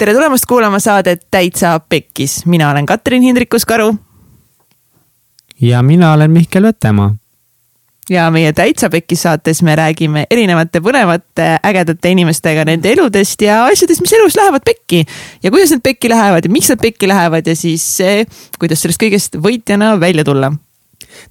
tere tulemast kuulama saadet Täitsa Pekkis, mina olen Katrin Hindrikus-Karu. ja mina olen Mihkel Vetemaa. ja meie Täitsa Pekkis saates me räägime erinevate põnevate ägedate inimestega nende eludest ja asjadest, mis elus lähevad pekki. ja kuidas need pekki lähevad ja miks nad pekki lähevad ja siis eh, kuidas sellest kõigest võitjana välja tulla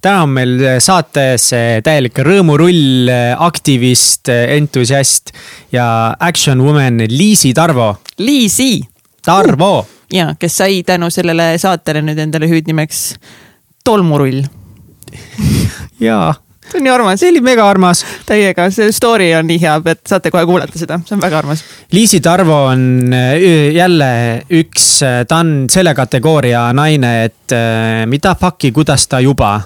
täna on meil saates täielik rõõmurull, aktivist, entusiast ja action woman Liisi Tarvo. Liisi. Tarvo uh.. ja, kes sai tänu sellele saatele nüüd endale hüüdnimeks tolmurull jaa see on nii armas. see oli mega armas. täiega, see story on nii hea, et saate kohe kuulata seda, see on väga armas. Liisi Tarvo on äh, jälle üks, äh, ta on selle kategooria naine, et äh, mida fuck'i, kuidas ta juba.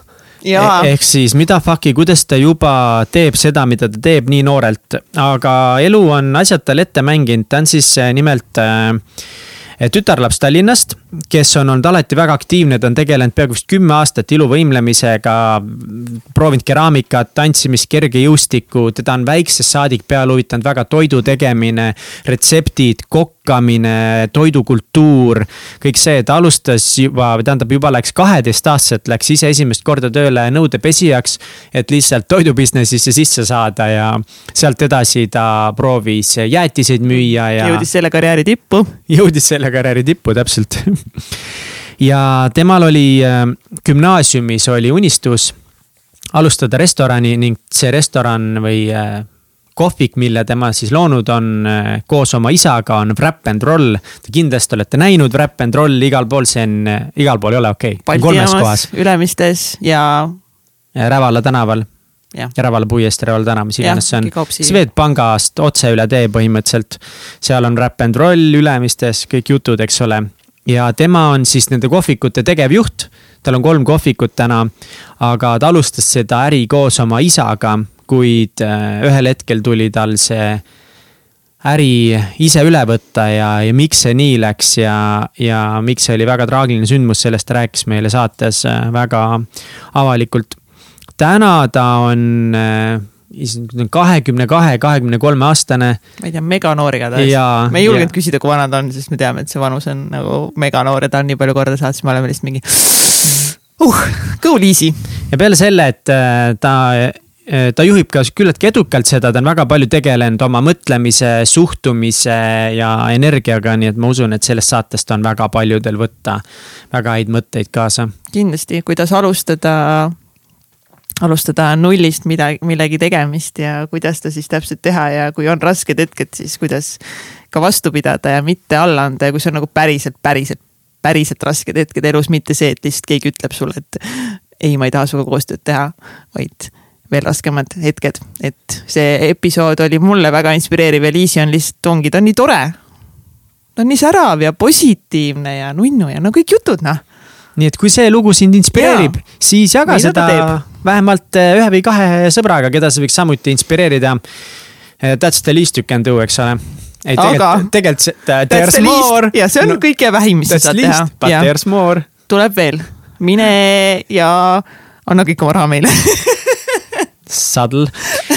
Ehk siis mida fuck'i, kuidas ta juba teeb seda, mida ta teeb nii noorelt, aga elu on asjad tal ette mänginud, ta on siis nimelt äh, tütarlaps Tallinnast, kes on olnud alati väga aktiivne, ta on tegelenud peaaegu vist kümme aastat iluvõimlemisega. proovinud keraamikat, tantsimist, kergejõustikku, teda on väiksest saadik peale huvitanud väga toidu tegemine, retseptid, kokkamine, toidukultuur. kõik see, ta alustas juba, tähendab juba läks kaheteistaastaselt, läks ise esimest korda tööle nõudepesijaks. et lihtsalt toidu business'isse sisse saada ja sealt edasi ta proovis jäätiseid müüa ja. jõudis selle karjääri tippu. jõudis selle karjääri tippu, täpselt ja temal oli äh, gümnaasiumis oli unistus alustada restorani ning see restoran või äh, kohvik, mille tema siis loonud on äh, koos oma isaga, on Wrap and Roll. Te kindlasti olete näinud Wrap and Roll igal pool, see on, igal pool ei ole okei okay.. Balti jaamas, Ülemistes ja. Rävala tänaval ja Rävala puiest, Rävala tänav, mis iganes see on. Swedbankast otse üle tee põhimõtteliselt. seal on Wrap and Roll Ülemistes, kõik jutud, eks ole ja tema on siis nende kohvikute tegevjuht. tal on kolm kohvikut täna, aga ta alustas seda äri koos oma isaga, kuid äh, ühel hetkel tuli tal see äri ise üle võtta ja, ja miks see nii läks ja, ja miks see oli väga traagiline sündmus, sellest ta rääkis meile saates äh, väga avalikult. täna ta on äh, kahekümne kahe, kahekümne kolme aastane. ma ei tea, meganoor igatahes. me ei julgenud küsida, kui vana ta on, sest me teame, et see vanus on nagu meganoor ja ta on nii palju korda saanud, siis me oleme lihtsalt mingi uh, go easy. ja peale selle, et äh, ta äh, ta juhib ka küllaltki edukalt seda, ta on väga palju tegelenud oma mõtlemise, suhtumise ja energiaga, nii et ma usun, et sellest saatest on väga paljudel võtta väga häid mõtteid kaasa. kindlasti, kuidas alustada alustada nullist midagi, millegi tegemist ja kuidas ta siis täpselt teha ja kui on rasked hetked, siis kuidas ka vastu pidada ja mitte alla anda ja kui see on nagu päriselt, päriselt, päriselt rasked hetked elus, mitte see, et lihtsalt keegi ütleb sulle, et ei, ma ei taha sinuga koostööd teha, vaid veel raskemad hetked, et see episood oli mulle väga inspireeriv ja Liisi on lihtsalt, ongi, ta on nii tore. ta on nii särav ja positiivne ja nunnu ja no kõik jutud, noh nii et kui see lugu sind inspireerib, siis jaga Mida seda vähemalt eh, ühe või kahe sõbraga, keda see võiks samuti inspireerida. Eh, that's the least you can do, eks ole. ei, tegelikult, tegelikult there's more. ja see on no, kõige vähim, mis sa saad teha. But ja. there's more. tuleb veel, mine ja anna kõik oma raha meile Subtle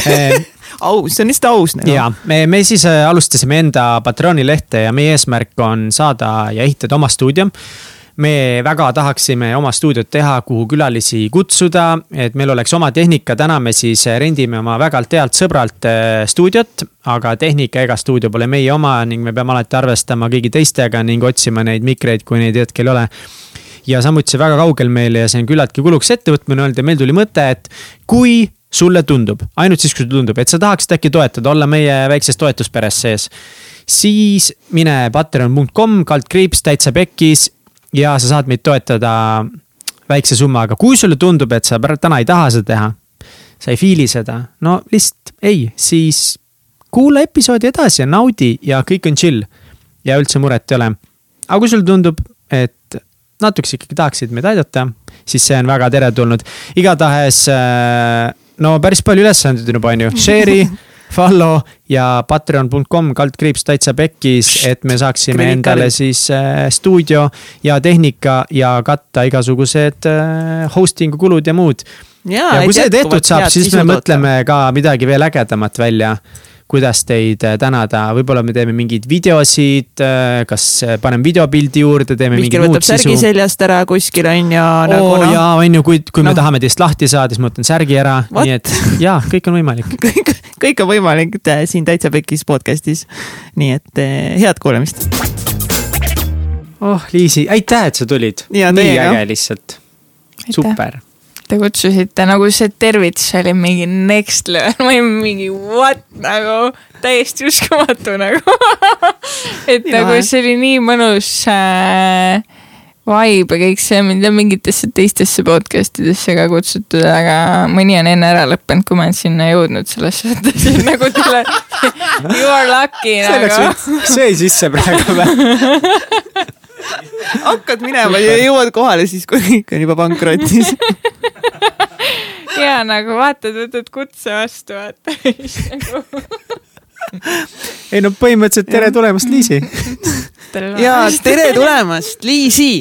eh, aus, see on lihtsalt aus nagu. ja, me, me siis alustasime enda Patroni lehte ja meie eesmärk on saada ja ehitada oma stuudio me väga tahaksime oma stuudiot teha, kuhu külalisi kutsuda, et meil oleks oma tehnika, täna me siis rendime oma vägalt healt sõbralt äh, stuudiot. aga tehnika ega stuudio pole meie oma ning me peame alati arvestama kõigi teistega ning otsima neid mikreid, kui neid hetkel ei ole ja samuti väga kaugel meile ja see on küllaltki kulukas ettevõtmine olnud ja meil tuli mõte, et kui sulle tundub, ainult siis, kui sulle tundub, et sa tahaksid äkki toetada, olla meie väikses toetusperes sees. siis mine patreon.com, kaldkriips, täitsa pekkis ja sa saad meid toetada väikse summaga, kui sulle tundub, et sa täna ei taha seda teha, sa ei fiili seda, no lihtsalt ei, siis kuula episoodi edasi ja naudi ja kõik on chill. ja üldse muret ei ole. aga kui sulle tundub, et natukese ikkagi tahaksid meid aidata, siis see on väga teretulnud. igatahes äh, no päris palju ülesandeid on juba, on ju, share'i follow ja patreon.com kaldkriips täitsa pekkis, et me saaksime Kriinikari. endale siis äh, stuudio ja tehnika ja katta igasugused äh, hosting'u kulud ja muud. ja kui see tehtud saab, siis me mõtleme ka midagi veel ägedamat välja kuidas teid äh, tänada, võib-olla me teeme mingeid videosid, äh, kas äh, paneme videopildi juurde, teeme mingit muud võtab särgi sisu. seljast ära kuskil on ju nagu oo noh, jaa, on ju, kui, kui me Noh. tahame teist lahti saada, siis ma võtan särgi ära, nii et jaa, kõik on võimalik. kõik, kõik on võimalik siin Täitsa Pekkis podcast'is. nii et head kuulamist. oh, Liisi, aitäh, et sa tulid. Nii äge lihtsalt. super. Te kutsusite nagu see tervitus oli mingi next level, ma olin mingi what nagu täiesti uskumatu nagu et Nii nagu see oli nii mõnus äh, vibe ja kõik see, mind on mingitesse teistesse podcast idesse ka kutsutud, aga mõni on enne ära lõppenud, kui ma olen sinna jõudnud, selles suhtes et nagu teile you are lucky see läks nagu. see sisse praegu? hakkad minema ja jõuad kohale siis, kui kõik on juba pankrotis. ja nagu vaatad, võtad kutse vastu, vaata ei no põhimõtteliselt tere tulemast, Liisi. ja tere tulemast, Liisi,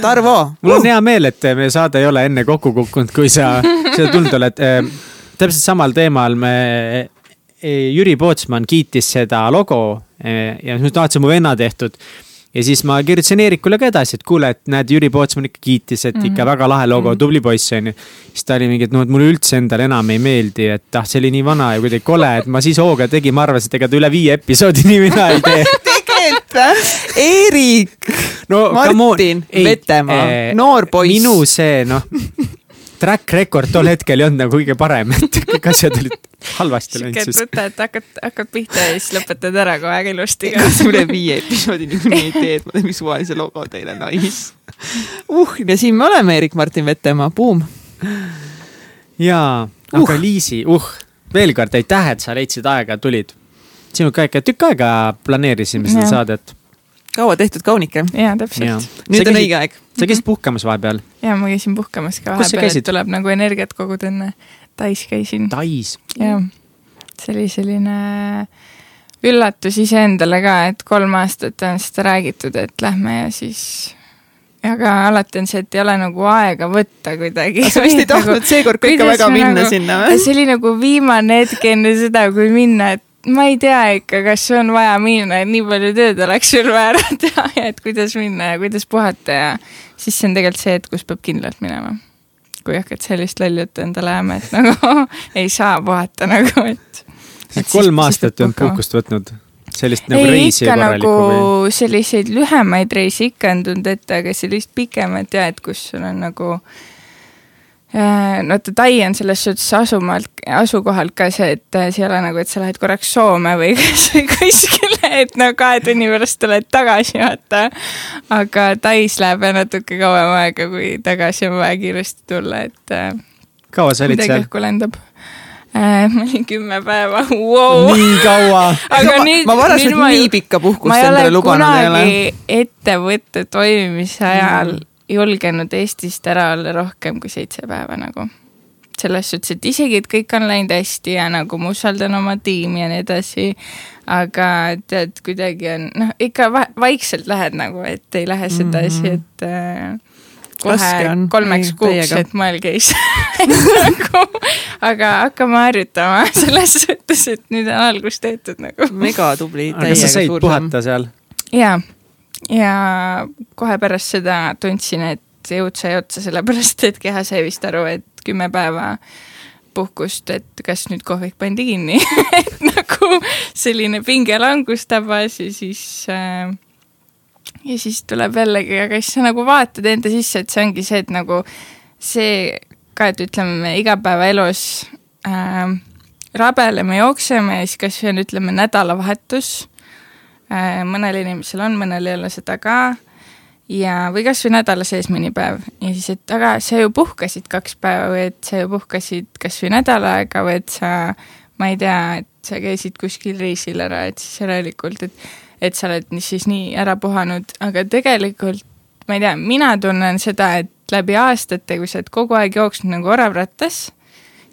Tarvo. mul on hea meel, et meie saade ei ole enne kokku kukkunud, kui sa seda tulnud oled. täpselt samal teemal me, Jüri Pootsman kiitis seda logo ja siis ma vaatasin mu venna tehtud. Ja siis ma kirjutasin Eerikule ka edasi, et kuule, et näed, Jüri Pootsman ikka kiitis, et ikka väga lahe logo, tubli poiss on ju. siis ta oli mingi, et noh, et mulle üldse endale enam ei meeldi, et ah, see oli nii vana ja kuidagi kole, et ma siis hooga tegin, ma arvasin, et ega ta üle viie episoodi nii mina ei tee tegelikult? Eerik no. Martin Vetemaa eh, noor poiss. minu see noh, track record tol hetkel ei olnud nagu kõige parem, et kõik asjad olid halvasti sihuke, läinud et siis. võtad, hakkad, hakkad pihta ja siis lõpetad ära kohe aeg ilusti ka ega. sa üle viie episoodi niikuinii ei tee, et ma teen mingisuguse logo teile, nice. uh, ja siin me oleme, Eerik-Martin Vetemaa, buum. jaa, aga uh. Liisi, uh, veel kord aitäh, et sa leidsid aega, tulid. sinuga ikka tükk aega planeerisime seda saadet. kaua tehtud kaunike. jaa, täpselt. nüüd on õige aeg. sa käisid puhkamas vahepeal ja ma käisin puhkamas ka vahepeal, et tuleb nagu energiat koguda enne. Tais käisin Tais. ja see oli selline üllatus iseendale ka, et kolm aastat on seda räägitud, et lähme ja siis aga alati on see, et ei ole nagu aega võtta kuidagi. sa vist ei tahtnud seekord ka ikka väga minna nagu- sinna või? see oli nagu viimane hetk enne seda, kui minna, et ma ei tea ikka, kas on vaja minna, et nii palju tööd oleks sul vaja ära teha ja et kuidas minna ja kuidas puhata ja siis see on tegelikult see hetk, kus peab kindlalt minema. kui hakkad sellist lolli juttu endale ajama, et nagu ei saa puhata nagu, et. kolm aastat ei olnud puhkust võtnud. sellist nagu ei, reisi ikka nagu või? selliseid lühemaid reise ikka on tulnud ette, aga sellist pikemat ja, et kus sul on nagu äh, no vaata, Tai on selles suhtes asumalt, asukohalt ka see, et äh, see ei ole nagu, et sa lähed korraks Soome või kuskile, et no kahe tunni pärast tuled tagasi, vaata. aga Tais läheb natuke kauem aega, kui tagasi on vaja kiiresti tulla, et äh, kaua sa olid seal? õhku lendab äh,. ma olin kümme päeva wow., nii kaua. aga nüüd, ma varasemalt nii pikka puhkust endale lubanud ei ole. kunagi ettevõtte toimimise ajal mm. Julgenud Eestist ära olla rohkem kui seitse päeva nagu. selles suhtes, et isegi, et kõik on läinud hästi ja nagu ma usaldan oma tiimi ja nii edasi, aga tead, kuidagi on, noh, ikka va vaikselt lähed nagu, et ei lähe sedasi, et äh, kohe on. kolmeks Ei, kuuks, et mõelge ise nagu, aga hakkame harjutama selles suhtes, et nüüd on algus tehtud nagu. megatubli. aga sa said puhata seal? ja, ja kohe pärast seda tundsin, et jõud sai otsa, sellepärast et keha sai vist aru, et kümme päeva puhkust, et kas nüüd kohvik pandi kinni et nagu selline pingelangus tabas ja siis äh, ja siis tuleb jällegi, aga siis sa nagu vaatad enda sisse, et see ongi see, et nagu see ka, et ütleme igapäevaelus äh, rabeleme, jookseme ja siis kas või on, ütleme nädalavahetus. Mõnel inimesel on, mõnel ei ole seda ka. ja, või kasvõi nädala sees mõni päev ja siis, et aga sa ju puhkasid kaks päeva või et sa ju puhkasid kasvõi nädal aega või et sa, ma ei tea, et sa käisid kuskil reisil ära, et siis järelikult, et et sa oled siis nii ära puhanud, aga tegelikult ma ei tea, mina tunnen seda, et läbi aastate, kui sa oled kogu aeg jooksnud nagu orav rattas,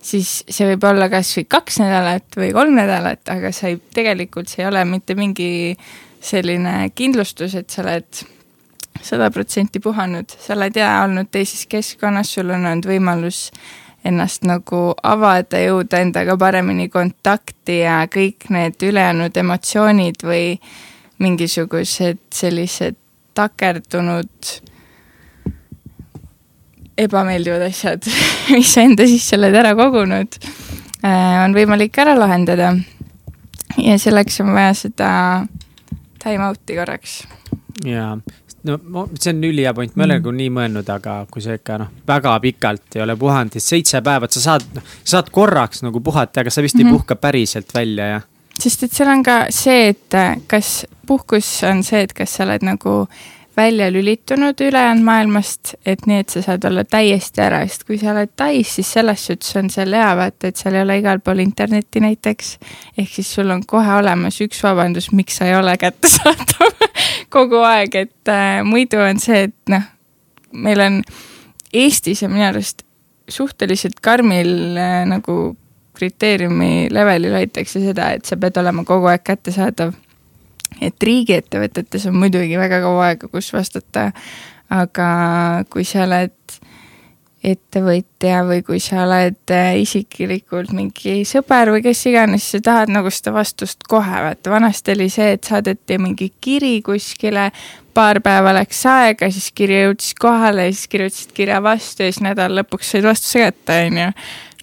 siis see võib olla kas või kaks nädalat või kolm nädalat, aga sa ei, tegelikult see ei ole mitte mingi selline kindlustus, et sa oled sada protsenti puhanud, sa oled ja olnud teises keskkonnas, sul on olnud võimalus ennast nagu avada, jõuda endaga paremini kontakti ja kõik need ülejäänud emotsioonid või mingisugused sellised takerdunud ebameeldivad asjad, mis sa enda sisse oled ära kogunud, äh, on võimalik ära lahendada. ja selleks on vaja seda time out'i korraks. jaa, no see on ülihea point, ma ei ole nagu nii mõelnud, aga kui sa ikka noh, väga pikalt ei ole puhanud, siis seitse päeva, et sa saad, noh, saad korraks nagu puhata, aga sa vist mm -hmm. ei mhm. puhka päriselt välja, jah? sest et seal on ka see, et kas puhkus on see, et kas sa oled nagu välja lülitunud ülejäänud maailmast, et nii, et sa saad olla täiesti ära, sest kui sa oled Tais, siis selles suhtes on seal hea vaata, et seal ei ole igal pool internetti näiteks. ehk siis sul on kohe olemas üks vabandus, miks sa ei ole kättesaadav kogu aeg, et äh, muidu on see, et noh, meil on Eestis ja minu arust suhteliselt karmil äh, nagu kriteeriumi levelil hoitakse seda, et sa pead olema kogu aeg kättesaadav et riigiettevõtetes on muidugi väga kaua aega, kus vastata, aga kui sa oled ettevõtja või kui sa oled äh, isiklikult mingi sõber või kes iganes, sa tahad nagu seda vastust kohe, vaata vanasti oli see, et saadeti mingi kiri kuskile, paar päeva läks aega, siis kiri jõudis kohale ja siis kirjutasid kirja vastu ja siis nädala lõpuks said vastuse kätte, on ju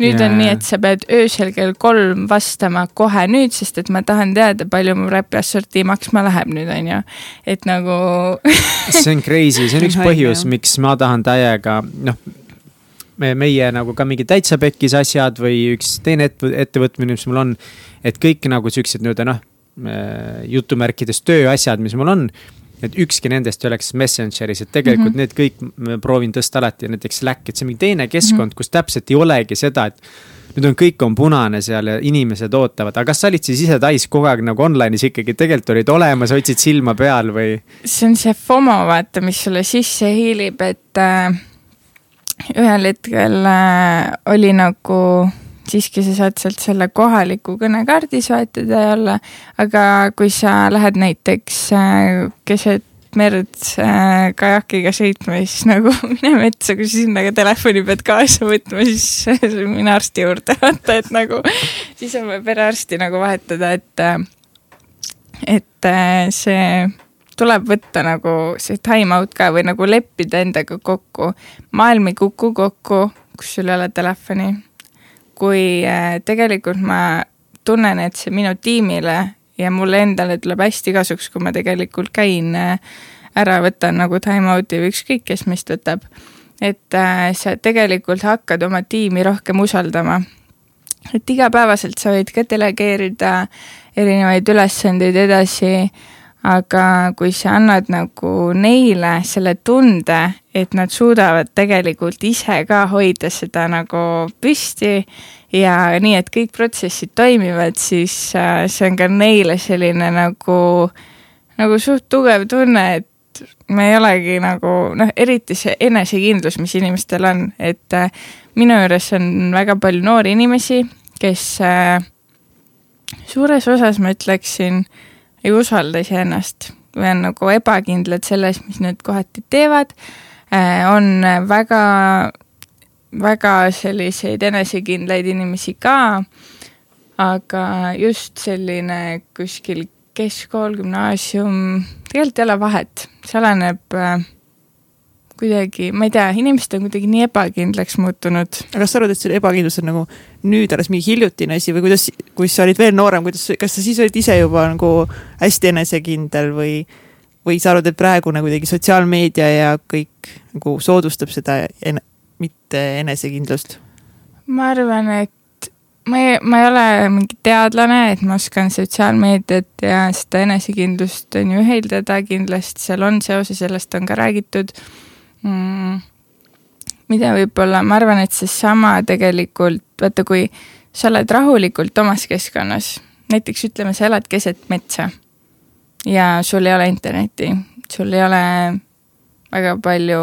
nüüd yeah. on nii, et sa pead öösel kell kolm vastama kohe nüüd, sest et ma tahan teada, palju mu räpi assortii maksma läheb nüüd, on ju. et nagu see on crazy, see on üks põhjus, miks ma tahan täiega, noh me, meie nagu ka mingid täitsa pekkis asjad või üks teine ettevõtmine, mis mul on. et kõik nagu siuksed nii-öelda noh, jutumärkides tööasjad, mis mul on et ükski nendest ei oleks Messengeris, et tegelikult mm -hmm. need kõik proovin tõsta alati näiteks Slack, et see on mingi teine keskkond mm, -hmm. kus täpselt ei olegi seda, et. nüüd on, kõik on punane seal ja inimesed ootavad, aga kas sa olid siis ise Tais kogu aeg nagu online'is ikkagi tegelikult olid olemas, hoidsid silma peal või? see on see FOMO vaata, mis sulle sisse hiilib, et äh, ühel hetkel äh, oli nagu siiski sa saad sealt selle kohaliku kõnekaardi soetada ja olla, aga kui sa lähed näiteks äh, keset merd äh, kajakiga sõitma, siis nagu mine metsa, kui sa sinna ka telefoni pead kaasa võtma, siis mine arsti juurde, vaata, et nagu siis on vaja perearsti nagu vahetada, et, äh, et see tuleb võtta nagu see time out ka või nagu leppida endaga kokku. maailm ei kuku kokku, kus sul ei ole telefoni kui äh, tegelikult ma tunnen, et see minu tiimile ja mulle endale tuleb hästi kasuks, kui ma tegelikult käin äh, ära, võtan nagu time out'i või ükskõik, kes meist võtab. et äh, sa tegelikult hakkad oma tiimi rohkem usaldama. et igapäevaselt sa võid ka delegeerida erinevaid ülesandeid edasi aga kui sa annad nagu neile selle tunde, et nad suudavad tegelikult ise ka hoida seda nagu püsti ja nii, et kõik protsessid toimivad, siis äh, see on ka neile selline nagu, nagu suht tugev tunne, et me ei olegi nagu noh, eriti see enesekindlus, mis inimestel on, et äh, minu juures on väga palju noori inimesi, kes äh, suures osas ma ütleksin äh, ei usalda iseennast. Või on nagu ebakindlad selles, mis nad kohati teevad, äh, on väga, väga selliseid enesekindlaid inimesi ka, aga just selline kuskil keskkool, gümnaasium, tegelikult ei ole vahet, see oleneb äh, kuidagi, ma ei tea, inimesed on kuidagi nii ebakindlaks muutunud. aga kas sa arvad, et see ebakindlus on nagu nüüd alles mingi hiljutine asi või kuidas, kui sa olid veel noorem, kuidas, kas sa siis olid ise juba nagu hästi enesekindel või, või sa arvad, et praegune kuidagi sotsiaalmeedia ja kõik nagu soodustab seda ene, mitte enesekindlust? ma arvan, et ma ei, ma ei ole mingi teadlane, et ma oskan sotsiaalmeediat ja seda enesekindlust on ju ühildada, kindlasti seal on seose, sellest on ka räägitud mm,? mida võib-olla, ma arvan, et seesama tegelikult, vaata, kui sa oled rahulikult omas keskkonnas, näiteks ütleme, sa elad keset metsa ja sul ei ole internetti, sul ei ole väga palju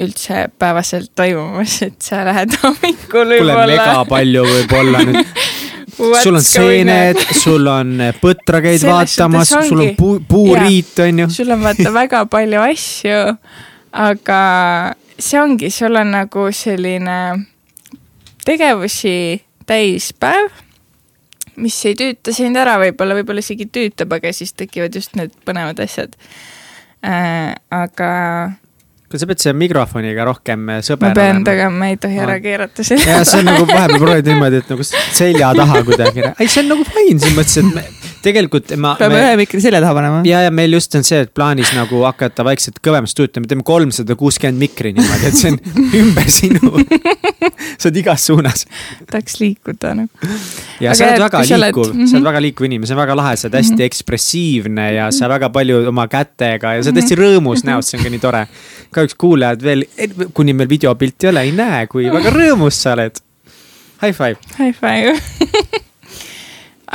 üldse päevaselt toimumas, et sa lähed hommikul võib-olla. kuule, mega palju võib-olla nüüd sul on seened, sul on põtra käid vaatamas, sul on puu, puuriit, on ju. sul on vaata väga palju asju aga see ongi, sul on nagu selline tegevusi täispäev, mis ei tüüta sind ära võib-olla, võib-olla isegi tüütab, aga siis tekivad just need põnevad asjad äh,. aga kuule, sa pead selle mikrofoniga rohkem ma sõber pean olema. tegema, ei tohi ära Aa. keerata selle ja see on nagu vahepeal proovid niimoodi, et nagu selja taha kuidagi. ei, see on nagu fine selles mõttes, et me, tegelikult ma. peame ühe mikri selja taha panema. ja, ja meil just on see, et plaanis nagu hakata vaikselt kõvemast me teeme kolmsada kuuskümmend mikri niimoodi, et see on ümber sinu sa oled igas suunas. tahaks liikuda nagu. ja Aga sa oled väga sa liikuv mm, mhm. -hmm. sa oled väga liikuv inimene, see on väga lahe, sa oled hästi ekspressiivne ja sa väga palju oma kätega ja sa oled hästi rõõmus näost, see on ka nii tore. Kahjuks kuulajad veel, kuni meil videopilti ei ole, ei näe, kui väga rõõmus sa oled. High five. High five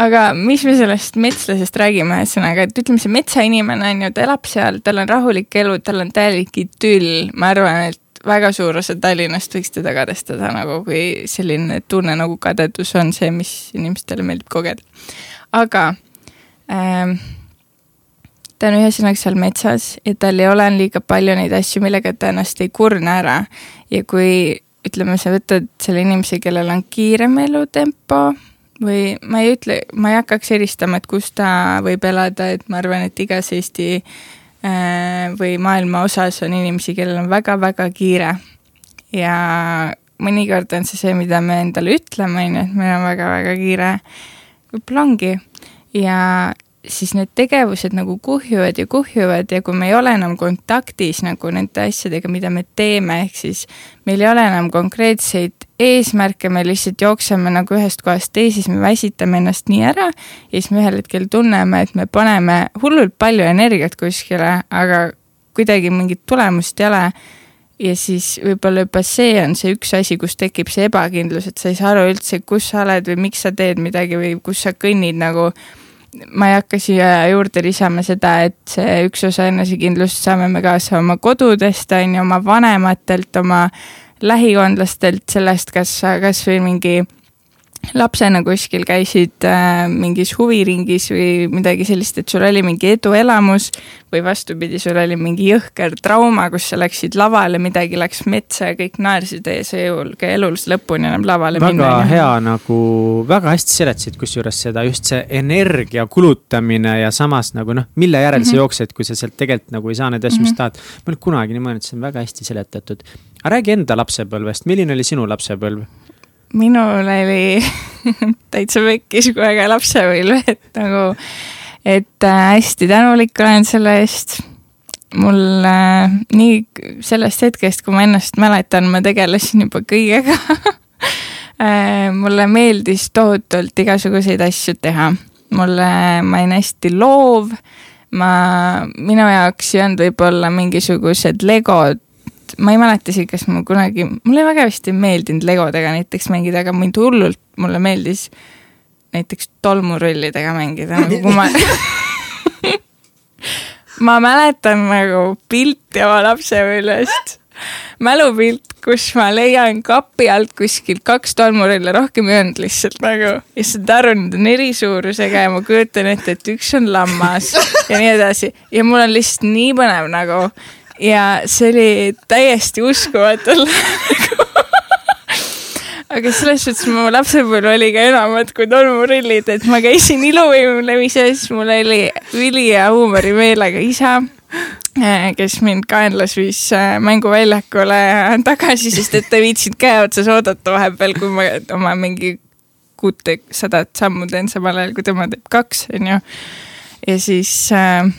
aga mis me sellest metslasest räägime, ühesõnaga, et ütleme, see metsainimene on ju, ta elab seal, tal on rahulik elu, tal on täielik idüll, ma arvan, et väga suur osa Tallinnast võiks teda kadestada nagu, kui selline tunne nagu kadedus on see, mis inimestele meeldib kogeda. aga ähm, ta on ühesõnaga seal metsas ja tal ei ole liiga palju neid asju, millega ta ennast ei kurna ära. ja kui ütleme, sa võtad selle inimese, kellel on kiirem elutempo või ma ei ütle, ma ei hakkaks eristama, et kus ta võib elada, et ma arvan, et igas Eesti äh, või maailma osas on inimesi, kellel on väga-väga kiire. ja mõnikord on see see, mida me endale ütleme, on ju, et meil on väga-väga kiire. võib-olla ongi ja siis need tegevused nagu kuhjuvad ja kuhjuvad ja kui me ei ole enam kontaktis nagu nende asjadega, mida me teeme, ehk siis meil ei ole enam konkreetseid eesmärke, me lihtsalt jookseme nagu ühest kohast teise, siis me väsitame ennast nii ära ja siis me ühel hetkel tunneme, et me paneme hullult palju energiat kuskile, aga kuidagi mingit tulemust ei ole. Ja siis võib-olla juba see on see üks asi, kus tekib see ebakindlus, et sa ei saa aru üldse, kus sa oled või miks sa teed midagi või kus sa kõnnid nagu ma ei hakka siia juurde lisama seda, et see üks osa enesekindlust saame me kaasa oma kodudest, on ju, oma vanematelt, oma lähikondlastelt, sellest, kas kas või mingi lapsena kuskil käisid äh, mingis huviringis või midagi sellist, et sul oli mingi eduelamus või vastupidi, sul oli mingi jõhker trauma, kus sa läksid lavale, midagi läks metsa ja kõik naersid ja sa ei julge elus lõpuni enam lavale väga minna. hea nagu, väga hästi seletasid kusjuures seda, just see energia kulutamine ja samas nagu noh, mille järel mm -hmm. sa jooksed, kui sa sealt tegelikult nagu ei saa neid asju, mis Mhm. tahad. ma ei ole kunagi nii mõelnud, see on väga hästi seletatud. aga räägi enda lapsepõlvest, milline oli sinu lapsepõlv? Minul oli täitsa pekkis kogu aeg lapsepõlv, et nagu, et äh, hästi tänulik olen selle eest. mul äh, nii sellest hetkest, kui ma ennast mäletan, ma tegelesin juba kõigega äh, mulle meeldis tohutult igasuguseid asju teha. mulle, ma olin hästi loov, ma, minu jaoks ei olnud võib-olla mingisugused legod ma ei mäleta isegi, kas ma kunagi, mulle väga vist ei meeldinud legodega näiteks mängida, aga mind hullult, mulle meeldis näiteks tolmurullidega mängida, nagu kui ma ma mäletan nagu pilti oma lapsepõlvest, mälupilt, kus ma leian kapi alt kuskilt kaks tolmurulli, rohkem ei olnud lihtsalt nagu. ja saad aru, need on eri suurusega ja ma kujutan ette, et üks on lammas ja nii edasi. Ja mul on lihtsalt nii põnev nagu ja see oli täiesti uskumatu aga selles suhtes mu lapsepõlv oli ka enamat kui tolmurillid, et ma käisin iluvõimlemises, mul oli ülihea huumorimeelega isa, kes mind kaenlas viis äh, mänguväljakule tagasi, sest et ta viitsinud käe otsas oodata vahepeal, kui ma oma mingi kuutesadat sammu teen samal ajal, kui tema teeb kaks, onju. ja siis äh,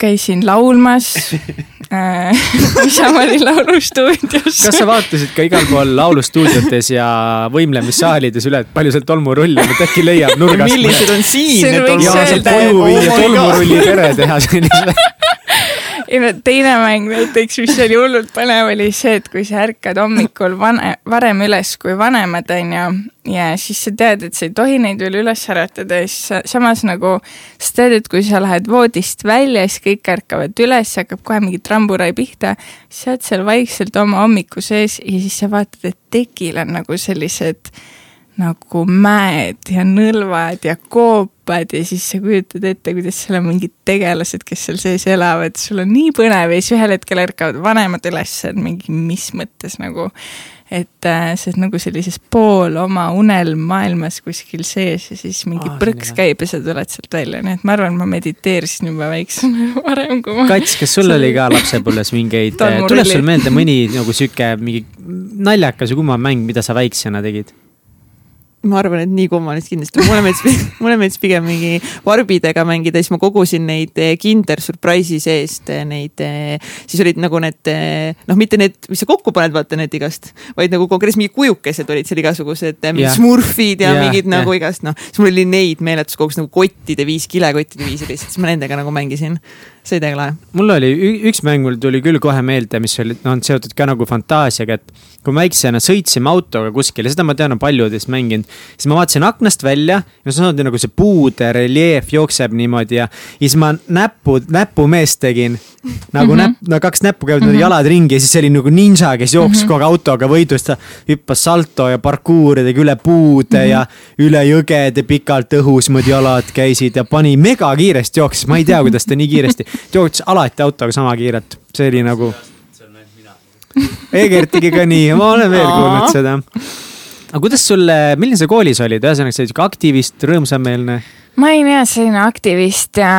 käisin laulmas äh, Isamaali laulustuudios. kas sa vaatasid ka igal pool laulustuudiotes ja võimlemissaalides üle, et palju seal tolmurulli on, et äkki leiab nurgast. millised on siin See need võiks ja öelda, sealt et- koju viia Oh tolmurulli pere teha sellise. ei no teine mäng näiteks, mis oli hullult põnev, oli see, et kui sa ärkad hommikul vane, varem üles kui vanemad, on ju, ja siis sa tead, et sa ei tohi neid veel üles äratada ja siis sa, samas nagu sa tead, et kui sa lähed voodist välja, siis kõik ärkavad üles, hakkab kohe mingi tramburai pihta, siis sa oled seal vaikselt oma hommiku sees ja siis sa vaatad, et tekil on nagu sellised nagu mäed ja nõlvad ja koopad ja siis sa kujutad ette, kuidas seal on mingid tegelased, kes seal sees elavad, sul on nii põnev ja siis ühel hetkel ärkavad vanemad üles, et mingi mis mõttes nagu. et äh, sa oled nagu sellises pool oma unelmmaailmas kuskil sees ja siis mingi Aa, prõks käib ja sa tuled sealt välja, nii et ma arvan, ma mediteerisin juba väiksena varem, kui ma Kats, kas sul oli ka lapsepõlves mingeid, tuleb sul meelde mõni nagu sihuke mingi naljakas või kummav mäng, mida sa väiksena tegid? Ma arvan, et nii kummaline kindlasti, mulle meeldis, mulle meeldis pigem mingi varbidega mängida, siis ma kogusin neid eh, Kinder Surprise'i seest eh, neid, eh, siis olid nagu need noh, mitte need, mis sa kokku paned, vaata need igast, vaid nagu konkreetselt mingid kujukesed olid seal igasugused, Jah. smurfid ja Jah, mingid jah. nagu igast noh, siis mul oli neid meeletus kogus nagu kottide viis, kilekottide viisi lihtsalt, siis ma nendega nagu mängisin. See täiega lahe. mul oli üks mäng, mul tuli küll kohe meelde, mis oli, on seotud ka nagu fantaasiaga, et kui me väiksena sõitsime autoga kuskile, seda ma tean, on paljudest mänginud, siis ma vaatasin aknast välja ja samamoodi nagu see puude reljeef jookseb niimoodi ja, ja siis ma näppu, näpumeest tegin. nagu mm -hmm. näpp, no kaks näppu käivad mm -hmm. jalad ringi ja siis see oli nagu ninja, kes jooksis mm -hmm. kogu aeg autoga võidust, ta hüppas salto ja parkuuri tegi üle puude mm -hmm. ja üle jõgede pikalt õhus moodi jalad käisid ja pani megakiiresti jooksis, ma ei tea, kuidas ta nii kiiresti, jooksis alati autoga sama kiirelt, see oli nagu. Egert tegi ka nii, ma olen veel kuulnud seda. aga kuidas sul, milline sa koolis olid, ühesõnaga sa olid sihuke aktivist, rõõmsameelne? ma olin jah selline aktivist ja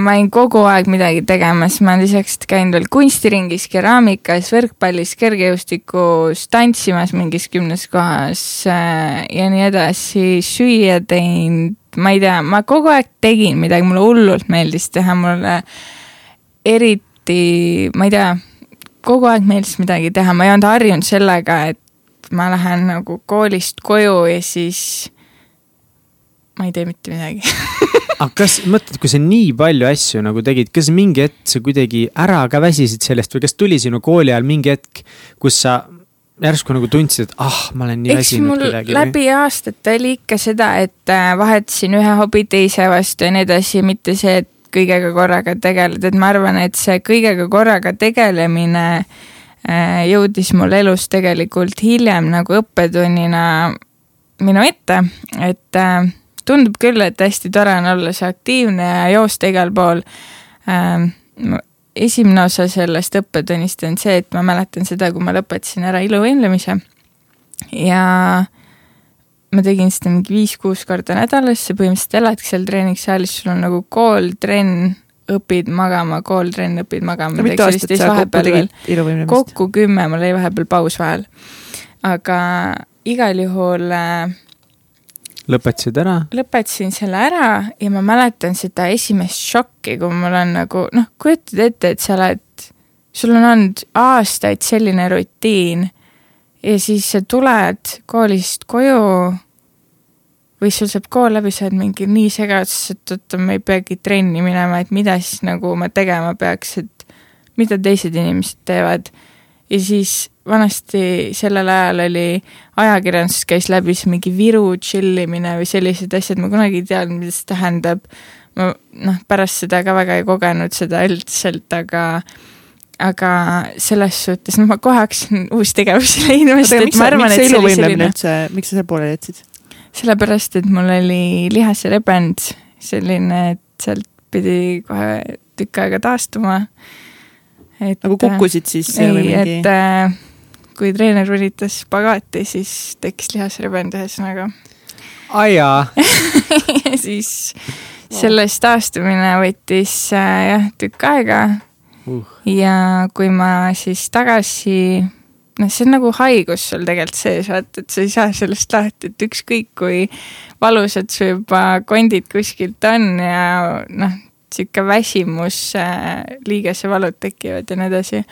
ma olin kogu aeg midagi tegemas, ma olen lisaks käinud veel kunstiringis, keraamikas, võrkpallis, kergejõustikus, tantsimas mingis kümnes kohas äh, ja nii edasi, süüa teinud, ma ei tea, ma kogu aeg tegin midagi, mulle hullult meeldis teha, mulle eriti, ma ei tea, kogu aeg meeldis midagi teha, ma ei olnud harjunud sellega, et ma lähen nagu koolist koju ja siis ma ei tee mitte midagi aga kas, mõtled, kui sa nii palju asju nagu tegid, kas mingi hetk sa kuidagi ära ka väsisid sellest või kas tuli sinu kooli ajal mingi hetk, kus sa järsku nagu tundsid, et ah, ma olen nii väsinud kuidagi? läbi aastate oli ikka seda, et äh, vahetasin ühe hobi teise vastu ja nii edasi, mitte see, et kõigega korraga tegeled, et ma arvan, et see kõigega korraga tegelemine äh, jõudis mul elus tegelikult hiljem nagu õppetunnina minu ette, et äh, tundub küll, et hästi tore on olla see aktiivne ja joosta igal pool. Ähm, esimene osa sellest õppetunnist on see, et ma mäletan seda, kui ma lõpetasin ära iluvõimlemise. Ja ma tegin seda mingi viis-kuus korda nädalas, sa põhimõtteliselt eladki seal treeningsaalis, sul on nagu kool, trenn, õpid magama, kool, trenn, õpid magama. no mitu aastat sa kokku tegid iluvõimlemist? kokku kümme, mul oli vahepeal paus vahel. aga igal juhul äh, lõpetasid ära? lõpetasin selle ära ja ma mäletan seda esimest šokki, kui mul on nagu noh, kujutad ette, et sa oled, sul on olnud aastaid selline rutiin ja siis sa tuled koolist koju või sul saab kool läbi, sa oled mingi nii segaduses, et oota, ma ei peagi trenni minema, et mida siis nagu ma tegema peaks, et mida teised inimesed teevad. ja siis vanasti sellel ajal oli ajakirjanduses käis läbi see mingi Viru chill imine või sellised asjad, ma kunagi ei teadnud, mida see tähendab. ma noh, pärast seda ka väga ei kogenud seda üldiselt, aga aga selles suhtes, noh, ma kohe hakkasin uusi tegevusi leidma, sest et ma arvan, et see oli selline miks sa seal pooleli jätsid? sellepärast, et mul oli lihasrebend selline, et sealt pidi kohe tükk aega taastuma. et nagu kukkusid siis ei, mingi? et äh, kui treener volitas spagaati, siis tekkis lihasrebend ühesõnaga. aa jaa. ja siis sellest taastumine võttis äh, jah, tükk aega Uh. ja kui ma siis tagasi, noh, see on nagu haigus sul tegelikult sees, vaata, et sa ei saa sellest lahti, et ükskõik kui valusad su juba kondid kuskilt on ja noh, sihuke väsimus, liigesevalud tekivad ja nii edasi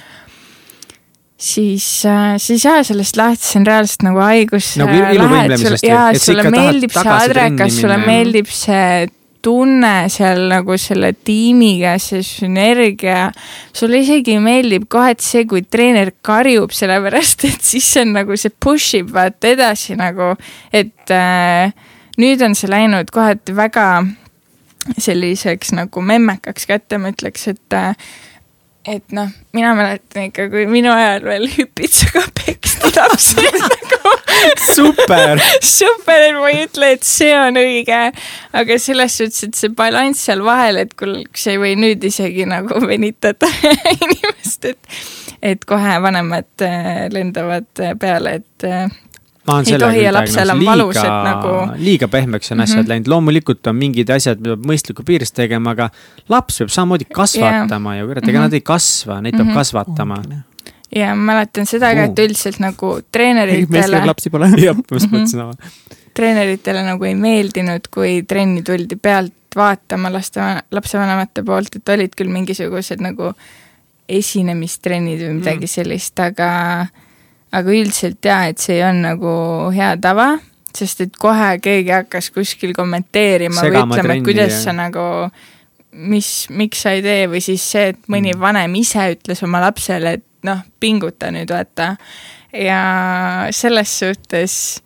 siis äh, sa ei saa sellest lahti, see on reaalselt nagu haigus. Nagu ju, jaa, sulle meeldib see adrekas, sulle meeldib see tunne seal nagu selle tiimiga, see sünergia. sulle isegi meeldib kohati see, kui treener karjub, sellepärast et siis see on nagu see push ib vaata edasi nagu, et äh, nüüd on see läinud kohati väga selliseks nagu memmekaks kätte, ma ütleks, et äh, et noh, mina mäletan ikka, kui minu ajal veel hüpitsaga peksti lapsi nagu. Super! Super, et ma ei ütle, et see on õige, aga selles suhtes, et see balanss seal vahel, et kuule, kas ei või nüüd isegi nagu venitada inimest, et et kohe vanemad äh, lendavad äh, peale, et äh, ma olen Ei sellega tohi ja küll lapsel on diagnoos- valus, et liiga- nagu- liiga pehmeks on asjad Mhm. läinud, loomulikult on mingid asjad, mida peab mõistliku piires tegema, aga laps peab samamoodi kasvatama ju, kurat, ega Mhm. nad ei kasva, neid peab Mhm. kasvatama. ja ma mäletan seda ka, et üldiselt nagu meestel treeneritele, lapsi pole. jah, ma just Mhm. mõtlesin sama. treeneritele nagu ei meeldinud, kui trenni tuldi pealt vaatama laste, lapsevanemate poolt, et olid küll mingisugused nagu esinemistrennid või midagi Mm. sellist, aga aga üldiselt jaa, et see on nagu hea tava, sest et kohe keegi hakkas kuskil kommenteerima või Segama ütlema, trenni et kuidas ja- sa nagu mis, miks sa ei tee või siis see, et mõni Mm. vanem ise ütles oma lapsele, et noh, pinguta nüüd vaata. ja selles suhtes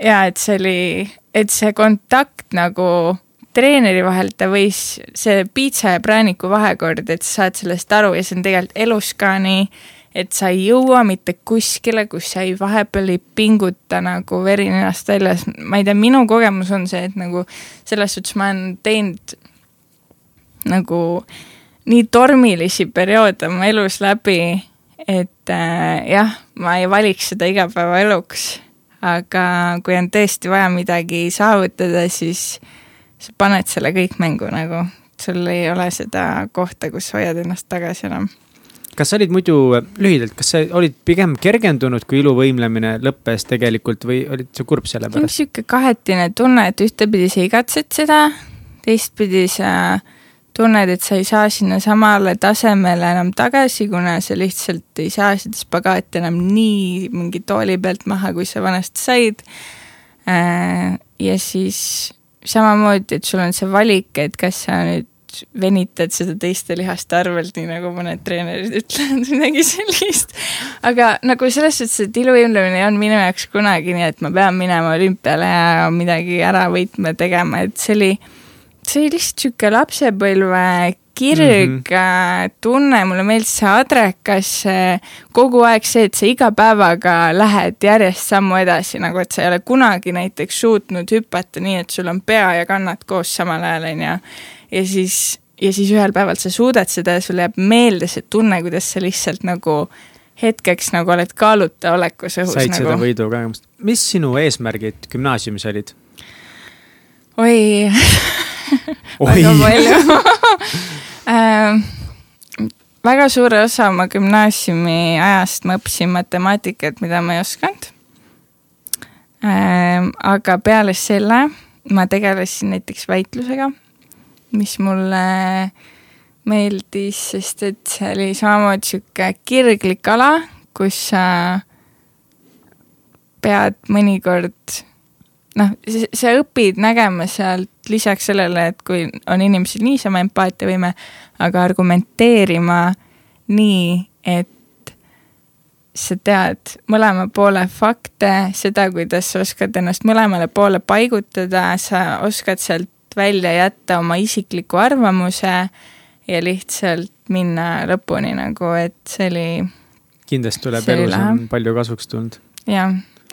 ja et see oli, et see kontakt nagu treeneri vahel, ta võis, see piitsa ja prääniku vahekord, et sa saad sellest aru ja see on tegelikult elus ka nii, et sa ei jõua mitte kuskile, kus sa ei vahepeal ei pinguta nagu veri ninast väljas, ma ei tea, minu kogemus on see, et nagu selles suhtes ma olen teinud nagu nii tormilisi perioode oma elus läbi, et äh, jah, ma ei valiks seda igapäevaeluks, aga kui on tõesti vaja midagi saavutada, siis sa paned selle kõik mängu nagu, sul ei ole seda kohta, kus hoiad ennast tagasi enam. Kas sa olid muidu lühidalt, kas sa olid pigem kergendunud, kui iluvõimlemine lõppes tegelikult või olid sa kurb selle pärast? niisugune kahetine tunne, et ühtepidi sa igatsed seda, teistpidi sa tunned, et sa ei saa sinna samale tasemele enam tagasi, kuna sa lihtsalt ei saa seda spagaati enam nii mingi tooli pealt maha, kui sa vanasti said. ja siis samamoodi, et sul on see valik, et kas sa nüüd venitad seda teiste lihaste arvelt, nii nagu mõned treenerid ütlevad, midagi sellist. aga nagu selles suhtes, et iluvõimlemine ei olnud minu jaoks kunagi nii, et ma pean minema olümpiale ja midagi ära võitma tegema, et see oli, see oli lihtsalt sihuke lapsepõlve kirg mm, -hmm. tunne, mulle meeldis see adrekas, kogu aeg see, et sa iga päevaga lähed järjest sammu edasi, nagu et sa ei ole kunagi näiteks suutnud hüpata nii, et sul on pea ja kannad koos samal ajal, on ju. Ja siis, ja siis ühel päeval sa suudad seda ja sulle jääb meelde see tunne, kuidas sa lihtsalt nagu hetkeks nagu oled kaaluta olekus õhus said seda nagu. võidukogemust. mis sinu eesmärgid gümnaasiumis olid? oi oi väga, palju ähm,. väga suure osa oma gümnaasiumi ajast ma õppisin matemaatikat, mida ma ei osanud ähm,. aga peale selle ma tegelesin näiteks väitlusega, mis mulle meeldis, sest et see oli samamoodi sihuke kirglik ala, kus sa pead mõnikord noh, sa õpid nägema sealt lisaks sellele, et kui on inimesel niisama empaatiavõime, aga argumenteerima nii, et sa tead mõlema poole fakte, seda, kuidas sa oskad ennast mõlemale poole paigutada, sa oskad sealt välja jätta oma isikliku arvamuse ja lihtsalt minna lõpuni nagu, et see oli kindlasti tuleb oli elus on palju kasuks tulnud. jah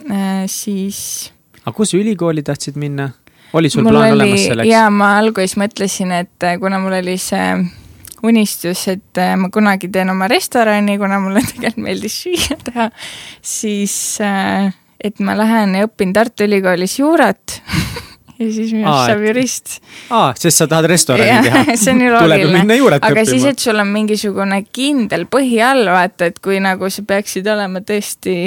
äh,, siis aga kus sa ülikooli tahtsid minna? oli sul plaan olemas selleks? jaa, ma alguses mõtlesin, et äh, kuna mul oli see unistus, et äh, ma kunagi teen oma restorani, kuna mulle tegelikult meeldis süüa teha, siis et ma lähen ja õpin Tartu Ülikoolis juurat ja siis minust Aa, saab et- jurist. aa, sest sa tahad restorani teha. see on ju tuleb ju loogiline aga siis, õppima. et sul on mingisugune kindel põhi all, vaata, et kui nagu sa peaksid olema tõesti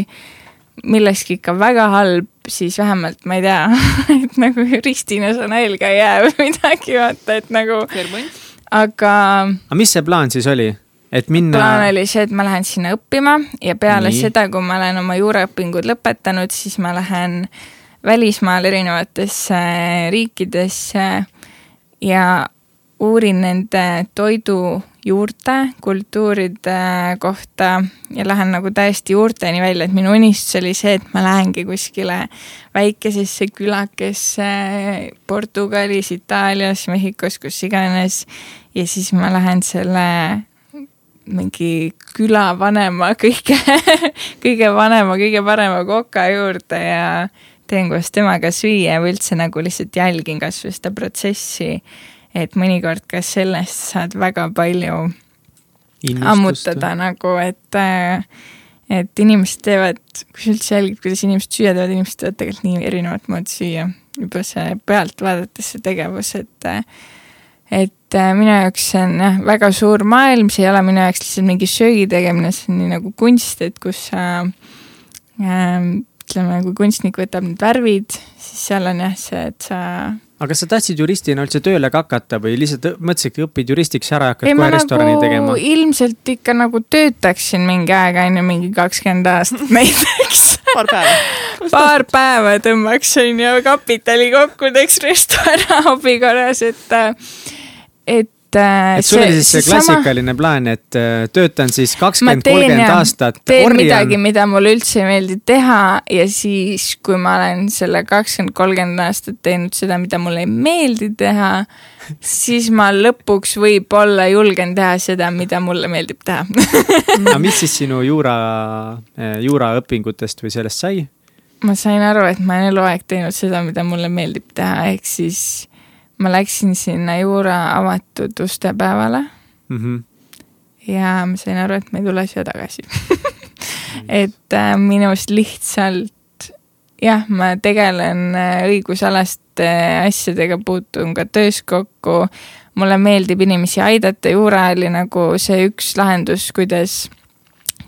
milleski ikka väga halb, siis vähemalt ma ei tea, et nagu juristina sa nälga ei jää või midagi, vaata, et nagu, aga aga mis see plaan siis oli? et minna plaan oli see, et ma lähen sinna õppima ja peale Nii. Seda, kui ma olen oma juuraõpingud lõpetanud, siis ma lähen välismaale erinevatesse riikidesse ja uurin nende toidu juurte, kultuuride kohta ja lähen nagu täiesti juurteni välja, et minu unistus oli see, et ma lähengi kuskile väikesesse külakesse Portugalis, Itaalias, Mehhikos, kus iganes ja siis ma lähen selle mingi külavanema kõige, kõige vanema, kõige parema koka juurde ja teen koos temaga süüa või üldse nagu lihtsalt jälgin kasvõi seda protsessi, et mõnikord ka sellest saad väga palju ammutada nagu, et äh, et inimesed teevad, kui sa üldse jälgid, kuidas inimesed süüa teevad, inimesed teevad tegelikult nii erinevat moodi süüa. juba see pealt vaadates see tegevus, et et äh, minu jaoks see on jah, väga suur maailm, see ei ole minu jaoks lihtsalt mingi söögi tegemine, see on nii nagu kunst, et kus sa äh, ütleme, kui kunstnik võtab need värvid, siis seal on jah see, et sa aga kas sa tahtsid juristina üldse tööle ka hakata või lihtsalt mõtlesidki, õpid juristiks ära ja hakkad kohe restorani nagu tegema? ilmselt ikka nagu töötaksin mingi aeg, on ju, mingi kakskümmend aastat näiteks paar päeva. paar päeva tõmbaks, on ju, kapitali kokku, teeks restorani hobi korras, et, et et sul oli siis see klassikaline sama... plaan, et äh, töötan siis kakskümmend, kolmkümmend aastat. teen orjan. midagi, mida mulle üldse ei meeldi teha ja siis, kui ma olen selle kakskümmend, kolmkümmend aastat teinud seda, mida mulle ei meeldi teha, siis ma lõpuks võib-olla julgen teha seda, mida mulle meeldib teha aga mis siis sinu juura, äh, juuraõpingutest või sellest sai? ma sain aru, et ma olen eluaeg teinud seda, mida mulle meeldib teha, ehk siis ma läksin sinna Juura avatud ustepäevale mm. -hmm. ja ma sain aru, et ma ei tule siia tagasi et äh, minust lihtsalt jah, ma tegelen äh, õigusalaste asjadega, puutun ka töös kokku. mulle meeldib inimesi aidata, Juura oli nagu see üks lahendus, kuidas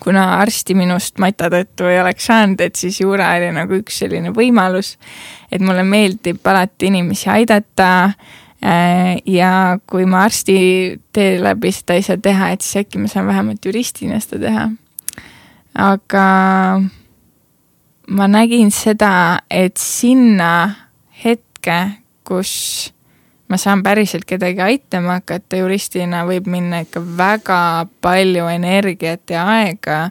kuna arsti minust mata tõttu ei oleks saanud, et siis juura oli nagu üks selline võimalus. et mulle meeldib alati inimesi aidata. Äh, ja kui ma arsti tee läbi seda ei saa teha, et siis äkki ma saan vähemalt juristina seda teha. aga ma nägin seda, et sinna hetke, kus ma saan päriselt kedagi aitama hakata juristina, võib minna ikka väga palju energiat ja aega.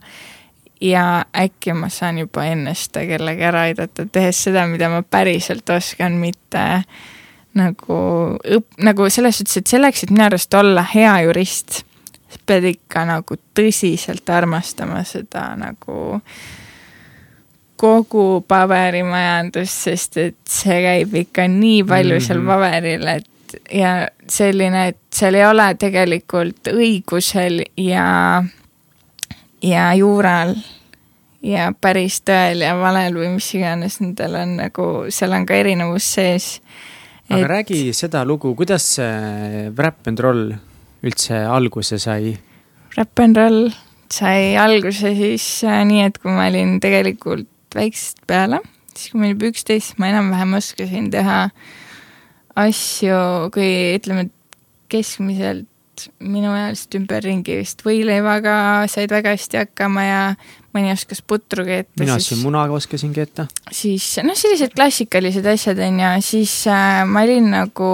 ja äkki ma saan juba ennast kellegi ära aidata, tehes seda, mida ma päriselt oskan, mitte nagu õp-, nagu selles suhtes, et selleks, et minu arust olla hea jurist, sa pead ikka nagu tõsiselt armastama seda nagu kogu paberimajandus, sest et see käib ikka nii palju mm -hmm. seal mhm. paberil, et ja selline, et seal ei ole tegelikult õigusel ja, ja juural ja päris tõel ja valel või mis iganes nendel on nagu, seal on ka erinevus sees. aga et... räägi seda lugu, kuidas see Wrap and Roll üldse alguse sai? Wrap and Roll sai alguse siis äh, nii, et kui ma olin tegelikult väiksest peale, siis kui olin juba üksteist, ma enam-vähem oskasin teha asju, kui ütleme, keskmiselt minuealist ümberringi vist võileivaga said väga hästi hakkama ja mõni oskas putru keeta. mina siis munaga oskasin keeta. siis noh, sellised klassikalised asjad on ju, siis äh, ma olin nagu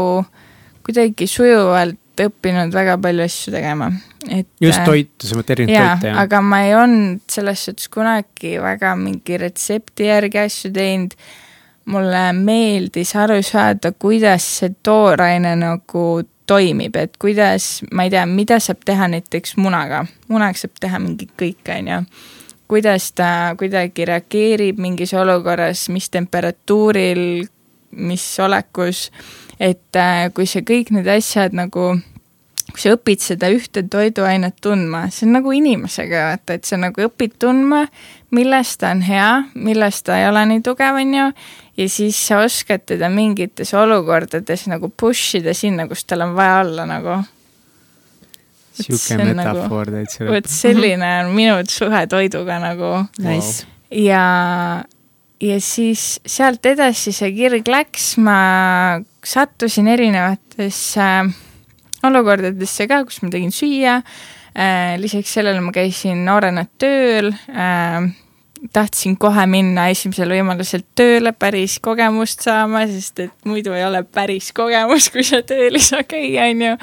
kuidagi sujuvalt õppinud väga palju asju tegema, et. just äh, toitu, sa mõtled erinevaid toite, jah? aga ma ei olnud selles suhtes kunagi väga mingi retsepti järgi asju teinud. mulle meeldis aru saada, kuidas see tooraine nagu toimib, et kuidas, ma ei tea, mida saab teha näiteks munaga. munaga saab teha mingi kõik, on ju. kuidas ta kuidagi reageerib mingis olukorras, mis temperatuuril, mis olekus, et äh, kui see kõik need asjad nagu kui sa õpid seda ühte toiduainet tundma, see on nagu inimesega, vaata, et sa nagu õpid tundma, milles ta on hea, milles ta ei ole nii tugev, on ju, ja siis sa oskad teda mingites olukordades nagu push ida sinna, kus tal on vaja olla nagu. metafoor nagu, täitsa. vot selline on minu suhe toiduga nagu nice. wow.. ja, ja siis sealt edasi see kirg läks, ma sattusin erinevatesse äh, olukordadesse ka, kus ma tegin süüa. Äh,, lisaks sellele ma käisin noorena tööl äh,, tahtsin kohe minna esimesel võimalusel tööle päris kogemust saama, sest et muidu ei ole päris kogemus, kui sa tööl ei saa käia, on ju.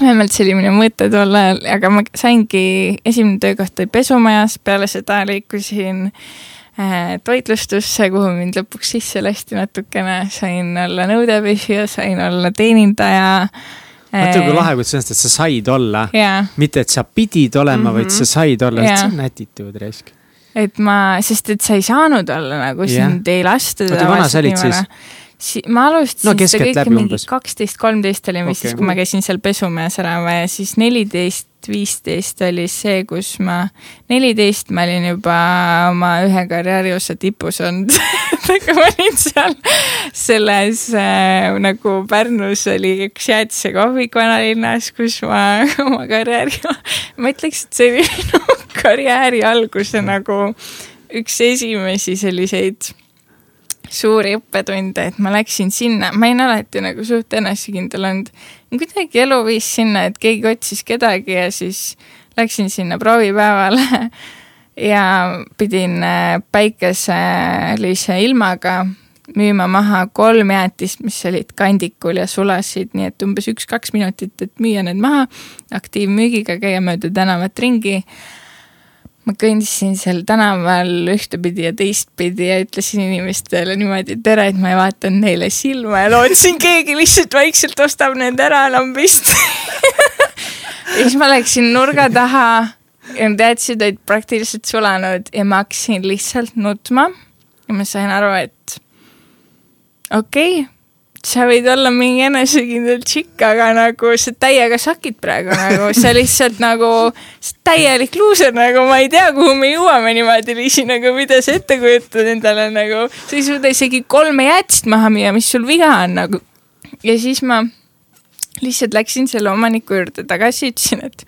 Vähemalt see oli minu mõte tol ajal, aga ma saingi, esimene töökoht oli pesumajas, peale seda liikusin toitlustusse, kuhu mind lõpuks sisse lasti natukene, sain olla nõudepesija, sain olla teenindaja vaata kui lahe, kui sa ütlesid, et sa said olla yeah.. mitte, et sa pidid olema mm, -hmm. vaid sa said olla yeah., see on attitude risk. et ma, sest et sa ei saanud olla nagu yeah. sind ei lastud. oota, vana sa olid siis? Si-, ma alustasin No seda kõike mingi kaksteist, kolmteist oli vist Okei. siis, kui ma käisin seal pesumees ära ja siis neliteist, viisteist oli see, kus ma, neliteist ma olin juba oma ühe karjääri osa tipus olnud aga ma olin seal selles äh, nagu Pärnus oli üks jäätisekohvik vanalinnas, kus ma oma karjääri, ma ütleks, et see oli minu karjääri alguse nagu üks esimesi selliseid suuri õppetunde, et ma läksin sinna, ma olin alati nagu suht enesekindel olnud. kuidagi elu viis sinna, et keegi otsis kedagi ja siis läksin sinna proovipäevale. Ja pidin äh, päikeselise ilmaga müüma maha kolm jäätist, mis olid kandikul ja sulasid, nii et umbes üks-kaks minutit, et müüa need maha, aktiivmüügiga käia mööda tänavat ringi ma kõndisin seal tänaval ühtepidi ja teistpidi ja ütlesin inimestele niimoodi tere, et ma ei vaadanud neile silma ja lootsin, keegi lihtsalt vaikselt ostab need ära lambist. Ja siis ma läksin nurga taha ja nad jätsid olid praktiliselt sulanud ja ma hakkasin lihtsalt nutma. Ja ma sain aru, et okei okay, sa võid olla mingi enesekindel tšikk, aga nagu sa täiega sakid praegu nagu, sa lihtsalt nagu, sa oled täielik luuser nagu, ma ei tea, kuhu me jõuame niimoodi viisi nagu, mida sa ette kujutad endale nagu, sa ei suuda isegi kolme jäätist maha müüa, mis sul viga on nagu. ja siis ma lihtsalt läksin selle omaniku juurde tagasi, ütlesin, et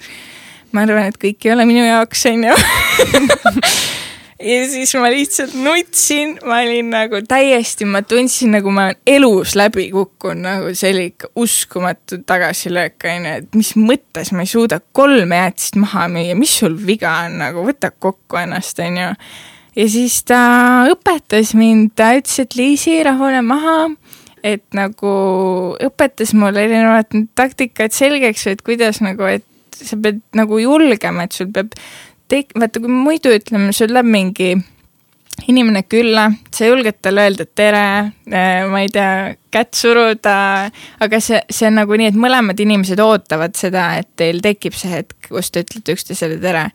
ma arvan, et kõik ei ole minu jaoks, onju ja siis ma lihtsalt nutsin, ma olin nagu täiesti, ma tundsin nagu ma olen elus läbi kukkunud, nagu see oli ikka uskumatu tagasilöök, onju, et mis mõttes ma ei suuda kolme jäätist maha müüa, mis sul viga on, nagu võta kokku ennast, onju. ja siis ta õpetas mind, ta ütles, et Liisi, rahune maha, et nagu õpetas mulle erinevad taktikad selgeks, et kuidas nagu, et sa pead nagu julgema, et sul peab tek-, vaata kui muidu ütleme, sul läheb mingi inimene külla, sa julged talle öelda tere, ma ei tea, kätt suruda, aga see, see on nagu nii, et mõlemad inimesed ootavad seda, et teil tekib see hetk, kus te ütlete üksteisele tere.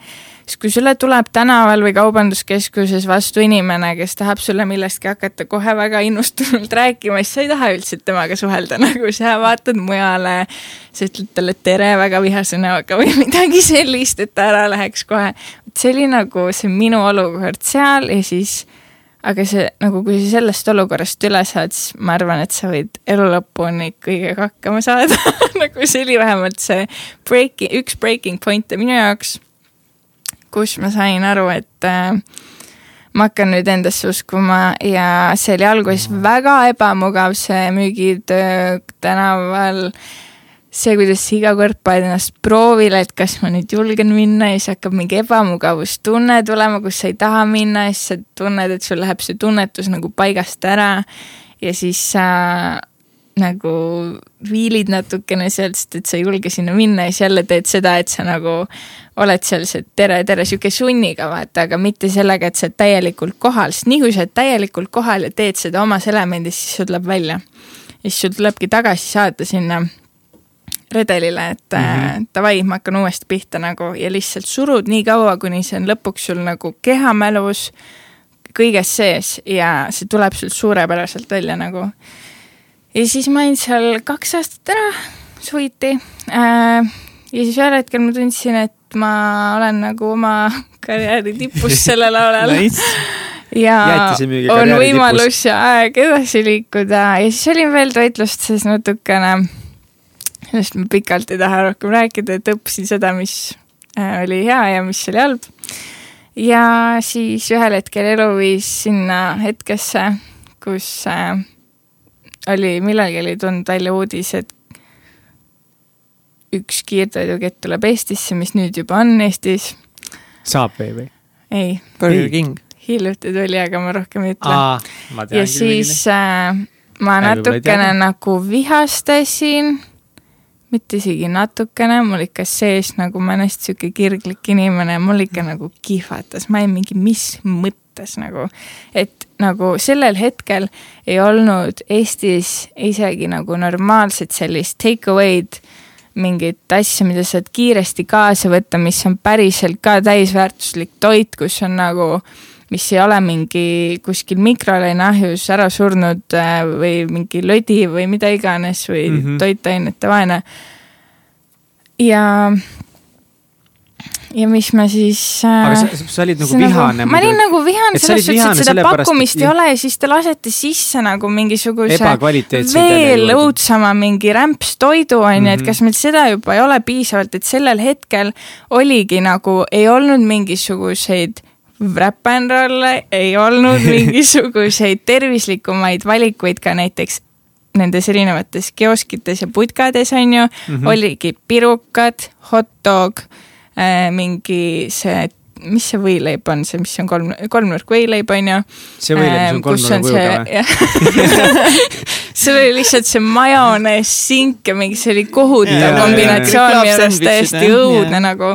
Siis kui sulle tuleb tänaval või kaubanduskeskuses vastu inimene, kes tahab sulle millestki hakata kohe väga innustunult rääkima, siis sa ei taha üldse temaga suhelda, nagu sa vaatad mujale, sa ütled talle tere väga vihase näoga või midagi sellist, et ta ära läheks kohe. see oli nagu see minu olukord seal ja siis aga see nagu, kui sa sellest olukorrast üle saad, siis ma arvan, et sa võid elu lõpuni kõigega hakkama saada. Nagu see oli vähemalt see breaking, üks breaking point'e minu jaoks, kus ma sain aru, et äh, ma hakkan nüüd endasse uskuma ja see oli alguses väga ebamugav, see müügitöö tänaval see, kuidas sa iga kord paned ennast proovile, et kas ma nüüd julgen minna ja siis hakkab mingi ebamugavustunne tulema, kus sa ei taha minna ja siis sa tunned, et sul läheb see tunnetus nagu paigast ära. ja siis sa nagu viilid natukene sealt, sest et sa ei julge sinna minna ja siis jälle teed seda, et sa nagu oled seal see tere, tere, sihuke sunniga vaata, aga mitte sellega, et sa oled täielikult kohal, sest nii kui sa oled täielikult kohal ja teed seda omas elemendis, siis sul tuleb välja. ja siis sul tulebki tagasi saada sinna redelile, et mm -hmm. davai, ma hakkan uuesti pihta nagu ja lihtsalt surud nii kaua, kuni see on lõpuks sul nagu kehamälus kõiges sees ja see tuleb sul suurepäraselt välja nagu. ja siis ma olin seal kaks aastat ära, suviti äh,. ja siis ühel hetkel ma tundsin, et ma olen nagu oma karjääri tipus sellel alal Nice. ja on võimalus ja aeg edasi liikuda ja siis olin veel toitlustuses natukene, sellest ma pikalt ei taha rohkem rääkida, et õppisin seda, mis äh, oli hea ja mis oli halb. ja siis ühel hetkel elu viis sinna hetkesse, kus äh, oli, millalgi oli tulnud välja uudis, et üks kiirtoidukett tuleb Eestisse, mis nüüd juba on Eestis. saab või, või? ei, Burger Ei. King. hiljuti tuli, aga ma rohkem ei ütle ja siis äh, ma natukene nagu vihastasin, mitte isegi natukene, mul ikka sees nagu ma olen hästi sihuke kirglik inimene ja mul ikka nagu kihvatas, ma olin mingi, mis mõttes nagu. et nagu sellel hetkel ei olnud Eestis isegi nagu normaalset sellist take away'd mingit asja, mida saad kiiresti kaasa võtta, mis on päriselt ka täisväärtuslik toit, kus on nagu mis ei ole mingi kuskil mikrolaineahjus ära surnud äh, või mingi lödi või mida iganes või mm -hmm. toitainete vaene. ja ja mis ma siis äh,. aga sa, sa olid nagu vihane nagu,. ma olin nagu vihane selles suhtes, et seda pakkumist et... ei ole ja siis te lasete sisse nagu mingisuguse veel õudsama mingi rämpstoidu on ju mm -hmm., et mhm. kas meil seda juba ei ole piisavalt, et sellel hetkel oligi nagu, ei olnud mingisuguseid räppenrolle, ei olnud mingisuguseid tervislikumaid valikuid ka näiteks nendes erinevates kioskites ja putkades on ju mm, -hmm. oligi pirukad, hot dog mingi see mis see võileib on, see, mis on kolm, kolmnurk võileib, on ju. see võileib, mis on kolmnurga kujuga või? seal oli lihtsalt see majonees, sink ja mingi, see oli kohutav kombinatsioon minu arust täiesti õudne nagu.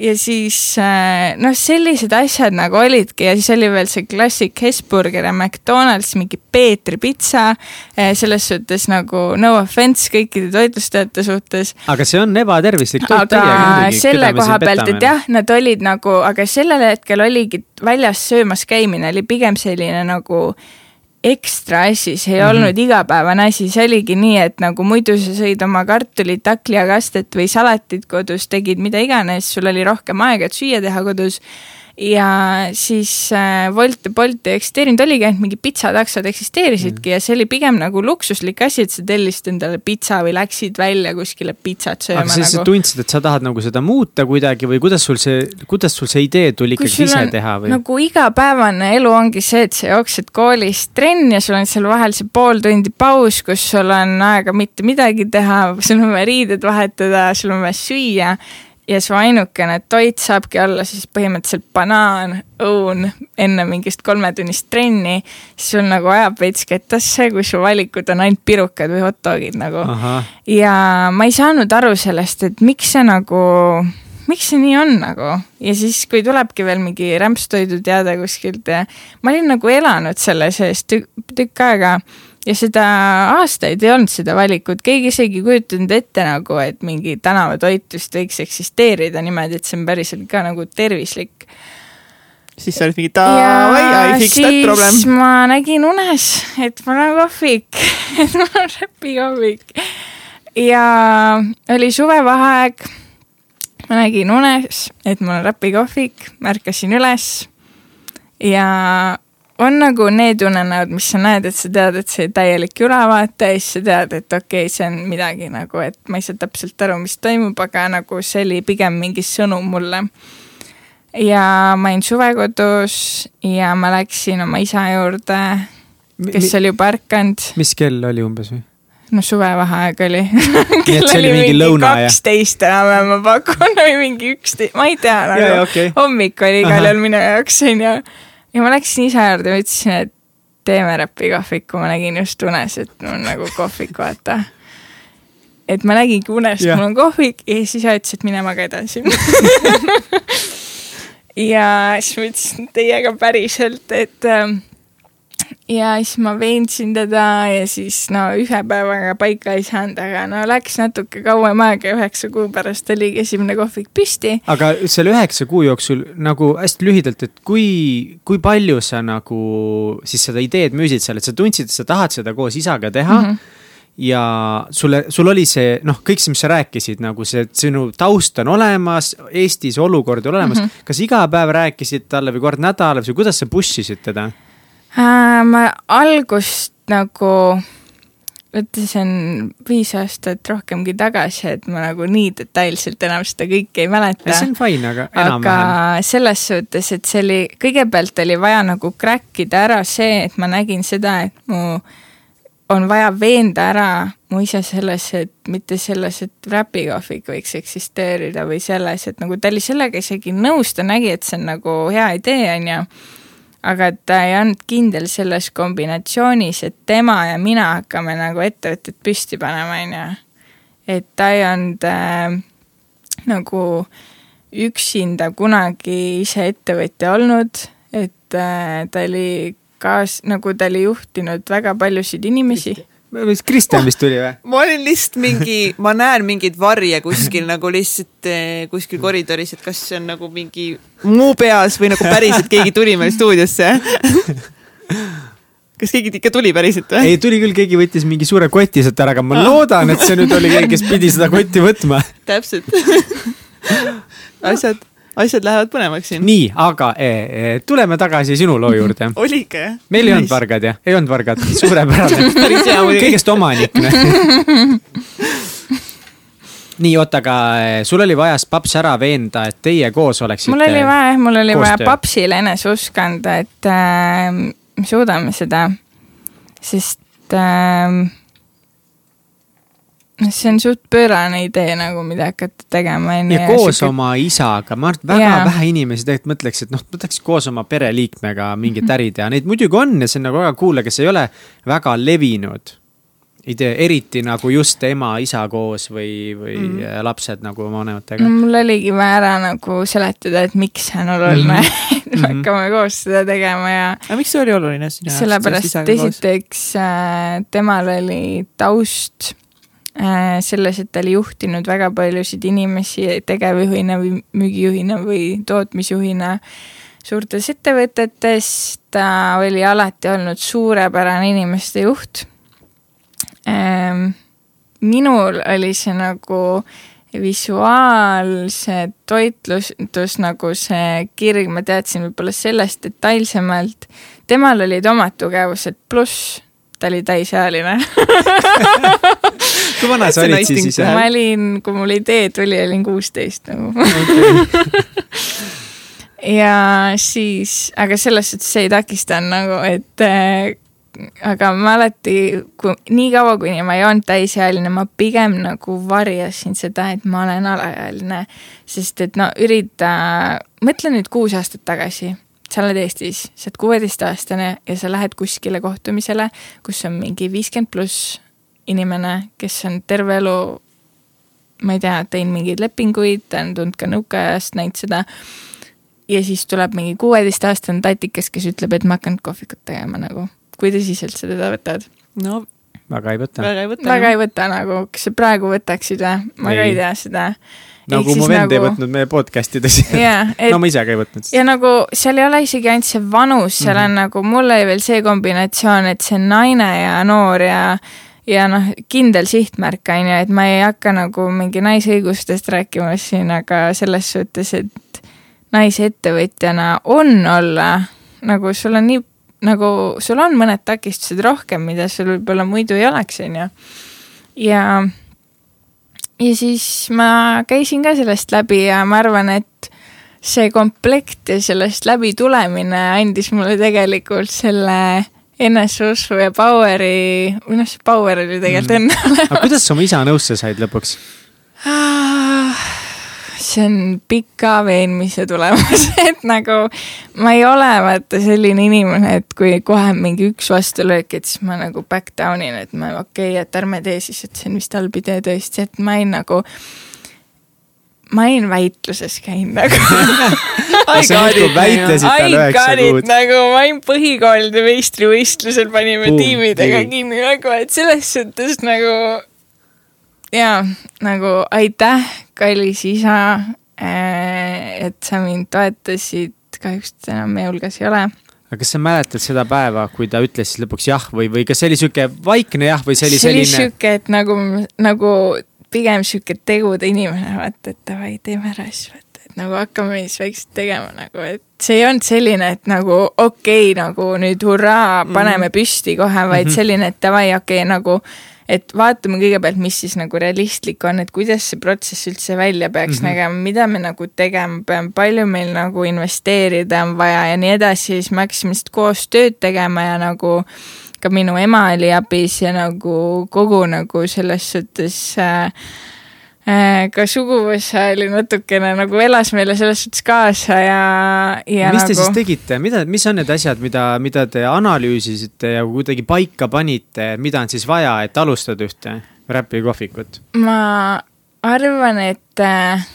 ja siis äh, noh, sellised asjad nagu olidki ja siis oli veel see klassik Hesburger ja McDonalds, mingi Peetri pitsa. Äh, selles suhtes nagu no offense kõikide toitlustajate suhtes. aga see on ebatervislik toit aga selle koha pealt, et jah, nad olid nagu, aga sellel hetkel oligi väljas söömas käimine oli pigem selline nagu ekstra asi, see ei mm -hmm. olnud igapäevane asi, see oligi nii, et nagu muidu sa sõid oma kartulit, takliakastet või salatit kodus, tegid mida iganes, sul oli rohkem aega, et süüa teha kodus ja siis äh, Wolt ja Bolt ei eksisteerinud, oligi ainult mingi pitsataksod eksisteerisidki mm. ja see oli pigem nagu luksuslik asi, et sa tellisid endale pitsa või läksid välja kuskile pitsat sööma. aga sa nagu... tundsid, et sa tahad nagu seda muuta kuidagi või kuidas sul see, kuidas sul see idee tuli ikkagi ise teha või? nagu igapäevane elu ongi see, et sa jooksed koolis trenni ja sul on seal vahel see pool tundi paus, kus sul on aega mitte midagi teha, sul on vaja riided vahetada, sul on vaja süüa ja su ainukene toit saabki olla siis põhimõtteliselt banaan, õun enne mingist kolmetunnist trenni, siis sul nagu ajab veits kettasse, kui su valikud on ainult pirukad või hot dogid nagu. ja ma ei saanud aru sellest, et miks see nagu, miks see nii on nagu ja siis, kui tulebki veel mingi rämpstoidu teade kuskilt ja ma olin nagu elanud selle sees tükk, tükk aega ja seda aastaid ei olnud seda valikut, keegi isegi ei kujutanud ette nagu, et mingi tänavatoit vist võiks eksisteerida niimoodi, et see on päriselt ka nagu tervislik. siis sa olid mingi davai, I fix that problem. siis ma nägin unes, et mul on kohvik et mul on räpikohvik. ja oli suvevaheaeg. ma nägin unes, et mul on räpikohvik, märkasin üles ja on nagu need unenäod, mis sa näed, et sa tead, et see täielik ülevaate ja siis sa tead, et okei okay,, see on midagi nagu, et ma ei saa täpselt aru, mis toimub, aga nagu see oli pigem mingi sõnum mulle. ja ma olin suvekodus ja ma läksin oma isa juurde, kes mi oli juba ärkanud. mis kell oli umbes või? no suvevaheaeg oli see oli mingi kaksteist enam-vähem ma pakun või mingi üksteist, ma ei tea nagu, okay. hommik oli igal juhul minu jaoks onju ja ma läksin isa juurde ja ütlesin, et teeme räpikohviku, ma nägin just unes, et mul on nagu kohvik, vaata. et ma nägingi unes, et mul on kohvik ja siis isa ütles, et mine maga edasi. Ja siis ma ütlesin teiega päriselt, et ähm, ja siis ma veensin teda ja siis no ühe päevaga paika ei saanud, aga no läks natuke kauem aega, üheksa kuu pärast oligi esimene kohvik püsti. aga selle üheksa kuu jooksul nagu hästi lühidalt, et kui, kui palju sa nagu siis seda ideed müüsid seal, et sa tundsid, et sa tahad seda koos isaga teha mm? -hmm ja sulle, sul oli see noh, kõik see, mis sa rääkisid, nagu see sinu taust on olemas, Eestis olukord on olemas mm. -hmm. kas iga päev rääkisid talle või kord nädalas või kuidas sa push isid teda? Äh,? ma algust nagu, on viis aastat rohkemgi tagasi, et ma nagu nii detailselt enam seda kõike ei mäleta. see on fine, aga enam-vähem. aga selles suhtes, et see oli, kõigepealt oli vaja nagu crack ida ära see, et ma nägin seda, et mu on vaja veenda ära mu isa selles, et mitte selles, et räpikohvik võiks eksisteerida või selles, et nagu ta oli sellega isegi nõus, ta nägi, et see on nagu hea idee, on ju aga ta ei olnud kindel selles kombinatsioonis, et tema ja mina hakkame nagu ettevõtet püsti panema, on ju. et ta ei olnud äh, nagu üksinda kunagi ise ettevõtja olnud, et äh, ta oli kaas-, nagu ta oli juhtinud väga paljusid inimesi. Mis Kristjan vist tuli või? ma olin lihtsalt mingi, ma näen mingeid varje kuskil nagu lihtsalt eh, kuskil koridoris, et kas see on nagu mingi mu peas või nagu päriselt keegi tuli meil stuudiosse. kas keegi ikka tuli päriselt või? ei, tuli küll, keegi võttis mingi suure koti sealt ära, aga ma loodan, et see nüüd oli keegi, kes pidi seda kotti võtma. täpselt. asjad, asjad lähevad põnevaks siin. nii, aga e, e, tuleme tagasi sinu loo juurde. oli ikka jah? meil ei olnud vargad jah, ei olnud vargad, suurepärane. kõigest omanik. nii, oota, aga e, sul oli vaja paps ära veenda, et teie koos oleksite. mul oli vaja jah, mul oli vaja koostöö. papsile eneseusk anda, et äh, me suudame seda, sest äh, see on suht pöörane idee nagu, mida hakata tegema onju. ja koos oma isaga, ma arvan, et väga yeah. vähe inimesi tegelikult mõtleks, et noh, võtaks koos oma pereliikmega mingit äri teha, neid muidugi on ja see on nagu väga cool, aga see ei ole väga levinud idee, eriti nagu just ema-isa koos või, või mm. lapsed nagu oma vanematega no mul oligi vaja ära nagu seletada, et miks see on oluline mm, -hmm. et me hakkame koos seda tegema ja aga miks see oli oluline sellepärast et esiteks äh, temal oli taust selles, et ta oli juhtinud väga paljusid inimesi tegevjuhina või müügijuhina või tootmisjuhina suurtes ettevõtetes, ta oli alati olnud suurepärane inimeste juht ähm,. minul oli see nagu visuaalse toitlustus nagu see kirg, ma teadsin võib-olla sellest detailsemalt. temal olid omad tugevused, pluss ta oli täisealine. kui vana sa olid siis ise ma olin, kui mul idee tuli, olin kuusteist nagu. ja siis, aga selles suhtes see ei takistanud nagu, et äh, aga ma alati, kui nii kaua, kuni ma ei olnud täisealine, ma pigem nagu varjasin seda, et ma olen alaealine. sest et no ürita, mõtle nüüd kuus aastat tagasi, sa oled Eestis, sa oled kuueteistaastane ja sa lähed kuskile kohtumisele, kus on mingi viiskümmend pluss inimene, kes on terve elu ma ei tea, teinud mingeid lepinguid, ta on tulnud ka nõukaajast näinud seda. ja siis tuleb mingi kuueteistaastane tatikas, kes ütleb, et ma hakkan kohvikut tegema nagu. kui tõsiselt sa teda võtad? no väga ei võta. väga ei võta. väga ei võta nagu, kas sa praegu võtaksid või? ma ka Ei. ei tea seda. Nagu mu vend ei võtnud meie podcast ides. jaa, et no ma ise ka ei võtnud. ja nagu seal ei ole isegi ainult see vanus, seal on Mhm. nagu, mul oli veel see kombinatsioon, et see naine ja noor ja ja noh, kindel sihtmärk on ju, et ma ei hakka nagu mingi naisõigustest rääkima siin, aga selles suhtes, et naisettevõtjana on olla nagu sul on nii, nagu sul on mõned takistused rohkem, mida sul võib-olla muidu ei oleks, on ju. ja ja siis ma käisin ka sellest läbi ja ma arvan, et see komplekt ja sellest läbi tulemine andis mulle tegelikult selle eneseusku ja power'i, või noh, see power oli tegelikult Mhm. enne olemas. aga kuidas sa oma isa nõusse said lõpuks? See on pika veenmise tulemus, et nagu ma ei ole vaata selline inimene, et kui kohe mingi üks vastulöök, et siis ma nagu back down in, et ma okei okay,, et ärme tee siis, et see on vist halb idee tõesti, et ma olin nagu, ma olin väitluses käinud nagu. nagu ma olin põhikoolide meistrivõistlusel, panime Boom, tiimidega nii. kinni nagu, et selles suhtes nagu jaa, nagu aitäh, kallis isa, et sa mind toetasid, kahjuks ta enam meie hulgas ei ole. aga kas sa mäletad seda päeva, kui ta ütles siis lõpuks jah või, või kas see oli sihuke vaikne jah, või see oli see oli selline? sihuke, et nagu, nagu pigem sihuke tegude inimene, vaata, et davai, teeme ära siis, vaata, et nagu hakkame siis vaikselt tegema nagu, et see ei olnud selline, et nagu okei okay,, nagu nüüd hurraa, paneme püsti kohe, vaid Mhm. selline, et davai, okei okay,, nagu et vaatame kõigepealt, mis siis nagu realistlik on, et kuidas see protsess üldse välja peaks mm. -hmm. nägema, mida me nagu tegema peame, palju meil nagu investeerida on vaja ja nii edasi, siis me hakkasime lihtsalt koos tööd tegema ja nagu ka minu ema oli abis ja nagu kogu nagu selles suhtes äh, ka suguvõsa oli natukene nagu elas meile selles suhtes kaasa ja, ja mis nagu te siis tegite, mida, mis on need asjad, mida, mida te analüüsisite ja kuidagi paika panite, mida on siis vaja, et alustada ühte räpikohvikut? ma arvan, et äh,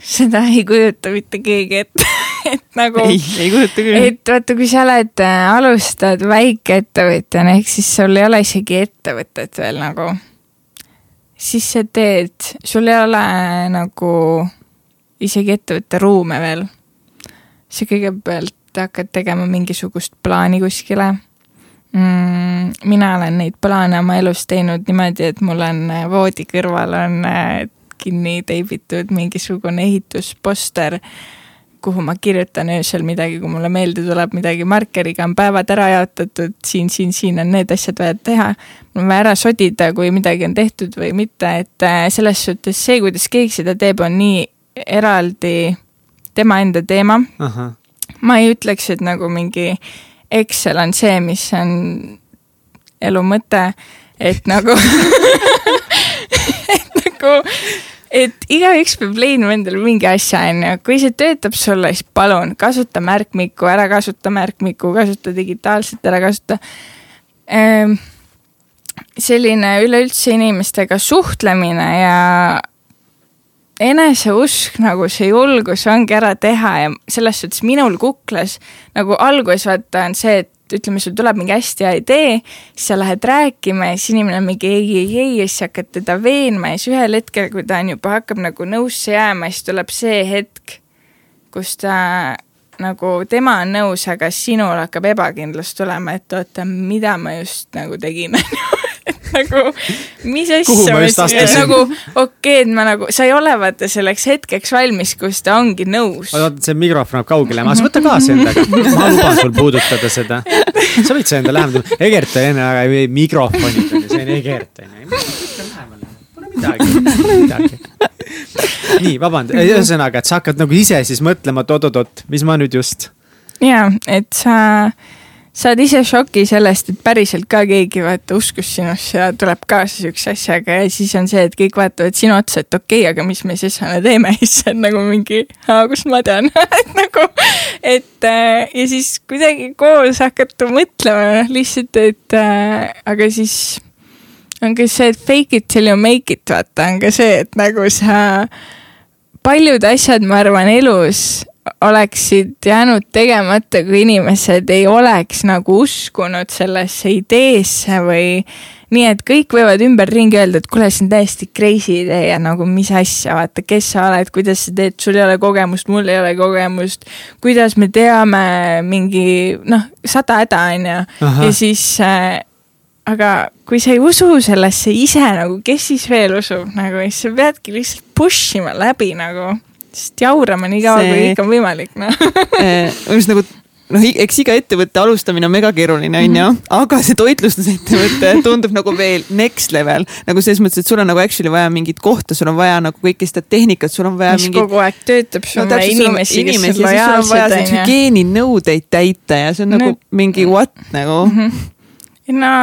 seda ei kujuta mitte keegi ette et nagu ei, ei kujuta küll. et vaata, kui sa oled, alustad väikeettevõtjana, ehk siis sul ei ole isegi ettevõtet veel nagu, siis sa teed, sul ei ole nagu isegi ettevõtte ruume veel. sa kõigepealt hakkad tegema mingisugust plaani kuskile mm,. mina olen neid plaane oma elus teinud niimoodi, et mul on äh, voodi kõrval on äh, kinni teibitud mingisugune ehitusposter kuhu ma kirjutan öösel midagi, kui mulle meelde tuleb midagi markeriga on päevad ära jaotatud, siin, siin, siin on need asjad vaja teha. mul on vaja ära sodida, kui midagi on tehtud või mitte, et äh, selles suhtes see, kuidas keegi seda teeb, on nii eraldi tema enda teema. ma ei ütleks, et nagu mingi Excel on see, mis on elu mõte, et nagu et nagu, et igaüks peab leidma endale mingi asja, onju, kui see töötab sulle, siis palun kasuta märkmikku, ära kasuta märkmikku, kasuta digitaalset, ära kasuta. Ehm, selline üleüldse inimestega suhtlemine ja eneseusk nagu see julgus ongi ära teha ja selles suhtes minul kuklas nagu alguses vaata on see, et ütleme, sul tuleb mingi hästi hea idee, siis sa lähed rääkima ja siis inimene on mingi ei, ei, ei ja siis hakkad teda veenma ja siis ühel hetkel, kui ta on juba, hakkab nagu nõusse jääma, siis tuleb see hetk, kus ta nagu tema on nõus, aga sinul hakkab ebakindlus tulema, et oota, mida ma just nagu tegin, et nagu mis asja ma siin- et nagu okei okay,, et ma nagu, sa ei ole vaata selleks hetkeks valmis, kus ta ongi nõus. oota, see mikrofon läheb kaugele, ma võta kaasa endaga, ma luban sul puudutada seda. sa võid seda enda lähemale, Egert oli enne väga mikrofonid oli, see on Egert on ju. Pole midagi, pole midagi. nii, vabandust, ühesõnaga, et sa hakkad nagu ise siis mõtlema, et oot-oot-oot, mis ma nüüd just. ja, et sa saad ise šoki sellest, et päriselt ka keegi vaata uskus sinusse ja tuleb kaasa siukse asjaga ja siis on see, et kõik vaatavad sinu otsa, et okei okay,, aga mis me siis teeme, siis see on nagu mingi, kust ma tean, et nagu, et äh, ja siis kuidagi koos hakata mõtlema lihtsalt, et äh, aga siis on ka see, et fake it till you make it, vaata, on ka see, et nagu sa paljud asjad, ma arvan, elus oleksid jäänud tegemata, kui inimesed ei oleks nagu uskunud sellesse ideesse või nii, et kõik võivad ümberringi öelda, et kuule, see on täiesti crazy idee ja nagu mis asja, vaata, kes sa oled, kuidas sa teed, sul ei ole kogemust, mul ei ole kogemust, kuidas me teame mingi noh, sada häda on ju, ja siis äh, aga kui sa ei usu sellesse ise nagu, kes siis veel usub nagu, siis sa peadki lihtsalt push ima läbi nagu, sest jaurama nii kaua See- kui ikka on võimalik, noh. mis nagu noh, eks iga ettevõtte alustamine on mega keeruline, onju, aga see toitlustusettevõte tundub nagu veel next level. nagu selles mõttes, et sul on nagu actually vaja mingit kohta, sul on vaja nagu kõike seda tehnikat, sul on vaja mis mingit kogu aeg töötab, sul on vaja inimesi, kes on inimesi, sul on vaja lojaalsed, neid on ju. hügieeninõudeid täita ja see on nagu No- mingi what nagu mm. Mhm. no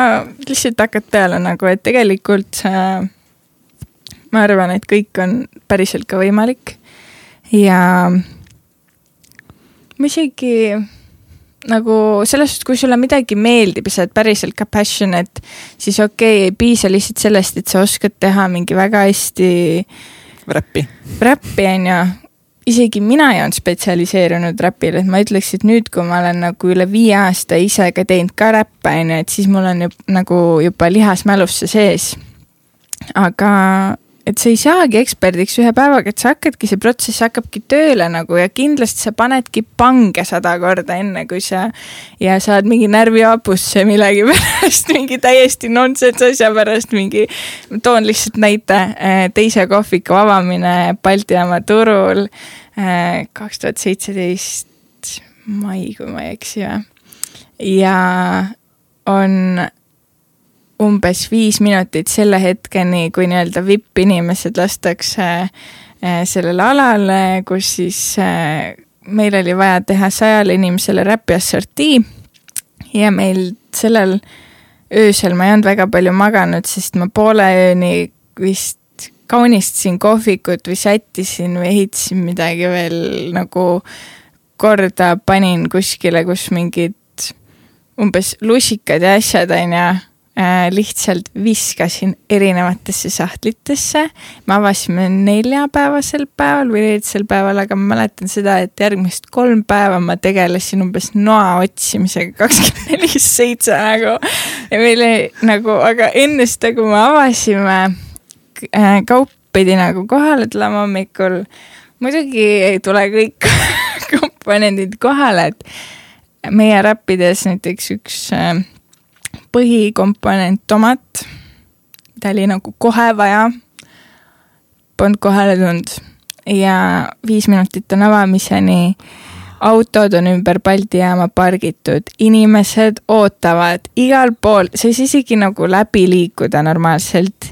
lihtsalt hakkad peale nagu, et tegelikult äh, ma arvan, et kõik on päriselt ka võimalik ja ma isegi nagu selles suhtes, kui sulle midagi meeldib ja sa oled päriselt ka passionate, siis okei okay,, ei piisa lihtsalt sellest, et sa oskad teha mingi väga hästi räppi. räppi on ju, isegi mina ei olnud spetsialiseerunud räpile, et ma ütleks, et nüüd, kui ma olen nagu üle viie aasta ise ka teinud ka räppe on ju, et siis mul on ju nagu juba lihas mälusse sees. aga et sa ei saagi eksperdiks ühe päevaga, et sa hakkadki, see protsess hakkabki tööle nagu ja kindlasti sa panedki pange sada korda enne, kui sa ja saad mingi närvihapusse millegipärast, mingi täiesti nonsense asja pärast mingi, toon lihtsalt näite, teise kohviku avamine Balti jaama turul kaks tuhat seitseteist mai, kui ma ei eksi või. ja on umbes viis minutit selle hetkeni, kui nii-öelda vipp-inimesed lastakse äh, sellele alale, kus siis äh, meil oli vaja teha sajale inimesele räpi assortii ja meil sellel öösel ma ei olnud väga palju maganud, sest ma poole ööni vist kaunistasin kohvikut või sättisin või ehitasin midagi veel nagu korda, panin kuskile, kus mingid umbes lusikad ja asjad onju. äh, lihtsalt viskasin erinevatesse sahtlitesse. me avasime neljapäevasel päeval või reedesel päeval, aga ma mäletan seda, et järgmist kolm päeva ma tegelesin umbes noa otsimisega kakskümmend neli seitse nagu. ja meil oli nagu, aga enne seda, kui me avasime äh,, kaup pidi nagu kohale tulema hommikul. muidugi ei tule kõik komponendid kohale, et meie räppides näiteks üks äh, põhikomponent tomat, mida oli nagu kohe vaja, polnud kohale tulnud. Ja viis minutit on avamiseni. autod on ümber Balti jaama pargitud, inimesed ootavad igal pool, sa ei saa isegi nagu läbi liikuda normaalselt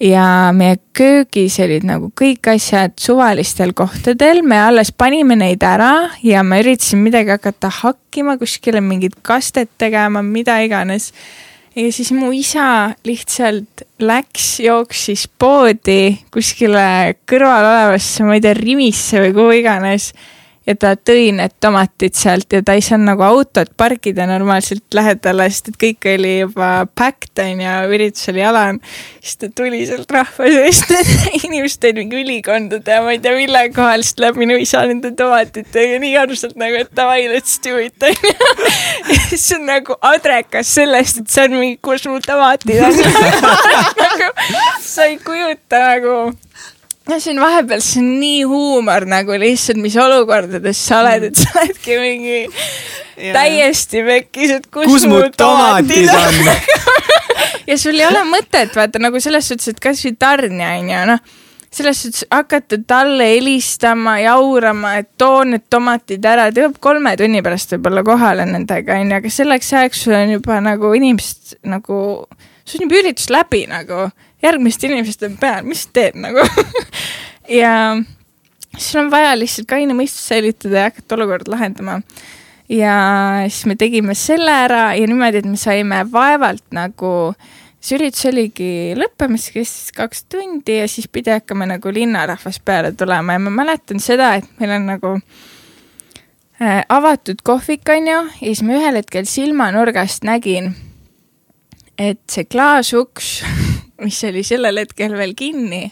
ja meie köögis olid nagu kõik asjad suvalistel kohtadel, me alles panime neid ära ja ma üritasin midagi hakata hakkima, kuskile mingit kastet tegema, mida iganes. ja siis mu isa lihtsalt läks, jooksis poodi kuskile kõrval olevasse, ma ei tea, Rimisse või kuhu iganes ja ta tõi need tomatid sealt ja ta ei saanud nagu autot parkida normaalselt lähedale, sest et kõik oli juba packed on ju, üritus oli jalan. siis ta tuli sealt rahva seest, inimesed olid mingi ülikondade ja ma ei tea mille kohal, siis läheb minu isa nende tomatitega nii armsalt nagu, et davai, let's do it on ju. siis on nagu adrekas sellest, et see on mingi, kus mu tomatid on nagu sa ei kujuta nagu no see on vahepeal, see on nii huumor nagu lihtsalt, mis olukordades sa oled, et sa oledki mingi ja. täiesti pekkis, et kus, kus mu tomatid on? ja sul ei ole mõtet vaata nagu selles suhtes, et kasvõi tarnija on ju noh selles suhtes hakata talle helistama, jaurama, et too need tomatid ära, ta jõuab kolme tunni pärast võib-olla kohale nendega onju, aga selleks ajaks sul on juba nagu inimesed nagu, sul on juba üritus läbi nagu järgmist inimest on peal, mis teed nagu ja siis on vaja lihtsalt kaine mõistus säilitada ja hakata olukorda lahendama. ja siis me tegime selle ära ja niimoodi, et me saime vaevalt nagu, see üritus oligi lõppemas, kestis kaks tundi ja siis pidi hakkama nagu linnarahvas peale tulema ja ma mäletan seda, et meil on nagu äh, avatud kohvik, on ju, ja siis ma ühel hetkel silmanurgast nägin, et see klaasuks mis oli sellel hetkel veel kinni,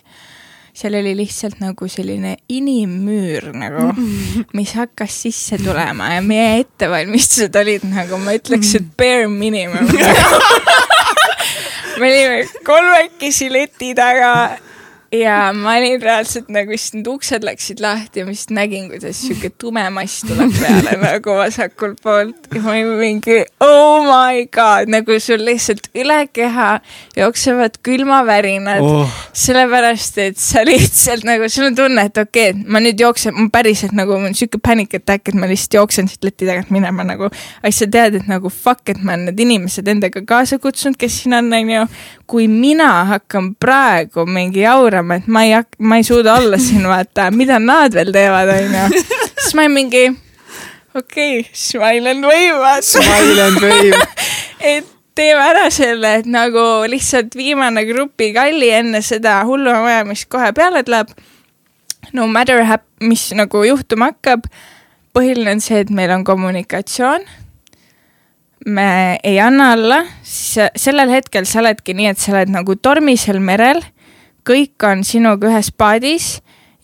seal oli lihtsalt nagu selline inimmüür nagu, mis hakkas sisse tulema ja meie ettevalmistused olid nagu ma ütleks, et bare minimum. Me olime kolmekesi leti taga ja ma olin reaalselt nagu, need uksed läksid lahti ja ma siis nägin, kuidas sihuke tume mass tuleb peale nagu vasakult poolt ja ma olin mingi oh my god, nagu sul lihtsalt üle keha jooksevad külmavärinad oh.. sellepärast, et sa lihtsalt nagu, sul on tunne, et okei okay,, ma nüüd jooksen, ma päriselt nagu, mul on sihuke panic attack, et ma lihtsalt jooksen siit leti tagant minema nagu. aga siis sa tead, et nagu fuck, et ma olen need inimesed endaga kaasa kutsunud, kes siin on, on ju. kui mina hakkan praegu mingi jaurama tegema, et ma ei hak-, ma ei suuda olla siin, vaata, mida nad veel teevad, onju. siis ma olin mingi, okei okay,, smile and wave, vaata. Smile and wave et teeme ära selle, et nagu lihtsalt viimane grupikalli enne seda hulluma mis kohe peale tuleb. No matter hap-, mis nagu juhtuma hakkab, põhiline on see, et meil on kommunikatsioon me ei anna alla, siis sellel hetkel sa oledki nii, et sa oled nagu tormisel merel kõik on sinuga ühes paadis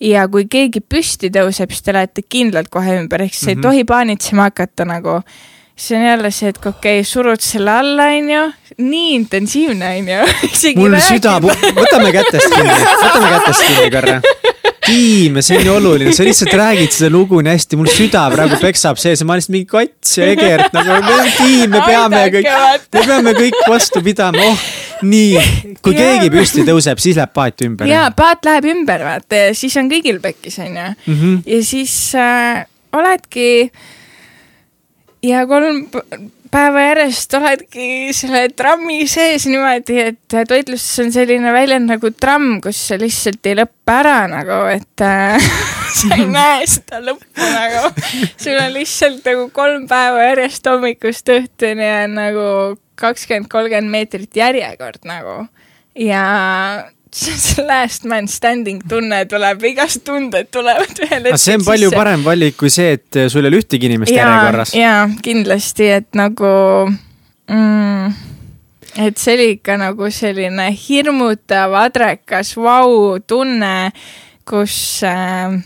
ja kui keegi püsti tõuseb, siis te lähete kindlalt kohe ümber, ehk siis mm -hmm. ei mhm. tohi paanitsema hakata nagu. siis on jälle see, et okei okay,, surud selle alla, onju, nii intensiivne, onju. mul süda, võtame kätest kinni, võtame kätest kinni korra tiim ja see on nii oluline, sa lihtsalt räägid seda lugu nii hästi, mul süda praegu peksab sees ja ma olen lihtsalt mingi Kats ja Egert nagu, me oleme tiim, me peame kõik, me peame kõik vastu pidama, oh. Nii, kui ja. keegi püsti tõuseb, siis läheb paat ümber. ja, paat läheb ümber, vaata ja siis on kõigil pekkis, onju. Mhm. ja siis äh, oledki ja kolm päeva järjest oledki selle trammi sees niimoodi, et toitlustuses on selline väljend nagu tramm, kus see lihtsalt ei lõppe ära nagu, et äh, sa ei näe seda lõppu nagu. sul on lihtsalt nagu kolm päeva järjest hommikust õhtuni on nagu kakskümmend, kolmkümmend meetrit järjekord nagu ja see last man standing tunne tuleb, igast tunded tulevad ühel hetkel see on palju sisse. parem valik kui see, et sul ei ole ühtegi inimest järjekorras. jaa, kindlasti, et nagu mm, et see oli ikka nagu selline hirmutav, adrekas vau-tunne, kus äh,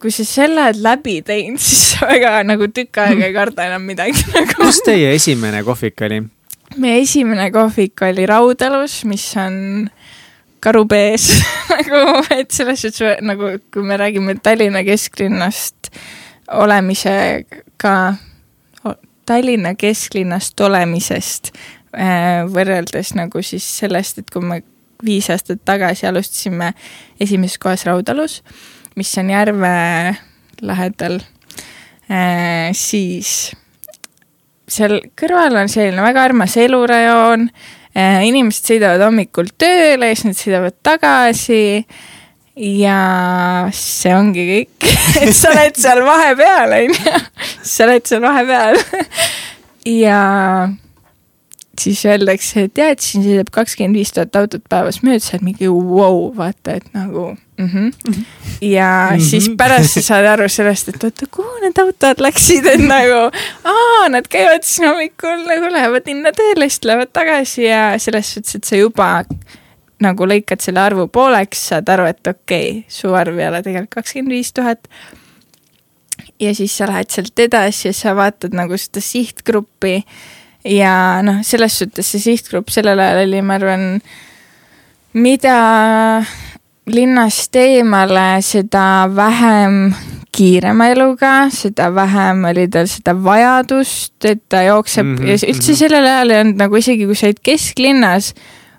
kui sa selle oled läbi teinud, siis sa väga nagu tükk aega ei karda enam midagi nagu. kus teie esimene kohvik oli? meie esimene kohvik oli Raudalus, mis on Karupees nagu, et selles suhtes nagu, kui me räägime Tallinna kesklinnast olemisega, Tallinna kesklinnast olemisest äh, võrreldes nagu siis sellest, et kui me viis aastat tagasi alustasime esimeses kohas Raudalus, mis on järve lähedal, äh, siis seal kõrval on selline väga armas elurajoon, äh, inimesed sõidavad hommikul tööle, siis nad sõidavad tagasi ja see ongi kõik et sa oled seal vahepeal, onju. sa oled seal vahepeal ja siis öeldakse, et et siin sõidab kakskümmend viis tuhat autot päevas mööda, sa oled mingi vau wow,, vaata, et nagu mm. -hmm. ja mm -hmm. siis pärast sa saad aru sellest, et oota, kuhu need autod läksid, et nagu aa, nad käivad siin hommikul nagu lähevad linna tööle, siis tulevad tagasi ja selles suhtes, et sa juba nagu lõikad selle arvu pooleks, saad aru, et okei okay,, su arv ei ole tegelikult kakskümmend viis tuhat. ja siis sa lähed sealt edasi ja sa vaatad nagu seda sihtgruppi ja noh, selles suhtes see sihtgrupp sellel ajal oli, ma arvan, mida linnast eemale, seda vähem kiirema eluga, seda vähem oli tal seda vajadust, et ta jookseb mm -hmm, ja üldse mhm. sellel ajal ei olnud nagu isegi, kui sa olid kesklinnas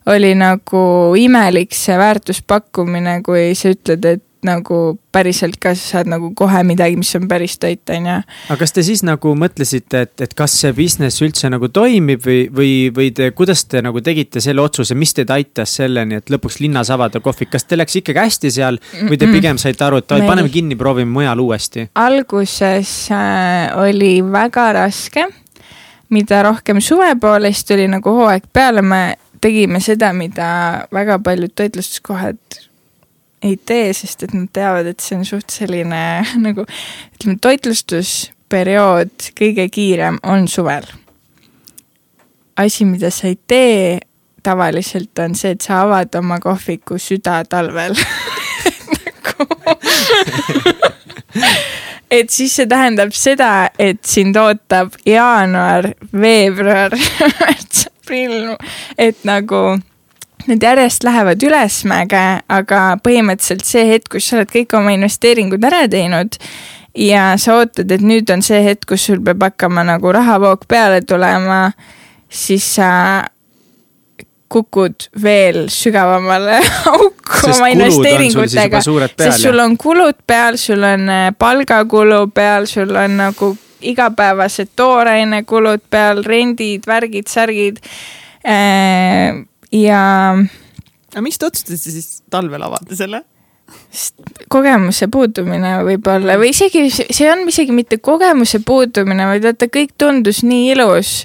oli nagu imelik see väärtuspakkumine, kui sa ütled, et nagu päriselt ka sa saad nagu kohe midagi, mis on päris toit, on ju. aga kas te siis nagu mõtlesite, et, et kas see business üldse nagu toimib või, või, või te, kuidas te nagu tegite selle otsuse, mis teid aitas selleni, et lõpuks linnas avada kohvik, kas teil läks ikkagi hästi seal või te pigem saite aru, et oi, paneme kinni, proovime mujal uuesti? alguses äh, oli väga raske mida rohkem suve poole, siis tuli nagu hooaeg peale, me tegime seda, mida väga paljud toitlustuskohad ei tee, sest et nad teavad, et see on suht selline nagu ütleme, toitlustusperiood kõige kiirem on suvel. asi, mida sa ei tee tavaliselt on see, et sa avad oma kohviku süda talvel nagu et siis see tähendab seda, et sind ootab jaanuar, veebruar, märts, aprill, et nagu need järjest lähevad ülesmäge, aga põhimõtteliselt see hetk, kus sa oled kõik oma investeeringud ära teinud ja sa ootad, et nüüd on see hetk, kus sul peab hakkama nagu rahavoog peale tulema, siis sa kukud veel sügavamale auku oma investeeringutega, sest sul on kulud peal, sul on äh, palgakulu peal, sul on nagu igapäevased toorainekulud peal, rendid, värgid, särgid. Äh, ja. aga miks te otsustasite siis talvel avada selle? kogemuse puudumine võib-olla või isegi see on isegi mitte kogemuse puudumine, vaid vaata, kõik tundus nii ilus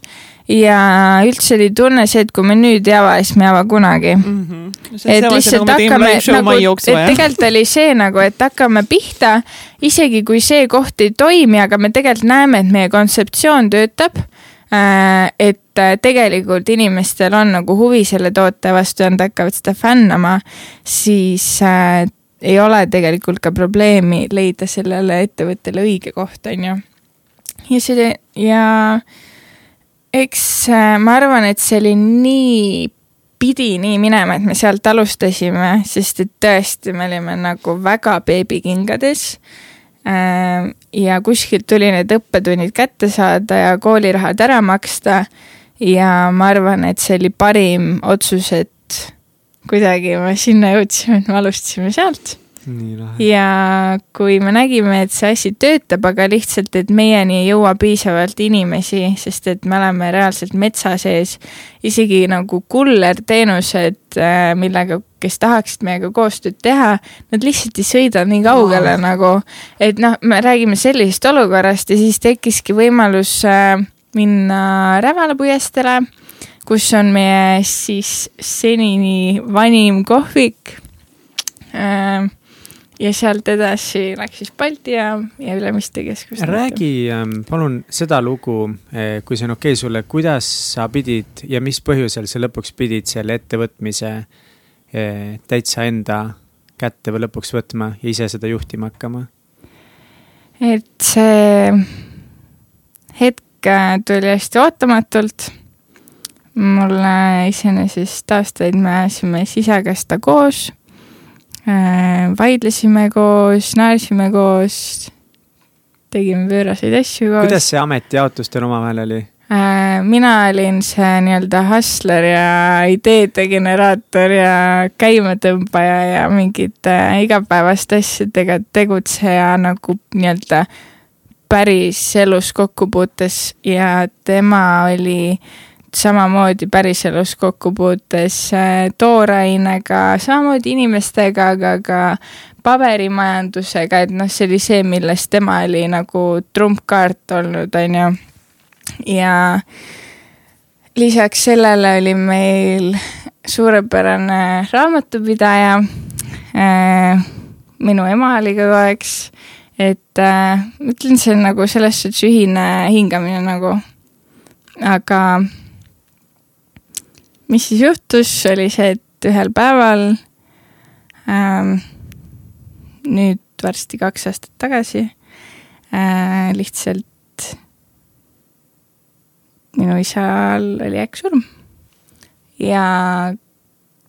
ja üldse oli tunne see, et kui me nüüd ei ava, siis me ei ava kunagi mm. -hmm. et lihtsalt hakkame nagu, et tegelikult oli see nagu, et hakkame pihta, isegi kui see koht ei toimi, aga me tegelikult näeme, et meie kontseptsioon töötab et tegelikult inimestel on nagu huvi selle toote vastu ja nad hakkavad seda fännama, siis äh, ei ole tegelikult ka probleemi leida sellele ettevõttele õige koht, on ju. ja see ja eks äh, ma arvan, et see oli nii, pidi nii minema, et me sealt alustasime, sest et tõesti, me olime nagu väga beebikingades. Äh, ja kuskilt tuli need õppetunnid kätte saada ja koolirahad ära maksta. ja ma arvan, et see oli parim otsus, et kuidagi me sinna jõudsime, et me alustasime sealt ja kui me nägime, et see asi töötab, aga lihtsalt, et meieni ei jõua piisavalt inimesi, sest et me oleme reaalselt metsa sees, isegi nagu kullerteenused, äh, millega, kes tahaksid meiega koostööd teha, nad lihtsalt ei sõida nii kaugele wow. nagu, et noh, me räägime sellisest olukorrast ja siis tekkiski võimalus äh, minna Rävala puiesteele, kus on meie siis senini vanim kohvik äh, ja sealt edasi läks siis Balti jaam ja Ülemiste keskus. räägi ähm, palun seda lugu, eh, kui see on okei okay sulle, kuidas sa pidid ja mis põhjusel sa lõpuks pidid selle ettevõtmise eh, täitsa enda kätte või lõpuks võtma ja ise seda juhtima hakkama? et see hetk äh, tuli hästi ootamatult. mulle iseenesest aastaid me ajasime sisekesta koos Äh, vaidlesime koos, naersime koos, tegime pööraseid asju koos. kuidas see ametijaotus teil omavahel oli? Äh, mina olin see nii-öelda hustler ja ideede generaator ja käimatõmbaja ja mingite igapäevaste asjadega tegutseja nagu nii-öelda päris elus kokkupuutes ja tema oli samamoodi päriselus kokkupuutes äh, toorainega, samamoodi inimestega, aga ka paberimajandusega, et noh, see oli see, milles tema oli nagu trumpkaart olnud, on ju. Ja lisaks sellele oli meil suurepärane raamatupidaja. Äh, minu ema oli ka toeks, et äh, ütlen, see on nagu selles suhtes ühine hingamine nagu, aga mis siis juhtus, oli see, et ühel päeval ähm,, nüüd varsti kaks aastat tagasi äh,, lihtsalt minu isal oli äkksurm. ja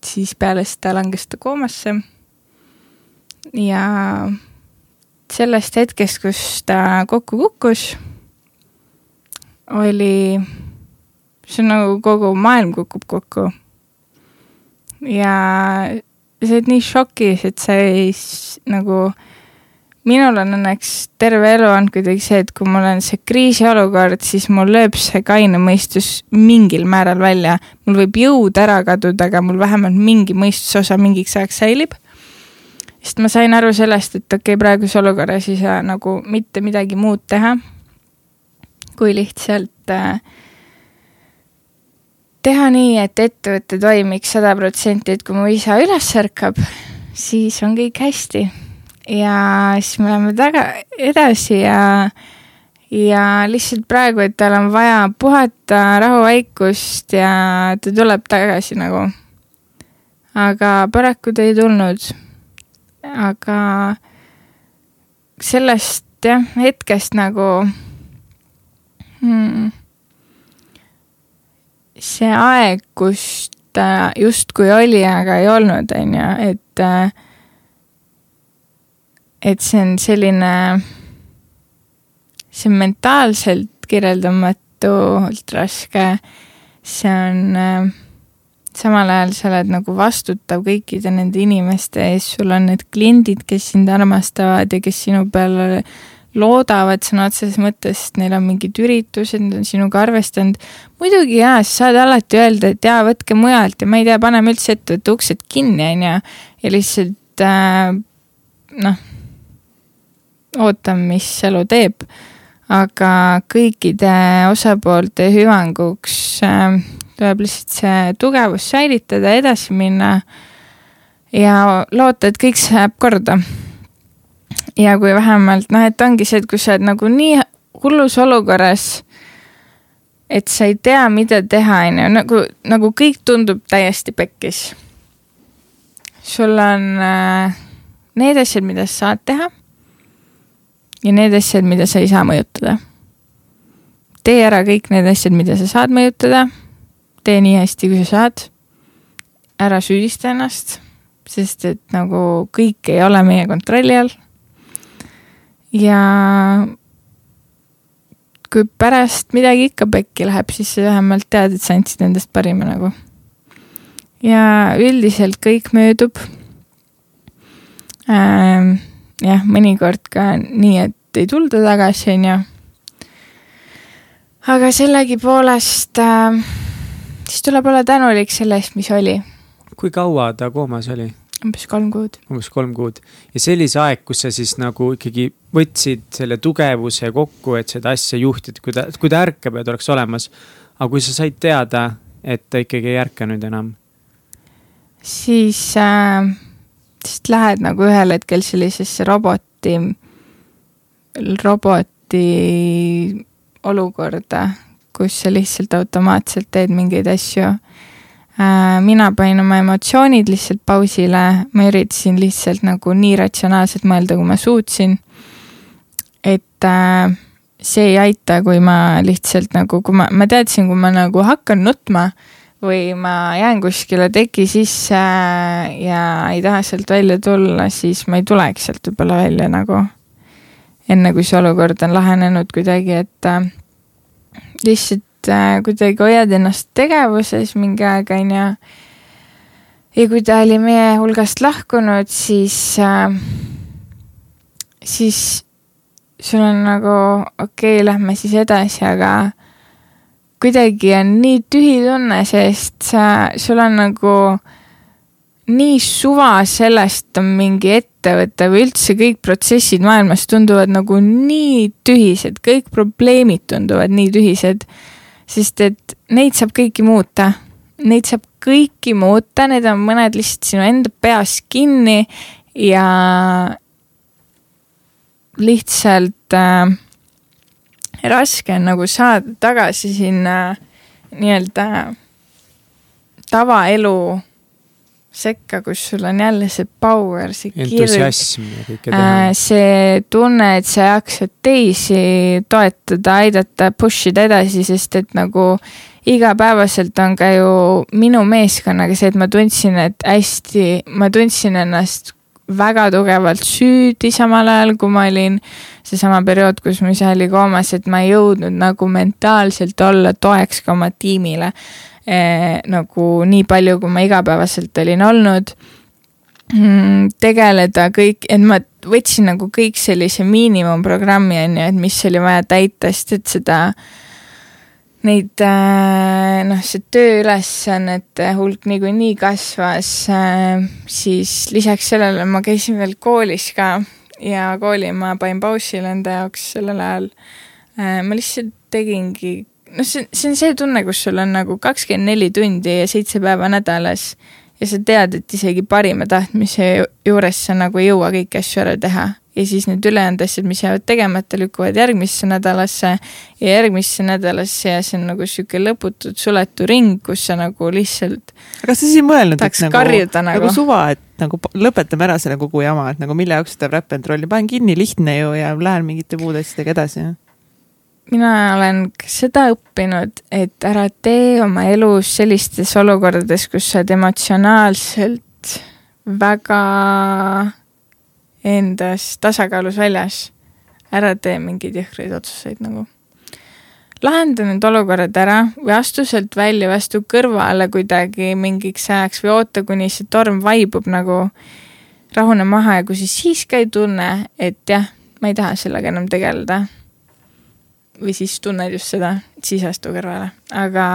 siis peale seda langes ta koomasse. ja sellest hetkest, kus ta kokku kukkus, oli see on nagu kogu maailm kukub kokku. ja sa oled nii šokis, et sa ei nagu, minul on õnneks terve elu olnud kuidagi see, et kui mul on see kriisiolukord, siis mul lööb see kaine mõistus mingil määral välja. mul võib jõud ära kaduda, aga mul vähemalt mingi mõistusosa mingiks ajaks säilib. sest ma sain aru sellest, et okei okay,, praeguses olukorras ei saa nagu mitte midagi muud teha, kui lihtsalt äh, teha nii, et ettevõte toimiks sada protsenti, et kui mu isa üles ärkab, siis on kõik hästi. Ja siis me läheme taga, edasi ja, ja lihtsalt praegu, et tal on vaja puhata rahuvaikust ja ta tuleb tagasi nagu. aga paraku ta ei tulnud. aga sellest jah, hetkest nagu hmm, see aeg, kus ta justkui oli, aga ei olnud, on ju, et äh, et see on selline, see on mentaalselt kirjeldamatult raske, see on äh, samal ajal sa oled nagu vastutav kõikide nende inimeste ees, sul on need kliendid, kes sind armastavad ja kes sinu peale loodavad sõna otseses mõttes, et neil on mingid üritused, nad on sinuga arvestanud. muidugi jaa, sa saad alati öelda, et jaa, võtke mujalt ja ma ei tea, paneme üldse ettevõtte uksed kinni, on ju. ja lihtsalt äh, noh, ootame, mis elu teeb. aga kõikide osapoolte hüvanguks äh, tuleb lihtsalt see tugevus säilitada, edasi minna ja loota, et kõik saab korda ja kui vähemalt noh, et ongi see, et kui sa oled nagu nii hullus olukorras, et sa ei tea, mida teha, on ju, nagu, nagu kõik tundub täiesti pekkis. sul on äh, need asjad, mida sa saad teha ja need asjad, mida sa ei saa mõjutada. tee ära kõik need asjad, mida sa saad mõjutada. tee nii hästi, kui sa saad. ära süüdista ennast, sest et nagu kõik ei ole meie kontrolli all ja kui pärast midagi ikka pekki läheb, siis sa vähemalt tead, et sa andsid endast parima nagu. ja üldiselt kõik möödub ähm,. jah, mõnikord ka nii, et ei tulda tagasi, on ju. aga sellegipoolest äh, siis tuleb olla tänulik selle eest, mis oli. kui kaua ta koomas oli? umbes kolm kuud. umbes kolm kuud ja see oli see aeg, kus sa siis nagu ikkagi võtsid selle tugevuse kokku, et seda asja juhtida, kui ta, kui ta ärkab ja ta oleks olemas. aga kui sa said teada, et ta ikkagi ei ärka nüüd enam? siis äh, siis lähed nagu ühel hetkel sellisesse roboti, roboti olukorda, kus sa lihtsalt automaatselt teed mingeid asju Äh, mina panin oma emotsioonid lihtsalt pausile, ma üritasin lihtsalt nagu nii ratsionaalselt mõelda, kui ma suutsin. et äh, see ei aita, kui ma lihtsalt nagu, kui ma, ma teadsin, kui ma nagu hakkan nutma või ma jään kuskile teki sisse ja ei taha sealt välja tulla, siis ma ei tuleks sealt võib-olla välja nagu. Enne kui see olukord on lahenenud kuidagi, et äh, lihtsalt äh, kuidagi hoiad ennast tegevuses mingi aeg, on ju. ja kui ta oli meie hulgast lahkunud, siis äh,, siis sul on nagu okei okay,, lähme siis edasi, aga kuidagi on nii tühi tunne, sest sa, sul on nagu nii suva sellest on mingi ettevõte või üldse kõik protsessid maailmas tunduvad nagu nii tühised, kõik probleemid tunduvad nii tühised sest et neid saab kõiki muuta. Neid saab kõiki muuta, need on mõned lihtsalt sinu enda peas kinni ja lihtsalt äh, raske on nagu saada tagasi sinna nii-öelda tavaelu sekka, kus sul on jälle see power, see entusiasm ja kõike teha. Äh, see tunne, et sa jaksad teisi toetada, aidata, push ida edasi, sest et nagu igapäevaselt on ka ju minu meeskonnaga see, et ma tundsin, et hästi, ma tundsin ennast väga tugevalt süüdi samal ajal, kui ma olin. Seesama periood, kus mu isa oli koomas, et ma ei jõudnud nagu mentaalselt olla toeks ka oma tiimile eh, nagu nii palju, kui ma igapäevaselt olin olnud mm,. tegeleda kõik, et ma võtsin nagu kõik sellise miinimumprogrammi, on ju, et mis oli vaja täita, sest et seda neid äh, noh, see tööülesannete hulk niikuinii kasvas, äh, siis lisaks sellele ma käisin veel koolis ka ja kooli ma panin pausile enda jaoks sellel ajal. Äh, ma lihtsalt tegingi noh, see, see on see tunne, kus sul on nagu kakskümmend neli tundi ja seitse päeva nädalas ja sa tead, et isegi parima tahtmise juures sa nagu ei jõua kõiki asju ära teha. ja siis need ülejäänud asjad, mis jäävad tegemata, lükkuvad järgmisse nädalasse ja järgmisse nädalasse ja see on nagu sihuke lõputult suletu ring, kus sa nagu lihtsalt aga kas sa siis ei mõelnud, et nagu, karjuda, nagu, nagu suva, et nagu lõpetame ära selle kogu jama, et nagu mille jaoks seda Rap n Rolli, panen kinni, lihtne ju ja lähen mingite muude asjadega edasi mina olen seda õppinud, et ära tee oma elus sellistes olukordades, kus sa oled emotsionaalselt väga endas tasakaalus väljas. ära tee mingeid jõhkraid otsuseid nagu. lahenda need olukorrad ära või astu sealt välja või astu kõrvale kuidagi mingiks ajaks või oota, kuni see torm vaibub nagu, rahune maha ja kui sa siis ka ei tunne, et jah, ma ei taha sellega enam tegeleda või siis tunned just seda, siis astu kõrvale. aga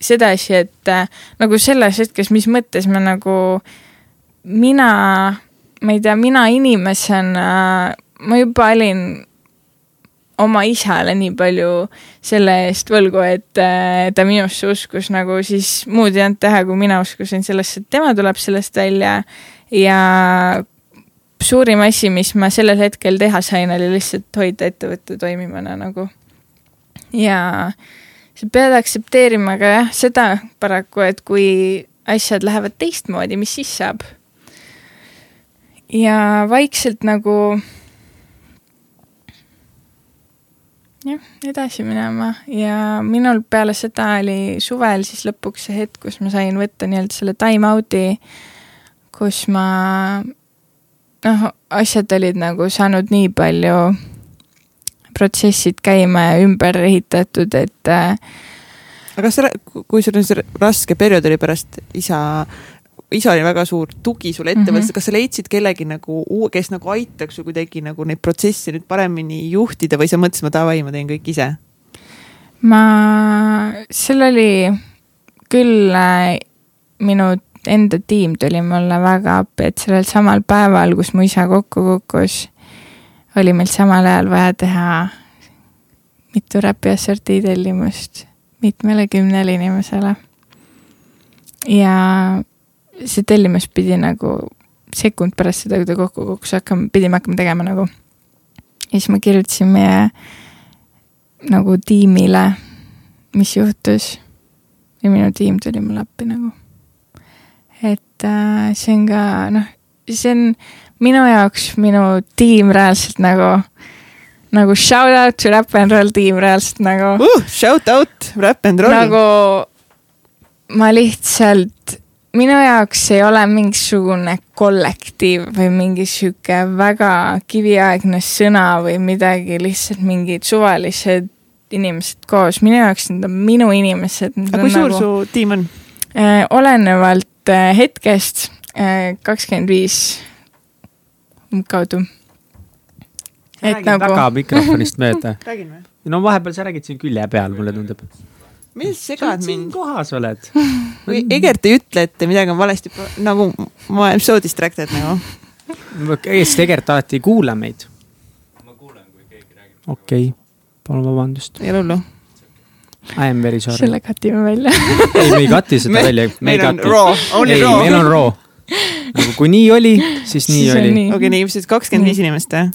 sedasi, et äh, nagu selles hetkes, mis mõttes ma nagu, mina, ma ei tea, mina inimesena, ma juba olin oma isale nii palju selle eest võlgu, et äh, ta minusse uskus nagu siis muud ei olnud teha, kui mina uskusin sellesse, et tema tuleb sellest välja ja suurim asi, mis ma sellel hetkel teha sain, oli lihtsalt hoida ettevõtte toimimine nagu ja sa pead aktsepteerima ka jah, seda paraku, et kui asjad lähevad teistmoodi, mis siis saab. ja vaikselt nagu jah, edasi minema ja minul peale seda oli suvel siis lõpuks see hetk, kus ma sain võtta nii-öelda selle time out'i, kus ma noh, asjad olid nagu saanud nii palju protsessid käima ja ümber ehitatud, et äh, aga kas sa, kui sul on see raske periood oli pärast isa, isa oli väga suur tugi sulle ettevõttes mm, -hmm. kas sa leidsid kellegi nagu, kes nagu aitaks sul kuidagi nagu neid protsesse nüüd paremini juhtida või sa mõtlesid, ma davai, ma teen kõik ise? ma, seal oli küll äh, minu enda tiim tuli mulle väga appi, et sellel samal päeval, kus mu isa kokku kukkus oli meil samal ajal vaja teha mitu räpi assortii tellimust mitmele kümnele inimesele. ja see tellimus pidi nagu sekund pärast seda, kui ta kokku kukkus, hakkame, pidime hakkama tegema nagu. ja siis ma kirjutasin meie nagu tiimile, mis juhtus. ja minu tiim tuli mulle appi nagu. et äh, see on ka noh, see on minu jaoks minu tiim reaalselt nagu, nagu shout out to Rap n Roll tiim reaalselt nagu uh,. Shout out Rap n Roll. nagu ma lihtsalt, minu jaoks ei ole mingisugune kollektiiv või mingi sihuke väga kiviaegne sõna või midagi, lihtsalt mingid suvalised inimesed koos, minu jaoks need on minu inimesed. aga kui suur nagu, su tiim on äh,? olenevalt äh, hetkest äh, kakskümmend viis umbkaudu. et nagu. väga mikrofonist mööda räägin või? no vahepeal sa räägid siin külje peal, mulle tundub. mis segad mind? kohas oled või Egert ei ütle, et midagi on valesti, nagu ma olen so distracted nagu. Eesti Egert alati ei kuula meid. ma kuulen, kui keegi räägib. okei okay palun vabandust. ei ole hullu. I am very sorry. selle katime välja ei, me ei kati seda me, välja. meil on raw, only raw. meil on raw. Nagu kui nii oli, siis nii siis oli. okei nii, siis kakskümmend viis inimest, jah?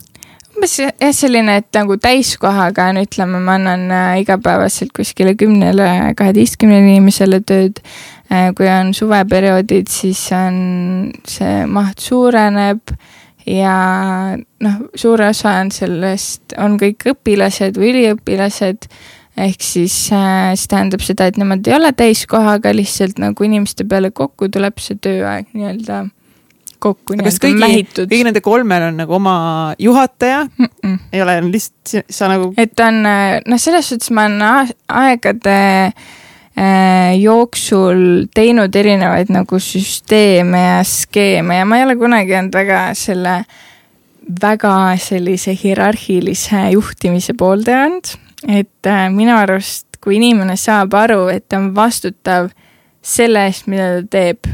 umbes jah, selline, et nagu täiskohaga on, ütleme, ma annan äh, igapäevaselt kuskile kümnele, kaheteistkümnele inimesele tööd äh,. kui on suveperioodid, siis on see maht suureneb ja noh, suur osa on sellest, on kõik õpilased või üliõpilased, ehk siis äh, see tähendab seda, et nemad ei ole täiskohaga, lihtsalt nagu inimeste peale kokku tuleb see tööaeg nii-öelda kokku kas kõigi, kõigi nende kolmel on nagu oma juhataja mm? -mm. ei ole, lihtsalt sa nagu. et on, äh, noh, selles suhtes ma olen aegade äh, jooksul teinud erinevaid nagu süsteeme ja skeeme ja ma ei ole kunagi olnud väga selle väga sellise hierarhilise juhtimise pooldaja olnud, et äh, minu arust, kui inimene saab aru, et ta on vastutav selle eest, mida ta teeb,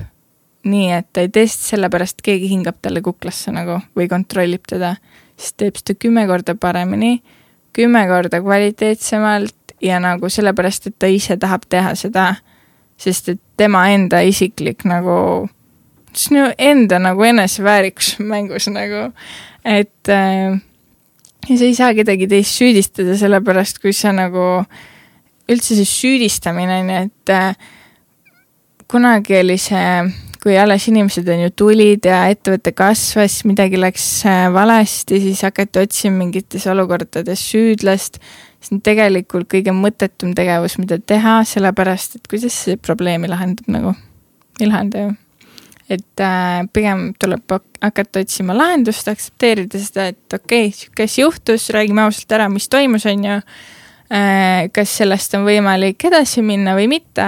nii et ta ei tee seda sellepärast, et keegi hingab talle kuklasse nagu või kontrollib teda, siis teeb seda kümme korda paremini, kümme korda kvaliteetsemalt ja nagu sellepärast, et ta ise tahab teha seda, sest et tema enda isiklik nagu, sinu enda nagu eneseväärikus mängus nagu. Et äh, ja sa ei saa kedagi teist süüdistada, sellepärast kui sa nagu, üldse see süüdistamine on ju, et äh, kunagi oli see, kui alles inimesed on ju tulid ja ettevõte kasvas, midagi läks äh, valesti, siis hakati otsima mingites olukordades süüdlast. see on tegelikult kõige mõttetum tegevus, mida teha, sellepärast et kuidas see probleemi lahendab nagu, ei lahenda ju et äh, pigem tuleb hakata otsima lahendust, aktsepteerida seda, et okei okay,, asi juhtus, räägime ausalt ära, mis toimus, on ju äh,. kas sellest on võimalik edasi minna või mitte.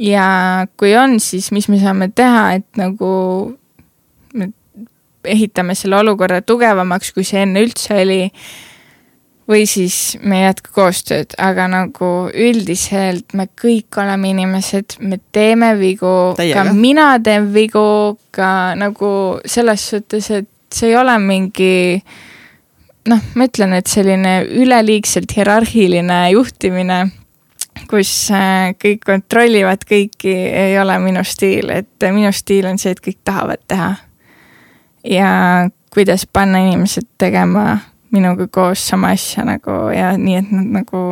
ja kui on, siis mis me saame teha, et nagu me ehitame selle olukorra tugevamaks, kui see enne üldse oli või siis me ei jätka koostööd, aga nagu üldiselt me kõik oleme inimesed, me teeme vigu, ka mina teen vigu, ka nagu selles suhtes, et see ei ole mingi noh, ma ütlen, et selline üleliigselt hierarhiline juhtimine, kus äh, kõik kontrollivad kõiki, ei ole minu stiil, et minu stiil on see, et kõik tahavad teha. ja kuidas panna inimesed tegema minuga koos sama asja nagu ja nii, et nad nagu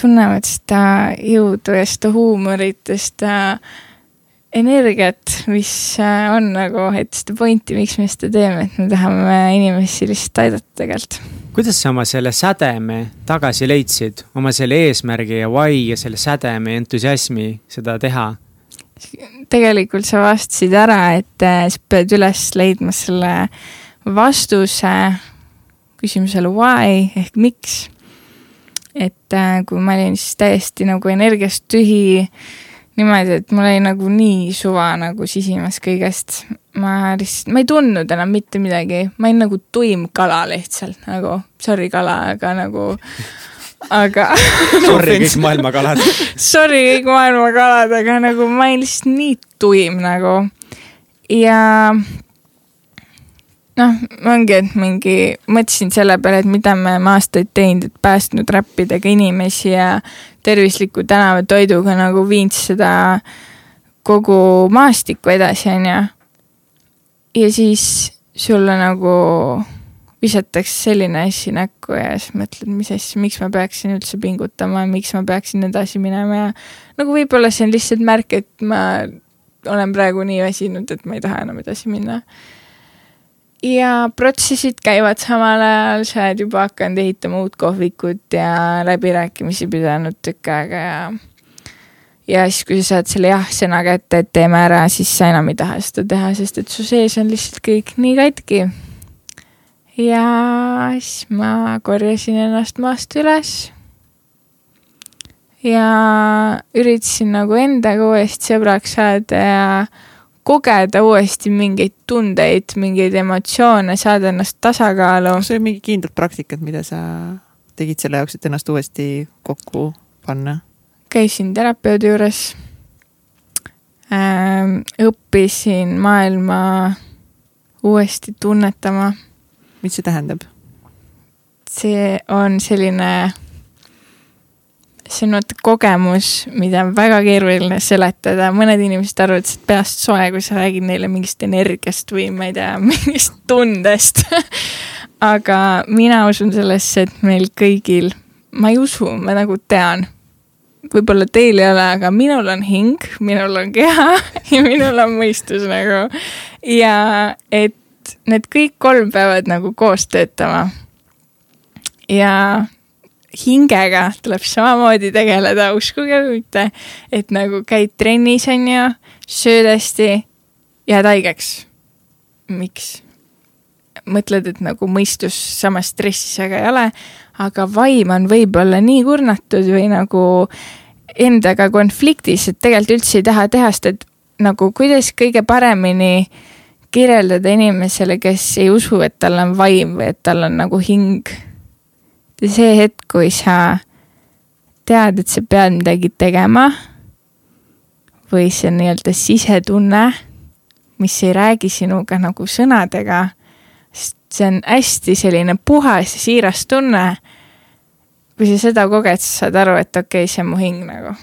tunnevad seda jõudu ja seda huumorit ja seda energiat, mis äh, on nagu, et seda pointi, miks me seda teeme, et me tahame inimesi lihtsalt aidata tegelikult. kuidas sa oma selle sädeme tagasi leidsid, oma selle eesmärgi ja why ja selle sädeme entusiasmi seda teha? tegelikult sa vastasid ära, et äh, sa pead üles leidma selle vastuse küsimusele why ehk miks. et äh, kui ma olin siis täiesti nagu energiast tühi, niimoodi, et mul oli nagu nii suva nagu sisimas kõigest. ma lihtsalt, ma ei tundnud enam mitte midagi, ma olin nagu tuim kala lihtsalt nagu, sorry kala, aga nagu aga Sorry kõik maailma kalad Sorry kõik maailma kalad, aga nagu ma olin lihtsalt nii tuim nagu. ja noh, ongi, et mingi, mõtlesin selle peale, et mida me oleme aastaid teinud, et päästnud räppidega inimesi ja tervisliku tänavatoiduga nagu viinud seda kogu maastikku edasi, on ju. ja siis sulle nagu visatakse selline asi näkku ja siis mõtled, mis asja, miks ma peaksin üldse pingutama, miks ma peaksin edasi minema ja nagu võib-olla see on lihtsalt märk, et ma olen praegu nii väsinud, et ma ei taha enam edasi minna. Ja protsessid käivad samal ajal, sa oled juba hakanud ehitama uut kohvikut ja läbirääkimisi pidanud tükk aega ja ja siis, kui sa saad selle jah-sõna kätte, et teeme ära, siis sa enam ei taha seda teha, sest et su sees on lihtsalt kõik nii katki ja siis ma korjasin ennast maast üles. ja üritasin nagu endaga uuesti sõbraks saada ja kogeda uuesti mingeid tundeid, mingeid emotsioone, saada ennast tasakaalu. kas see on mingi kindlad praktikad, mida sa tegid selle jaoks, et ennast uuesti kokku panna? käisin terapeudi juures ähm,. õppisin maailma uuesti tunnetama mis see tähendab? see on selline, see on vaata kogemus, mida on väga keeruline seletada, mõned inimesed arvavad, et peast soe, kui sa räägid neile mingist energiast või ma ei tea, mingist tundest aga mina usun sellesse, et meil kõigil, ma ei usu, ma nagu tean, võib-olla teil ei ole, aga minul on hing, minul on keha ja minul on mõistus nagu. ja et need kõik kolm peavad nagu koos töötama. ja hingega tuleb samamoodi tegeleda, uskuge või mitte, et nagu käid trennis, on ju, sööd hästi, jääd haigeks. miks? mõtled, et nagu mõistus samas stressis väga ei ole, aga vaim on võib-olla nii kurnatud või nagu endaga konfliktis, et tegelikult üldse ei taha teha, sest et nagu kuidas kõige paremini kirjeldada inimesele, kes ei usu, et tal on vaim või et tal on nagu hing. See hetk, kui sa tead, et sa pead midagi tegema või see nii-öelda sisetunne, mis ei räägi sinuga nagu sõnadega, sest see on hästi selline puhas ja siiras tunne. kui sa seda koged, siis saad aru, et okei okay,, see on mu hing nagu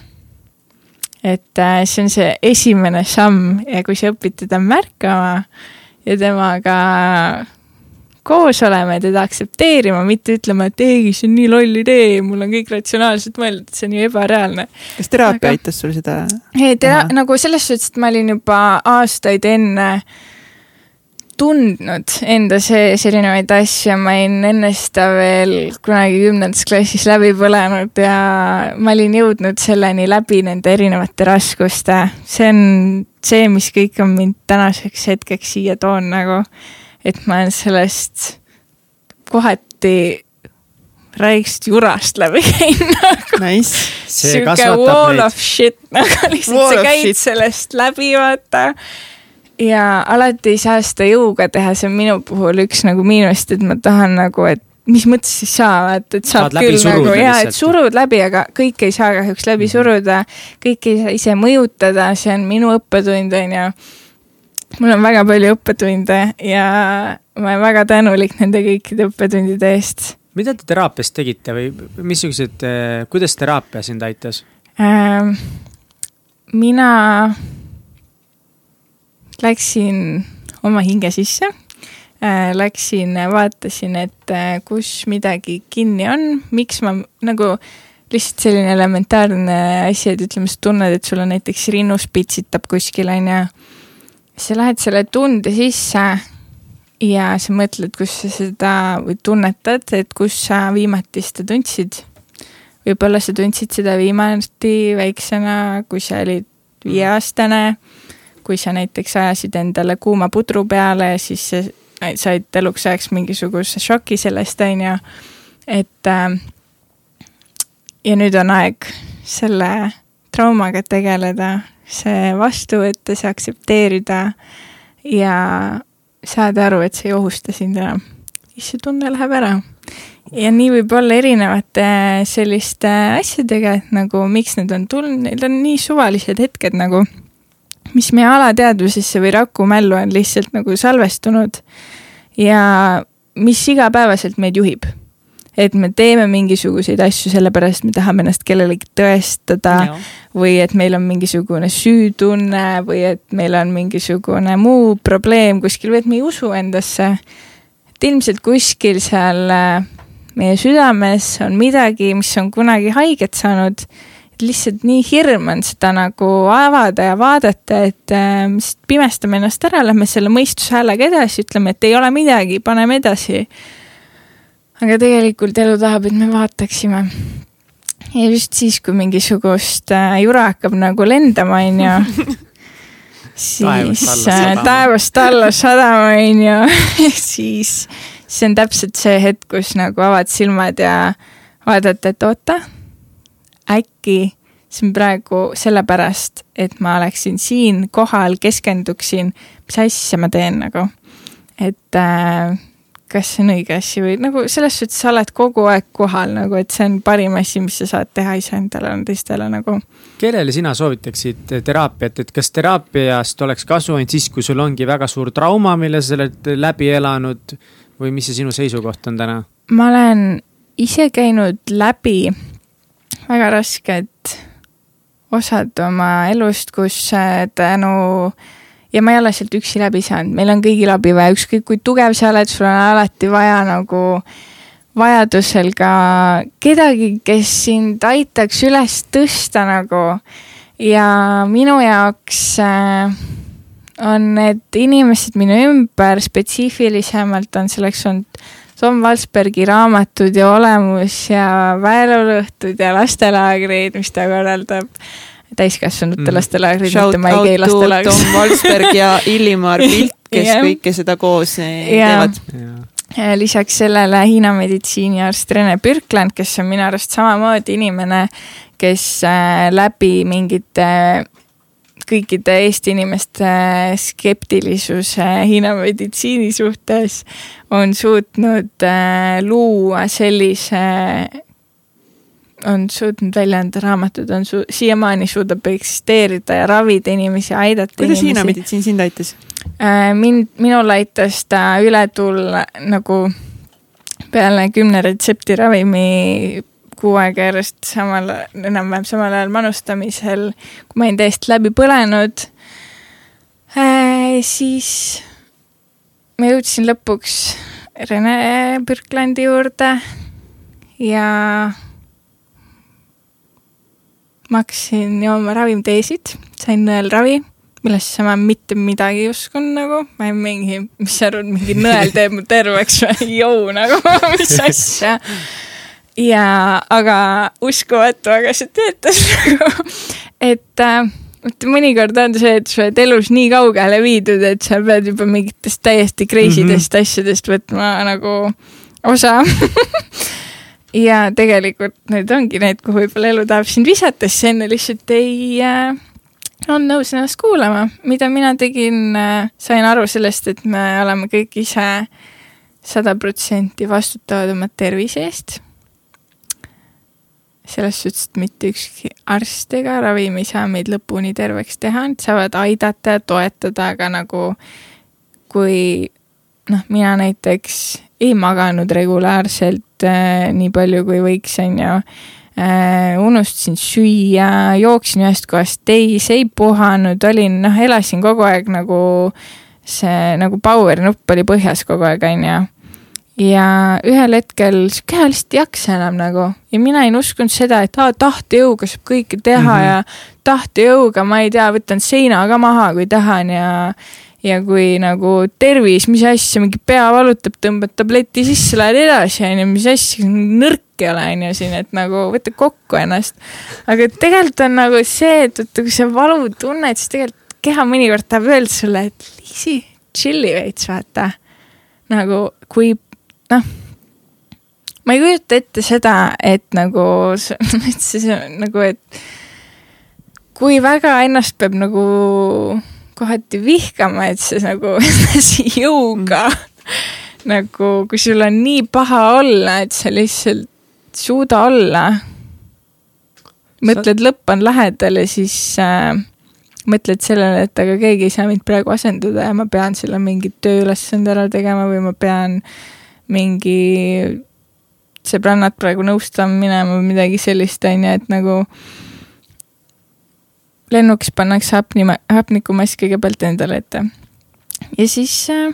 et äh, see on see esimene samm ja kui sa õpid teda märkama ja temaga koos olema ja teda aktsepteerima, mitte ütlema, et ei, see on nii loll idee, mul on kõik ratsionaalselt mõeldud, see on ju ebareaalne. kas teraapia Aga... aitas sul seda? ei, tera-, nagu selles suhtes, et ma olin juba aastaid enne tundnud enda sees erinevaid asju, ma olin enne seda veel kunagi kümnendas klassis läbi põlenud ja ma olin jõudnud selleni läbi nende erinevate raskuste. see on see, mis kõik on mind tänaseks hetkeks siia toonud nagu, et ma olen sellest kohati räigst jurast läbi käinud nagu nice. sihuke wall meid. of shit, nagu lihtsalt sa käid sellest läbi, vaata ja alati ei saa seda jõuga teha, see on minu puhul üks nagu miinust, et ma tahan nagu, et mis mõttes siis saa, et, et saad, saad küll nagu ja, et surud läbi, aga kõike ei saa kahjuks läbi -hmm. suruda. kõike ei saa ise mõjutada, see on minu õppetund, on ju. Mul on väga palju õppetunde ja ma olen väga tänulik nende kõikide õppetundide eest. mida te teraapias tegite või missugused, kuidas teraapia sind aitas ähm,? mina läksin oma hinge sisse äh,. Läksin, vaatasin, et äh, kus midagi kinni on, miks ma nagu lihtsalt selline elementaarne asi, et ütleme, sa tunned, et sul on näiteks rinnus pitsitab kuskil, on ju. Sa lähed selle tunde sisse ja sa mõtled, kus sa seda või tunnetad, et kus sa viimati seda tundsid. võib-olla sa tundsid seda viimati väiksena, kui sa olid viieaastane kui sa näiteks ajasid endale kuuma pudru peale, siis said eluks ajaks mingisuguse šoki sellest, on ju. et äh, ja nüüd on aeg selle traumaga tegeleda, see vastu võtta, see aktsepteerida ja saada aru, et see ei ohusta sind enam. siis see tunne läheb ära. ja nii võib olla erinevate selliste asjadega, et nagu miks need on tulnud, need on nii suvalised hetked nagu mis meie alateadvusesse või rakumällu on lihtsalt nagu salvestunud ja mis igapäevaselt meid juhib. Et me teeme mingisuguseid asju sellepärast, me tahame ennast kellelegi tõestada või et meil on mingisugune süütunne või et meil on mingisugune muu probleem kuskil või et me ei usu endasse. et ilmselt kuskil seal äh, meie südames on midagi, mis on kunagi haiget saanud lihtsalt nii hirm on seda nagu avada ja vaadata, et äh, lihtsalt pimestame ennast ära, lähme selle mõistuse häälega edasi, ütleme, et ei ole midagi, paneme edasi. Aga tegelikult elu tahab, et me vaataksime. ja just siis, kui mingisugust äh, jura hakkab nagu lendama, on ju siis taevast alla sadama, on ju, siis see on täpselt see hetk, kus nagu avad silmad ja vaadata, et oota äkki see on praegu sellepärast, et ma oleksin siin kohal, keskenduksin, mis asja ma teen nagu. et äh, kas see on õige asi või nagu selles suhtes sa oled kogu aeg kohal nagu, et see on parim asi, mis sa saad teha iseendale, teistele nagu. kellele sina soovitaksid teraapiat, et kas teraapiast oleks kasu ainult siis, kui sul ongi väga suur trauma, mille sa oled läbi elanud või mis see sinu seisukoht on täna? ma olen ise käinud läbi väga rasked osad oma elust, kus äh, tänu ja ma ei ole sealt üksi läbi saanud, meil on kõigil abi vaja, ükskõik kui tugev sa oled, sul on alati vaja nagu vajadusel ka kedagi, kes sind aitaks üles tõsta nagu. ja minu jaoks äh, on need inimesed minu ümber spetsiifilisemalt on selleks olnud Tom Valsbergi raamatud ja Olemus ja Väelulõhtud ja lastelaagrid, mis ta korraldab täiskasvanute mm. lastelaagrid, mitte ma ei käi lastelaagris. Tom Valsberg ja Illimar Pilt, kes yeah. kõike seda koos yeah. teevad. lisaks sellele Hiina meditsiiniarst Rene Birkland, kes on minu arust samamoodi inimene, kes äh, läbi mingite kõikide Eesti inimeste skeptilisuse Hiina meditsiini suhtes on suutnud luua sellise, on suutnud välja anda raamatud, on su-, siiamaani suudab eksisteerida ja ravida inimesi, aidata kuidas. Hiina meditsiin sind aitas äh,? mind, minul aitas ta üle tulla nagu peale kümne retseptiravimi kuu aega järjest samal, enam-vähem samal ajal manustamisel, kui ma olin täiesti läbi põlenud äh,, siis ma jõudsin lõpuks Rene Birklandi juurde ja ma hakkasin jooma ravimteesid, sain nõelravi, millesse ma mitte midagi ei uskunud nagu, ma olin mingi, mis sa arvad, mingi nõel teeb mu terveks või, jõu nagu, mis asja. Ja, aga uskumatu, aga see töötas nagu, et äh, mõnikord on see, et sa oled elus nii kaugele viidud, et sa pead juba mingitest täiesti crazy dest mm -hmm. asjadest võtma nagu osa ja tegelikult need ongi need, kuhu võib-olla elu tahab sind visata, siis enne lihtsalt ei äh, on nõus ennast kuulama. mida mina tegin äh,, sain aru sellest, et me oleme kõik ise sada protsenti vastutavad oma tervise eest selles suhtes, et mitte ükski arst ega ravim ei saa meid lõpuni terveks teha, nad saavad aidata ja toetada, aga nagu kui noh, mina näiteks ei maganud regulaarselt nii palju, kui võiks, on ju äh,. unustasin süüa, jooksin ühest kohast teise, ei puhanud, olin noh, elasin kogu aeg nagu see nagu power nupp oli põhjas kogu aeg, on ju ja ühel hetkel see keha lihtsalt ei jaksa enam nagu ja mina ei uskunud seda, et aa, tahtejõuga saab kõike teha mm -hmm. ja tahtejõuga, ma ei tea, võtan seina ka maha, kui tahan ja ja kui nagu tervis, mis asja, mingi pea valutab, tõmbad tableti sisse, lähed edasi, onju, mis asja, nõrk ei ole, onju siin, et nagu võta kokku ennast. aga tegelikult on nagu see, et vaata, kui sa valu tunned, siis tegelikult keha mõnikord tahab öelda sulle, et Liisi, chill'i veits, vaata. nagu kui noh, ma ei kujuta ette seda, et nagu nagu, et kui väga ennast peab nagu kohati vihkama, et see nagu jõuga mm. nagu, kui sul on nii paha olla, et sa lihtsalt suuda olla. mõtled, lõpp on lähedal ja siis äh, mõtled sellele, et aga keegi ei saa mind praegu asendada ja ma pean selle mingi tööülesande ära tegema või ma pean mingi sõbrannad praegu nõustama minema või midagi sellist, on ju, et nagu lennukis pannakse hapni, hapnikumask kõigepealt endale ette. ja siis äh,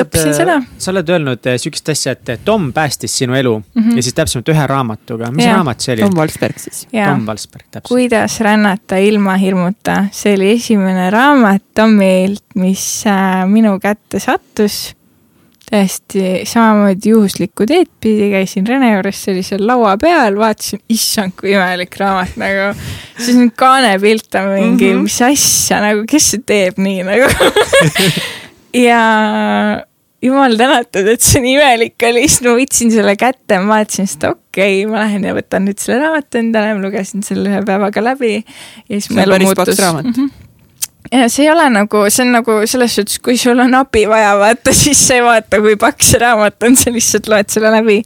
õppisin seda. sa oled öelnud äh, sihukest asja, et Tom päästis sinu elu mm -hmm. ja siis täpsemalt ühe raamatuga, mis ja. raamat see oli? Tom Valsberg siis. Tom Valsberg, täpselt. kuidas rännata ilma hirmuta, see oli esimene raamat Tomilt, mis äh, minu kätte sattus täiesti samamoodi juhuslikku teed pidi, käisin Rene juures sellisel laua peal, vaatasin, issand, kui imelik raamat nagu. siis on kaanepilt on mingi mm, -hmm. mis asja nagu, kes see teeb nii nagu ja jumal tänatud, et see nii imelik oli, siis ma võtsin selle kätte, ma vaatasin seda, okei okay,, ma lähen ja võtan nüüd selle raamatu endale, ma lugesin selle ühe päevaga läbi. ja siis mu elu muutus. Mm -hmm ja see ei ole nagu, see on nagu selles suhtes, kui sul on abi vaja vaata, siis sa ei vaata, kui pakk see raamat on, sa lihtsalt loed selle läbi.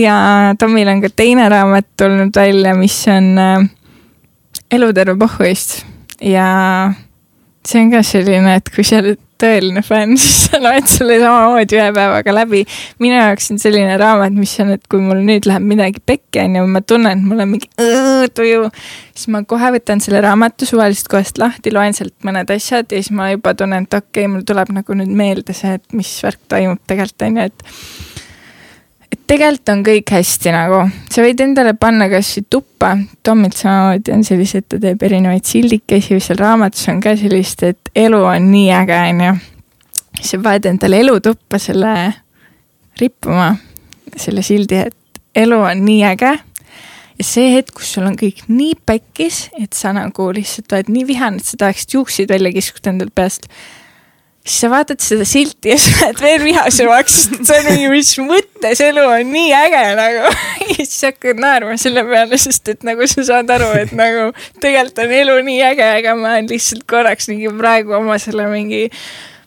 ja Tomil on ka teine raamat tulnud välja, mis on äh, Eluterve pohhuist ja see on ka selline, et kui sa oled tõeline fänn, siis sa loed selle samamoodi ühe päevaga läbi. minu jaoks on selline raamat, mis on, et kui mul nüüd läheb midagi pekki, on ju, ma tunnen, et mul on mingi tuju, siis ma kohe võtan selle raamatu suvalisest kohast lahti, loen sealt mõned asjad ja siis ma juba tunnen, et okei okay,, mul tuleb nagu nüüd meelde see, et mis värk toimub tegelikult, on ju, et et tegelikult on kõik hästi nagu, sa võid endale panna kasvõi tuppa, Tomilt samamoodi on sellised, ta teeb erinevaid sildikesi või seal raamatus on ka sellist, et elu on nii äge, on ju. siis sa paned endale elutuppa selle rippuma, selle sildi, et elu on nii äge. ja see hetk, kus sul on kõik nii pekkis, et sa nagu lihtsalt oled nii vihane, et sa tahaksid juukseid välja kiskuda endalt peast siis sa vaatad seda silti ja sa lähed veel vihasemaks, sest see on mingi, mis mõttes elu on nii äge nagu. ja siis hakkad naerma selle peale, sest et nagu sa saad aru, et nagu tegelikult on elu nii äge, aga ma olen lihtsalt korraks mingi praegu oma selle mingi,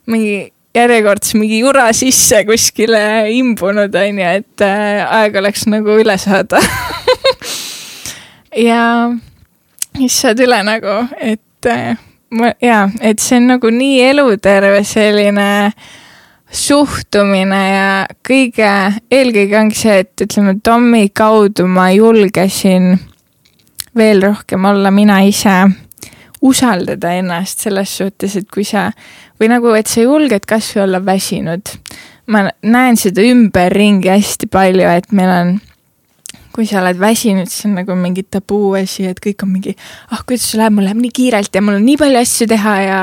mingi järjekordse mingi jura sisse kuskile imbunud, on ju, et äh, aeg oleks nagu üle saada ja siis saad üle nagu, et äh, ma jaa, et see on nagu nii eluterve selline suhtumine ja kõige, eelkõige ongi see, et ütleme, Tommi kaudu ma julgesin veel rohkem olla mina ise, usaldada ennast selles suhtes, et kui sa või nagu, et sa julged kasvõi olla väsinud. ma näen seda ümberringi hästi palju, et meil on kui sa oled väsinud, siis on nagu mingi tabuasi, et kõik on mingi, ah kuidas sul läheb, mul läheb nii kiirelt ja mul on nii palju asju teha ja,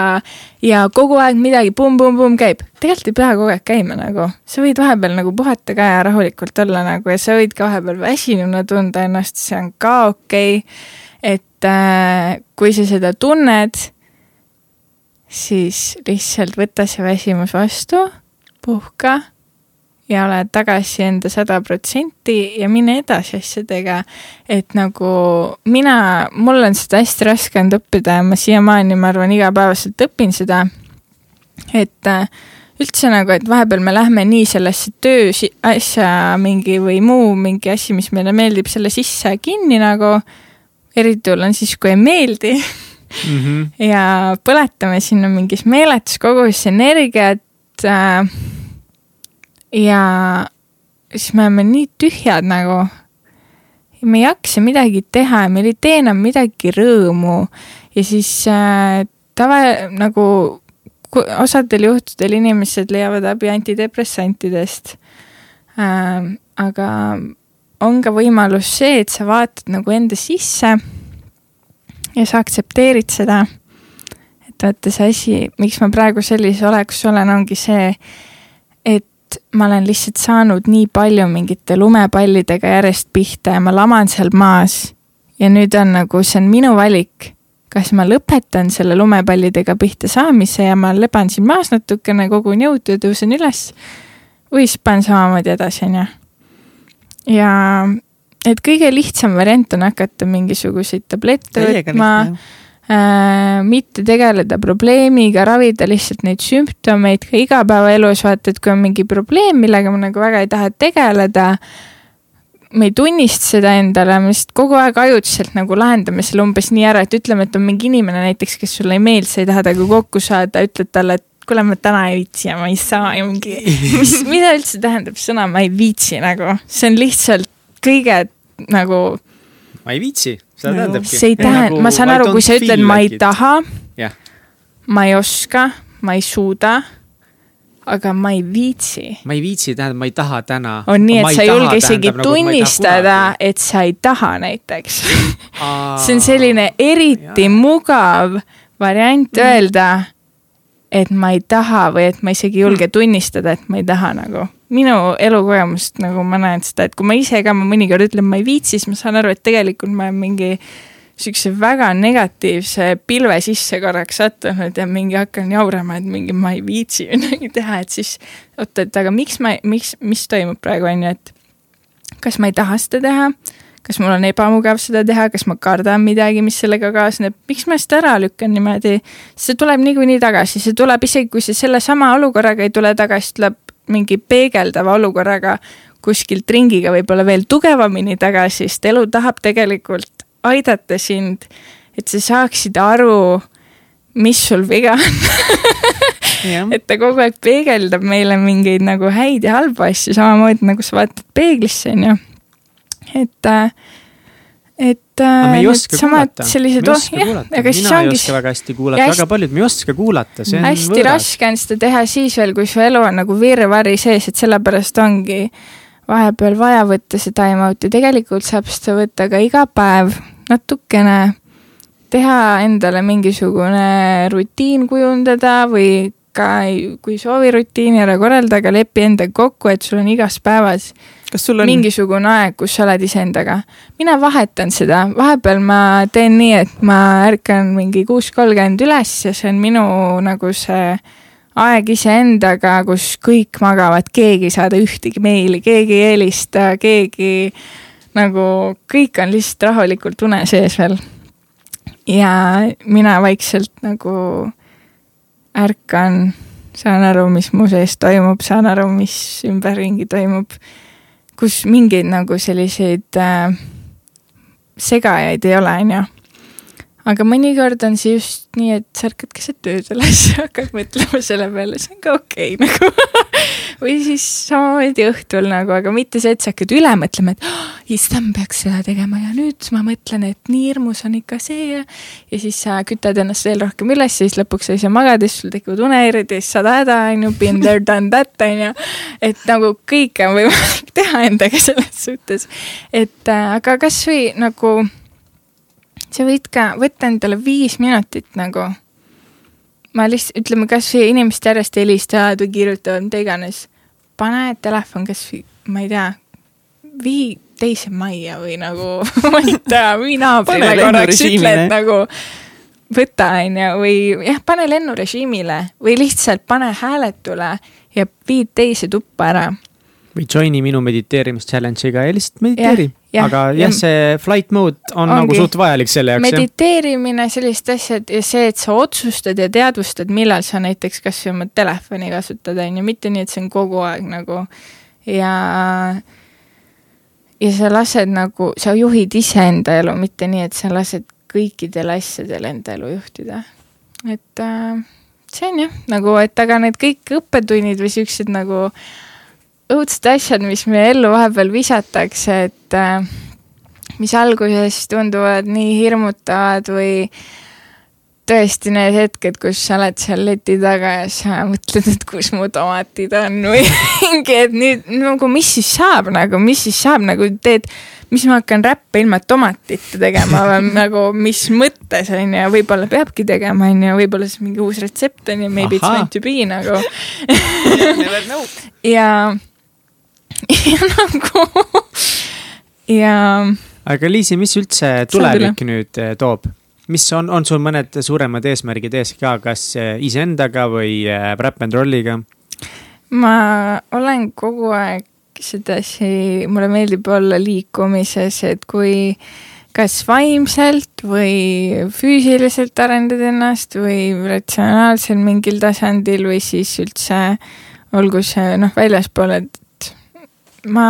ja kogu aeg midagi pumm-pumm-pumm käib. tegelikult ei pea kogu aeg käima nagu, sa võid vahepeal nagu puhata ka ja rahulikult olla nagu ja sa võid ka vahepeal väsinuna tunda ennast, see on ka okei. Okay.. et äh, kui sa seda tunned, siis lihtsalt võta see väsimus vastu, puhka ja oled tagasi enda sada protsenti ja mine edasi asjadega. et nagu mina, mul on seda hästi raske olnud õppida ja ma siiamaani, ma arvan, igapäevaselt õpin seda. et äh, üldse nagu, et vahepeal me lähme nii sellesse töö asja mingi või muu mingi asi, mis meile meeldib, selle sisse kinni nagu. eriti hull on siis, kui ei meeldi mm. -hmm. ja põletame sinna mingis meeletus koguses energiat äh, ja siis me oleme nii tühjad nagu. me ei jaksa midagi teha ja meil ei tee enam midagi rõõmu ja siis äh, tava nagu osadel juhtudel inimesed leiavad abi antidepressantidest äh,. aga on ka võimalus see, et sa vaatad nagu enda sisse ja sa aktsepteerid seda. et vaata see asi, miks ma praegu sellises olekus olen, ongi see, et ma olen lihtsalt saanud nii palju mingite lumepallidega järjest pihta ja ma laman seal maas. ja nüüd on nagu, see on minu valik, kas ma lõpetan selle lumepallidega pihta saamise ja ma leban siin maas natukene, kogun jõudu ja tõusen üles. või siis panen samamoodi edasi, on ju. ja et kõige lihtsam variant on hakata mingisuguseid tablette võtma äh, mitte tegeleda probleemiga, ravida lihtsalt neid sümptomeid ka igapäevaelus, vaata, et kui on mingi probleem, millega ma nagu väga ei taha tegeleda, me ei tunnista seda endale, me lihtsalt kogu aeg ajutiselt nagu lahendame selle umbes nii ära, et ütleme, et on mingi inimene näiteks, kes sulle ei meeldi, sa ei taha temaga kokku saada, ütled talle, et kuule, ma täna ei viitsi ja ma ei saa ja mingi, mis, mida üldse tähendab sõna ma ei viitsi nagu, see on lihtsalt kõige nagu, ma ei viitsi, seda Nagu tähendabki. see ei tähenda, ma saan aru, kui sa ütled, ma ei. taha, jah, ma ei oska, ma ei suuda, aga ma ei viitsi ma ei viitsi, tähendab, ma ei taha täna. on nii, et sa ei julge isegi tunnistada, et sa ei taha näiteks. see on selline eriti Jaa. mugav variant öelda, et ma ei taha või et ma isegi ei julge tunnistada, et ma ei taha nagu. minu elukogemust nagu ma näen seda, et kui ma ise ka ma mõnikord ütlen, ma ei viitsi, siis ma saan aru, et tegelikult ma olen mingi siukse väga negatiivse pilve sisse korraks sattunud ja mingi hakkan jaurama, et mingi ma ei viitsi midagi teha, et siis oota, et aga miks ma, miks, mis toimub praegu on ju, et kas ma ei taha seda teha, kas mul on ebamugav seda teha, kas ma kardan midagi, mis sellega kaasneb, miks ma seda ära lükkan niimoodi. see tuleb niikuinii tagasi, see tuleb isegi, kui see sellesama olukorraga ei tule tagasi, tuleb mingi peegeldava olukorraga kuskilt ringiga võib-olla veel tugevamini tagasi, sest elu tahab tegelikult aidata sind, et sa saaksid aru, mis sul viga on. et ta kogu aeg peegeldab meile mingeid nagu häid ja halbu asju, samamoodi nagu sa vaatad peeglisse, onju. et, et need samad kuulata. sellised, oh jah, aga siis mina ei ongi oska väga hästi kuulata, Ja väga paljud, me ei oska kuulata, see on hästi võõras. raske on seda teha siis veel, kui su elu on nagu virvarri sees, et sellepärast ongi vahepeal vaja võtta see time out'i, tegelikult saab seda võtta ka iga päev natukene, teha endale mingisugune rutiin kujundada või ka kui ei soovi rutiini ära korraldada, lepi endaga kokku, et sul on igas päevas kas sul on mingisugune aeg, kus sa oled iseendaga. mina vahetan seda, vahepeal ma teen nii, et ma ärkan mingi kuus kolmkümmend üles ja see on minu nagu see aeg iseendaga, kus kõik magavad, keegi ei saada ühtegi meili, keegi ei helista, keegi nagu kõik on lihtsalt rahulikult une sees veel. ja mina vaikselt nagu ärkan, saan aru, mis mu sees toimub, saan aru, mis ümberringi toimub kus mingeid nagu selliseid äh, segajaid ei ole, onju. Aga mõnikord on see just nii, et sa ärkad keset ööd üles ja hakkad mõtlema selle peale, see on ka okei okay, nagu. või siis samamoodi õhtul nagu, aga mitte see, et sa hakkad üle mõtlema, et oh, issand, peaks seda tegema ja nüüd ma mõtlen, et nii hirmus on ikka see ja ja siis sa kütad ennast veel rohkem üles ja siis lõpuks sa ise magad ja siis sul tekivad unehäired ja siis saad häda, onju, been there, done that, onju. et nagu kõike on võimalik teha endaga selles suhtes, et äh, aga kasvõi nagu sa võid ka võtta endale viis minutit nagu. ma lihtsalt, ütleme kasvõi inimesed järjest helistavad või kirjutavad, mida iganes. pane telefon kasvõi, ma ei tea, vii teise majja või nagu, ma ei tea, vii naabrile korraks, ütle, et nagu võta, onju, või jah, pane lennurežiimile või lihtsalt pane hääletule ja viid teise tuppa ära või join'i minu mediteerimischallenge'iga ja lihtsalt mediteeri. jah, aga ja- jah, see flight mode on Ongi. nagu suht vajalik selle jaoks mediteerimine, sellised asjad ja see, et sa otsustad ja teadvustad, millal sa näiteks kasvõi oma telefoni kasutad, on ju, mitte nii, et see on kogu aeg nagu ja ja sa lased nagu, sa juhid iseenda elu, mitte nii, et sa lased kõikidel asjadel enda elu juhtida. et äh, see on jah, nagu, et aga need kõik õppetunnid või siuksed nagu õudsed asjad, mis meie ellu vahepeal visatakse, et äh, mis alguses tunduvad nii hirmutavad või tõesti need hetked, kus sa oled seal leti taga ja sa mõtled, et kus mu tomatid on või mingi, et nüüd nagu mis siis saab nagu, mis siis saab nagu teed, mis ma hakkan räppe ilma tomatita tegema või nagu mis mõttes on ju, võib-olla peabki tegema on ju, võib-olla see mingi uus retsept on ju, maybe it's Ahhaa. meant to be nagu ja, ja nagu ja aga Liisi, mis üldse tulevik nüüd eh, toob? mis on, on sul mõned suuremad eesmärgid ees ka, kas eh, iseendaga või eh, Rap n Rolliga? ma olen kogu aeg sedasi, mulle meeldib olla liikumises, et kui kas vaimselt või füüsiliselt arendad ennast või ratsionaalsel mingil tasandil või siis üldse olgu see noh, väljaspool, et ma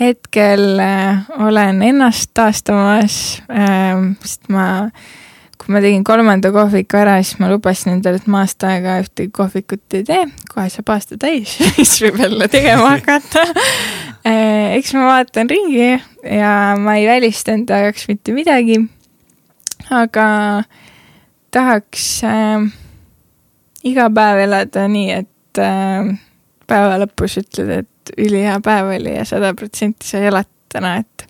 hetkel äh, olen ennast taastamas äh,, sest ma kui ma tegin kolmanda kohviku ära, siis ma lubasin endale, et ma aasta aega ühtegi kohvikut ei tee, kohe saab aasta täis, siis võib jälle tegema hakata. Äh, eks ma vaatan ringi ja ma ei välista enda jaoks mitte midagi. aga tahaks äh, iga päev elada nii, et äh, päeva lõpus ütled, et ülihea päev oli ja sada protsenti sa elad täna, et,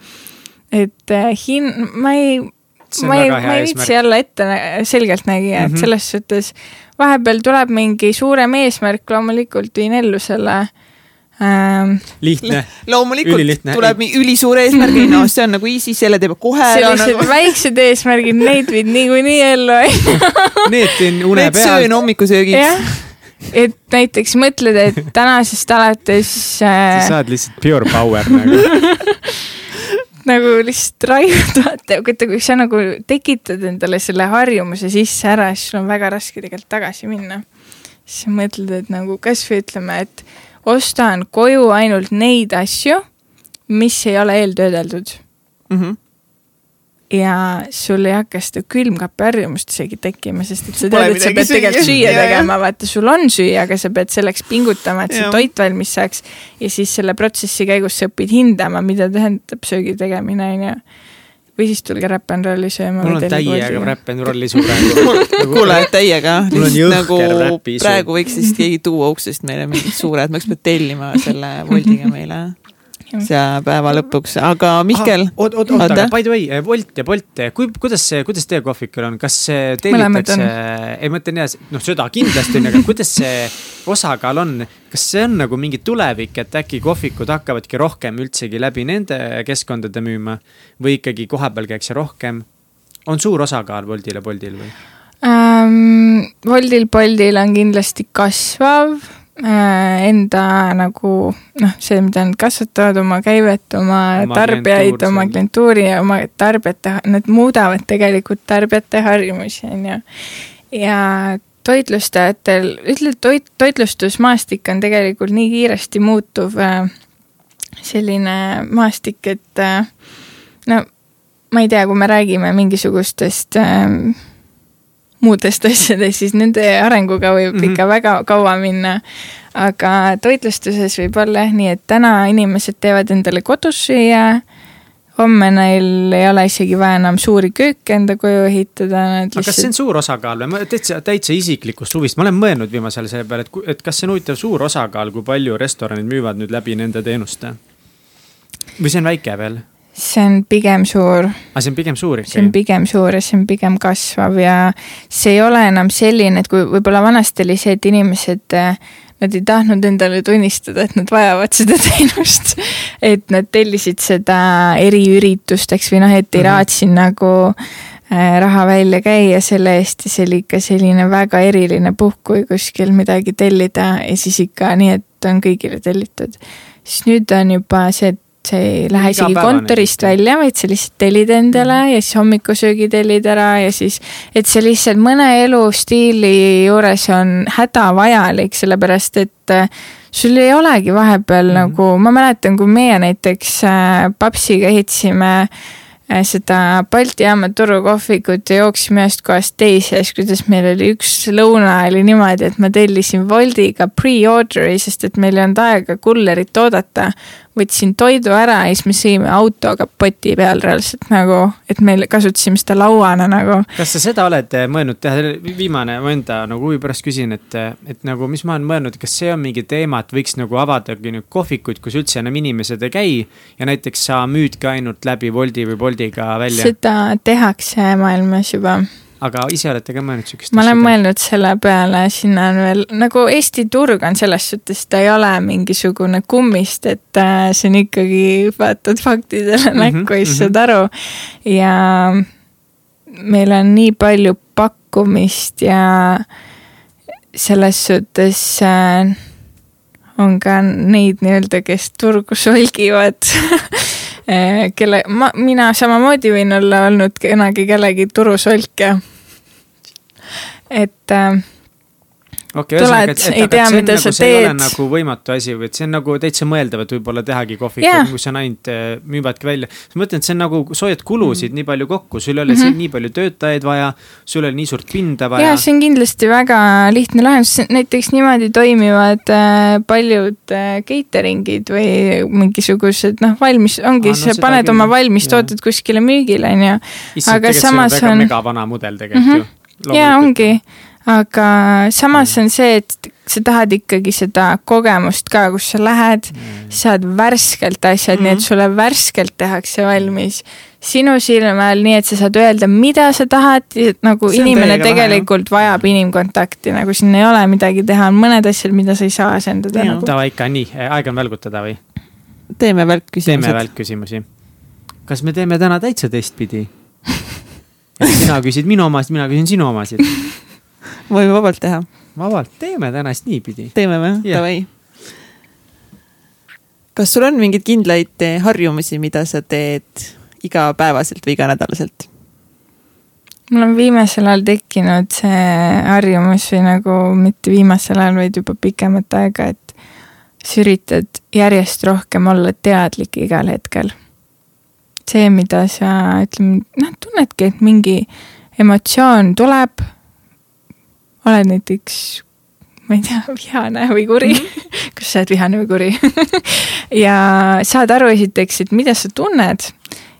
et äh, hin-, ma ei ma ei, ma ei viitsi olla ette selgeltnägija mm, -hmm. et mhm. selles suhtes vahepeal tuleb mingi suurem eesmärk, loomulikult viin ellu selle ähm,. lihtne. loomulikult tuleb ülisuure eesmärgi, no see on nagu easy, selle teeb kohe. sellised nagu... väiksed eesmärgid, neid viid niikuinii ellu Need teen une peal. Need söön hommikusöögiks et näiteks mõtled, et tänasest alates äh.... sa saad lihtsalt pure power nagu nagu lihtsalt raiud, vaata, vaata kui sa nagu tekitad endale selle harjumuse sisse ära, siis sul on väga raske tegelikult tagasi minna. siis sa mõtled, et nagu kasvõi ütleme, et ostan koju ainult neid asju, mis ei ole eeltöödeldud mm. -hmm ja sul ei hakka seda külmkapiharjumust isegi tekkima, sest et sa tead, et sa pead tegelikult süüa tegema, vaata, sul on süüa, aga sa pead selleks pingutama, et see toit valmis saaks. ja siis selle protsessi käigus sa õpid hindama, mida tähendab söögi tegemine, on ju või siis tulge Rap n Rolli sööma. mul on täiega Rap n Rolli su praegu nagu... kuule, täiega. nagu praegu võiks siis keegi tuua uksest meile mingid suured, me oleks pidanud tellima selle Woldiga meile see päeva lõpuks, aga Mihkel. oot, oot, oot, aga by the way, Wolt ja Bolt, kui, kuidas see, kuidas teie kohvikul on, kas tellitakse, ei ma mõtlen jah, noh, seda kindlasti on, aga kuidas see osakaal on, kas see on nagu mingi tulevik, et äkki kohvikud hakkavadki rohkem üldsegi läbi nende keskkondade müüma või ikkagi kohapeal käiakse rohkem? on suur osakaal Woltil ja Boltil või? Ähm,? Woldil, Boltil on kindlasti kasvav enda nagu noh, see, mida nad kasvatavad, oma käivet, oma, oma tarbijaid, oma klientuuri ja oma tarbijate, nad muudavad tegelikult tarbijate harjumusi, on ju. ja toitlustajatel, ütled toit, toitlustusmaastik on tegelikult nii kiiresti muutuv äh, selline maastik, et äh, no ma ei tea, kui me räägime mingisugustest äh, muudest asjadest, siis nende arenguga võib mm -hmm. ikka väga kaua minna. aga toitlustuses võib olla jah nii, et täna inimesed teevad endale kodus süüa, homme neil ei ole isegi vaja enam suuri kööke enda koju ehitada. aga lihtsalt... kas see on suur osakaal või, ma täitsa, täitsa isiklikust huvist, ma olen mõelnud viimasel selle peale, et, et kas see on huvitav suur osakaal, kui palju restoranid müüvad nüüd läbi nende teenuste? või see on väike veel? See on pigem suur. ah, see on pigem suur ikka? see on pigem suur ja see on pigem kasvav ja see ei ole enam selline, et kui võib-olla vanasti oli see, et inimesed, eh, nad ei tahtnud endale tunnistada, et nad vajavad seda teenust. et nad tellisid seda eriüritusteks või noh, et ei -hmm. raatsinud nagu äh, raha välja käia selle eest ja see oli ikka selline väga eriline puhk, kui kuskil midagi tellida ja siis ikka nii, et on kõigile tellitud. siis nüüd on juba see, et sa ei lähe isegi kontorist välja, vaid sa lihtsalt tellid endale mm. ja siis hommikusöögi tellid ära ja siis, et see lihtsalt mõne elustiili juures on hädavajalik, sellepärast et äh, sul ei olegi vahepeal mm. nagu, ma mäletan, kui meie näiteks äh, papsiga ehitasime äh, seda Balti jaama turukohvikut ja jooksime ühest kohast teise ja siis kuidas meil oli üks lõuna oli niimoodi, et ma tellisin Woldiga pre-order'i, sest et meil ei olnud aega kullerit oodata võtsin toidu ära ja siis me sõime autoga poti peal reaalselt nagu, et me kasutasime seda lauana nagu. kas sa seda oled eh, mõelnud teha, viimane mu enda nagu huvi pärast küsin, et, eh, et nagu, mis ma olen mõelnud, kas see on mingi teema, et võiks nagu avadagi nüüd kohvikuid, kus üldse enam inimesed ei käi. ja näiteks sa müüdki ainult läbi Woldi või Boltiga välja. seda tehakse maailmas juba aga ise olete ka mõelnud sihukest? ma olen asjade? mõelnud selle peale, sinna on veel nagu Eesti turg on selles suhtes, ta ei ole mingisugune kummist, et äh, see on ikkagi, vaatad faktidele -hmm, näkku ja siis saad mhm. aru. ja meil on nii palju pakkumist ja selles suhtes äh, on ka neid nii-öelda, kes turgu solgivad äh, kelle, ma, mina samamoodi võin olla olnud kunagi kellegi turusolk ja et äh, okei okay,, tuled, ei tea, mida nagu, sa see ei ole teed. nagu võimatu asi või et see on nagu täitsa mõeldav, et võib-olla tehagi kohvikud Jaa. yeah. kus on ainult äh, müüvadki välja. ma mõtlen, et see on nagu, sa hoiad kulusid mm. nii palju kokku, sul ei ole mm -hmm. nii palju töötajaid vaja, sul ei ole nii suurt pinda vaja. ja see on kindlasti väga lihtne lahendus, näiteks niimoodi toimivad äh, paljud äh, catering'id või mingisugused noh, valmis, ongi ah, no sa paned küll, oma valmistooted kuskile müügile, on ju. aga samas on väga on- megavana mudel tegelikult mm -hmm. ju. Jaa, ongi, aga samas on see, et sa tahad ikkagi seda kogemust ka, kus sa lähed mm., saad värskelt asjad mm, -hmm. nii et sulle värskelt tehakse valmis sinu silme all, nii et sa saad öelda, mida sa tahad, nagu See on inimene tegelikult vajab inimkontakti, nagu siin ei ole midagi teha, on mõned asjad, mida sa ei saa asendada nagu. Davai ikka, nii, aeg on välgutada või? teeme välkküsimused. teeme välkküsimusi. kas me teeme täna täitsa teistpidi? Et sina küsid minu omasid, mina küsin sinu omasid. võime vabalt teha, vabalt, teeme täna siis niipidi. teeme või Jah. Davai. kas sul on mingeid kindlaid eh, harjumusi, mida sa teed igapäevaselt või iganädalaselt? mul on viimasel ajal tekkinud see harjumus või nagu mitte viimasel ajal, vaid juba pikemat aega, et sa üritad järjest rohkem olla teadlik igal hetkel. See, mida sa ütleme, noh, tunnedki, et mingi emotsioon tuleb, oled näiteks, ma ei tea, vihane või kuri mm. -hmm. kas sa oled vihane või kuri ja saad aru esiteks, et mida sa tunned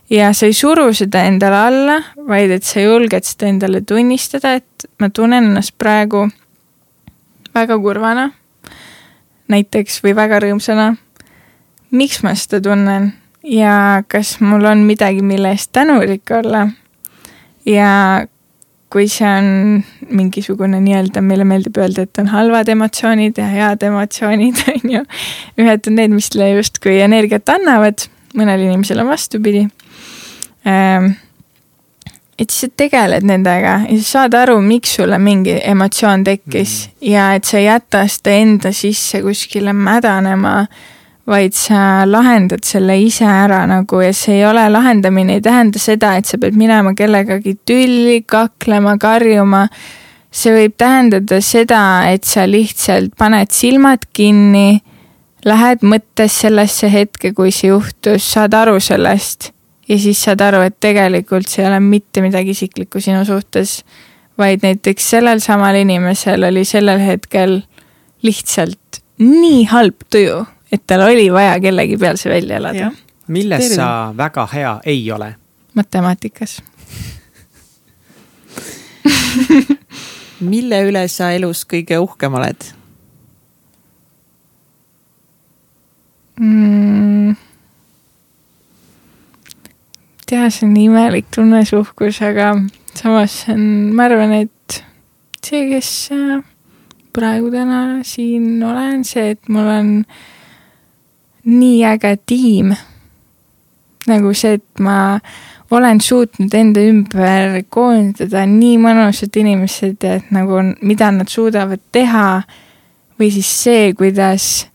ja sa ei suru seda endale alla, vaid et sa julged seda endale tunnistada, et ma tunnen ennast praegu väga kurvana näiteks või väga rõõmsana. miks ma seda tunnen ja kas mul on midagi, mille eest tänulik olla. ja kui see on mingisugune nii-öelda, meile meeldib öelda, et on halvad emotsioonid ja head emotsioonid, on ju. ühed on need, mis sulle justkui energiat annavad, mõnel inimesel on vastupidi ähm, et siis sa tegeled nendega ja sa saad aru, miks sulle mingi emotsioon tekkis mm. ja et sa ei jäta seda enda sisse kuskile mädanema, vaid sa lahendad selle ise ära nagu ja see ei ole, lahendamine ei tähenda seda, et sa pead minema kellegagi tülli, kaklema, karjuma. see võib tähendada seda, et sa lihtsalt paned silmad kinni, lähed mõttes sellesse hetke, kui see juhtus, saad aru sellest ja siis saad aru, et tegelikult see ei ole mitte midagi isiklikku sinu suhtes, vaid näiteks sellel samal inimesel oli sellel hetkel lihtsalt nii halb tuju, et tal oli vaja kellegi peal see välja elada. milles sa väga hea ei ole? matemaatikas mille üle sa elus kõige uhkem oled mm.? tea, see on imelik tunne, see uhkus, aga samas see on, ma arvan, et see, kes äh, praegu täna siin olen, see, et mul on nii äge tiim. nagu see, et ma olen suutnud enda ümber koondada nii mõnusad inimesed, et nagu, mida nad suudavad teha. või siis see, kuidas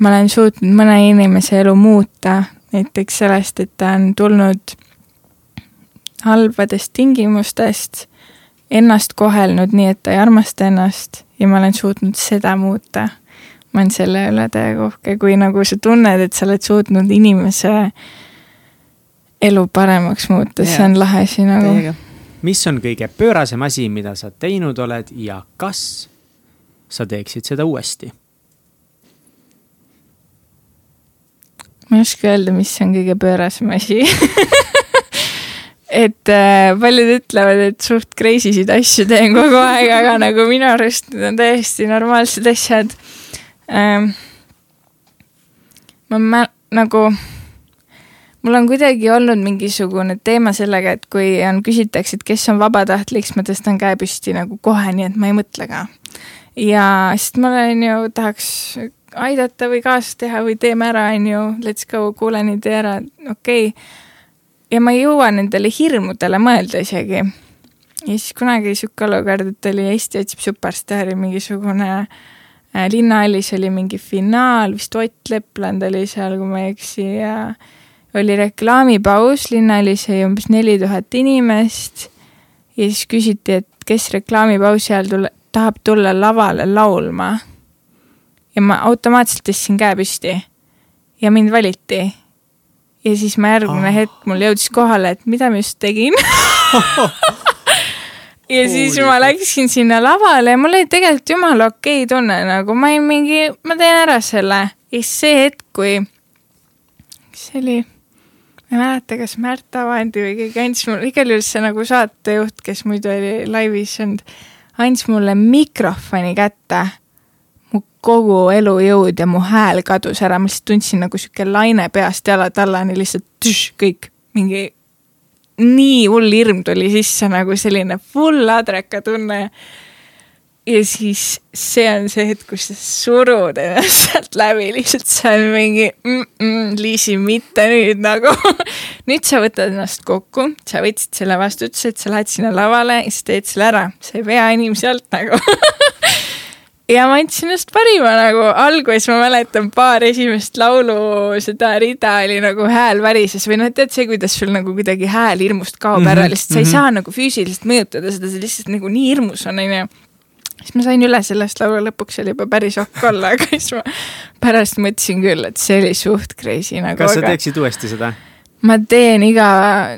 ma olen suutnud mõne inimese elu muuta, näiteks sellest, et ta on tulnud halbadest tingimustest, ennast kohelnud nii, et ta ei armasta ennast ja ma olen suutnud seda muuta. Ma olen selle üle täiega uhke, kui nagu sa tunned, et sa oled suutnud inimese elu paremaks muuta, see on lahe asi nagu. mis on kõige pöörasem asi, mida sa teinud oled ja kas sa teeksid seda uuesti? ma ei oska öelda, mis on kõige pöörasem asi et äh, paljud ütlevad, et suht crazy sid asju teen kogu aeg, aga nagu minu arust need on täiesti normaalsed asjad ähm,. ma mä-, nagu, mul on kuidagi olnud mingisugune teema sellega, et kui on, küsitakse, et kes on vabatahtlik, siis ma tõstan käe püsti nagu kohe, nii et ma ei mõtle ka. ja sest ma olen ju, tahaks aidata või kaasa teha või teeme ära, on ju, let's go, kuulen idee ära, okei okay ja ma ei jõua nendele hirmudele mõelda isegi. ja siis kunagi sihuke olukord, et oli Eesti otsib superstaari mingisugune äh, linnahallis oli mingi finaal, vist Ott Lepland oli seal, kui ma ei eksi ja oli reklaamipaus, linnahallis oli umbes neli tuhat inimest ja siis küsiti, et kes reklaamipausi ajal tule, tahab tulla lavale laulma. ja ma automaatselt tõstsin käe püsti ja mind valiti. ja siis ma järgmine oh. hetk mul jõudis kohale, et mida ma just tegin ja siis ma läksin sinna lavale ja mul oli tegelikult jumala okei okay tunne, nagu ma olin mingi, ma teen ära selle. ja siis see hetk, kui, mis see oli, ma ei mäleta, kas Märt Avandi või keegi andis mulle, igal juhul see nagu saatejuht, kes muidu oli laivis olnud, andis mulle mikrofoni kätte. mu kogu elujõud ja mu hääl kadus ära, ma lihtsalt tundsin nagu sihuke laine peast jalad allani lihtsalt tüš, kõik mingi nii hull hirm tuli sisse nagu selline full adreka tunne. ja siis see on see hetk, kus sa surud ennast sealt läbi, lihtsalt see on mingi mm -mm, Liisi, mitte nüüd nagu nüüd sa võtad ennast kokku, sa võtsid selle vastutuse, et sa lähed sinna lavale ja sa teed selle ära, sa ei vea inimesi alt nagu ja ma andsin ennast parima nagu, alguses ma mäletan paar esimest laulu, seda rida oli nagu hääl värises või noh, tead see, kuidas sul nagu kuidagi hääl hirmust kaob mm -hmm, ära, lihtsalt sa ei mm -hmm. saa nagu füüsiliselt mõjutada seda, see lihtsalt nagu nii hirmus on, onju. siis ma sain üle sellest laulu, lõpuks oli juba päris okk olla, aga siis ma pärast mõtlesin küll, et see oli suht crazy nagu. kas sa teeksid uuesti seda? Ma teen iga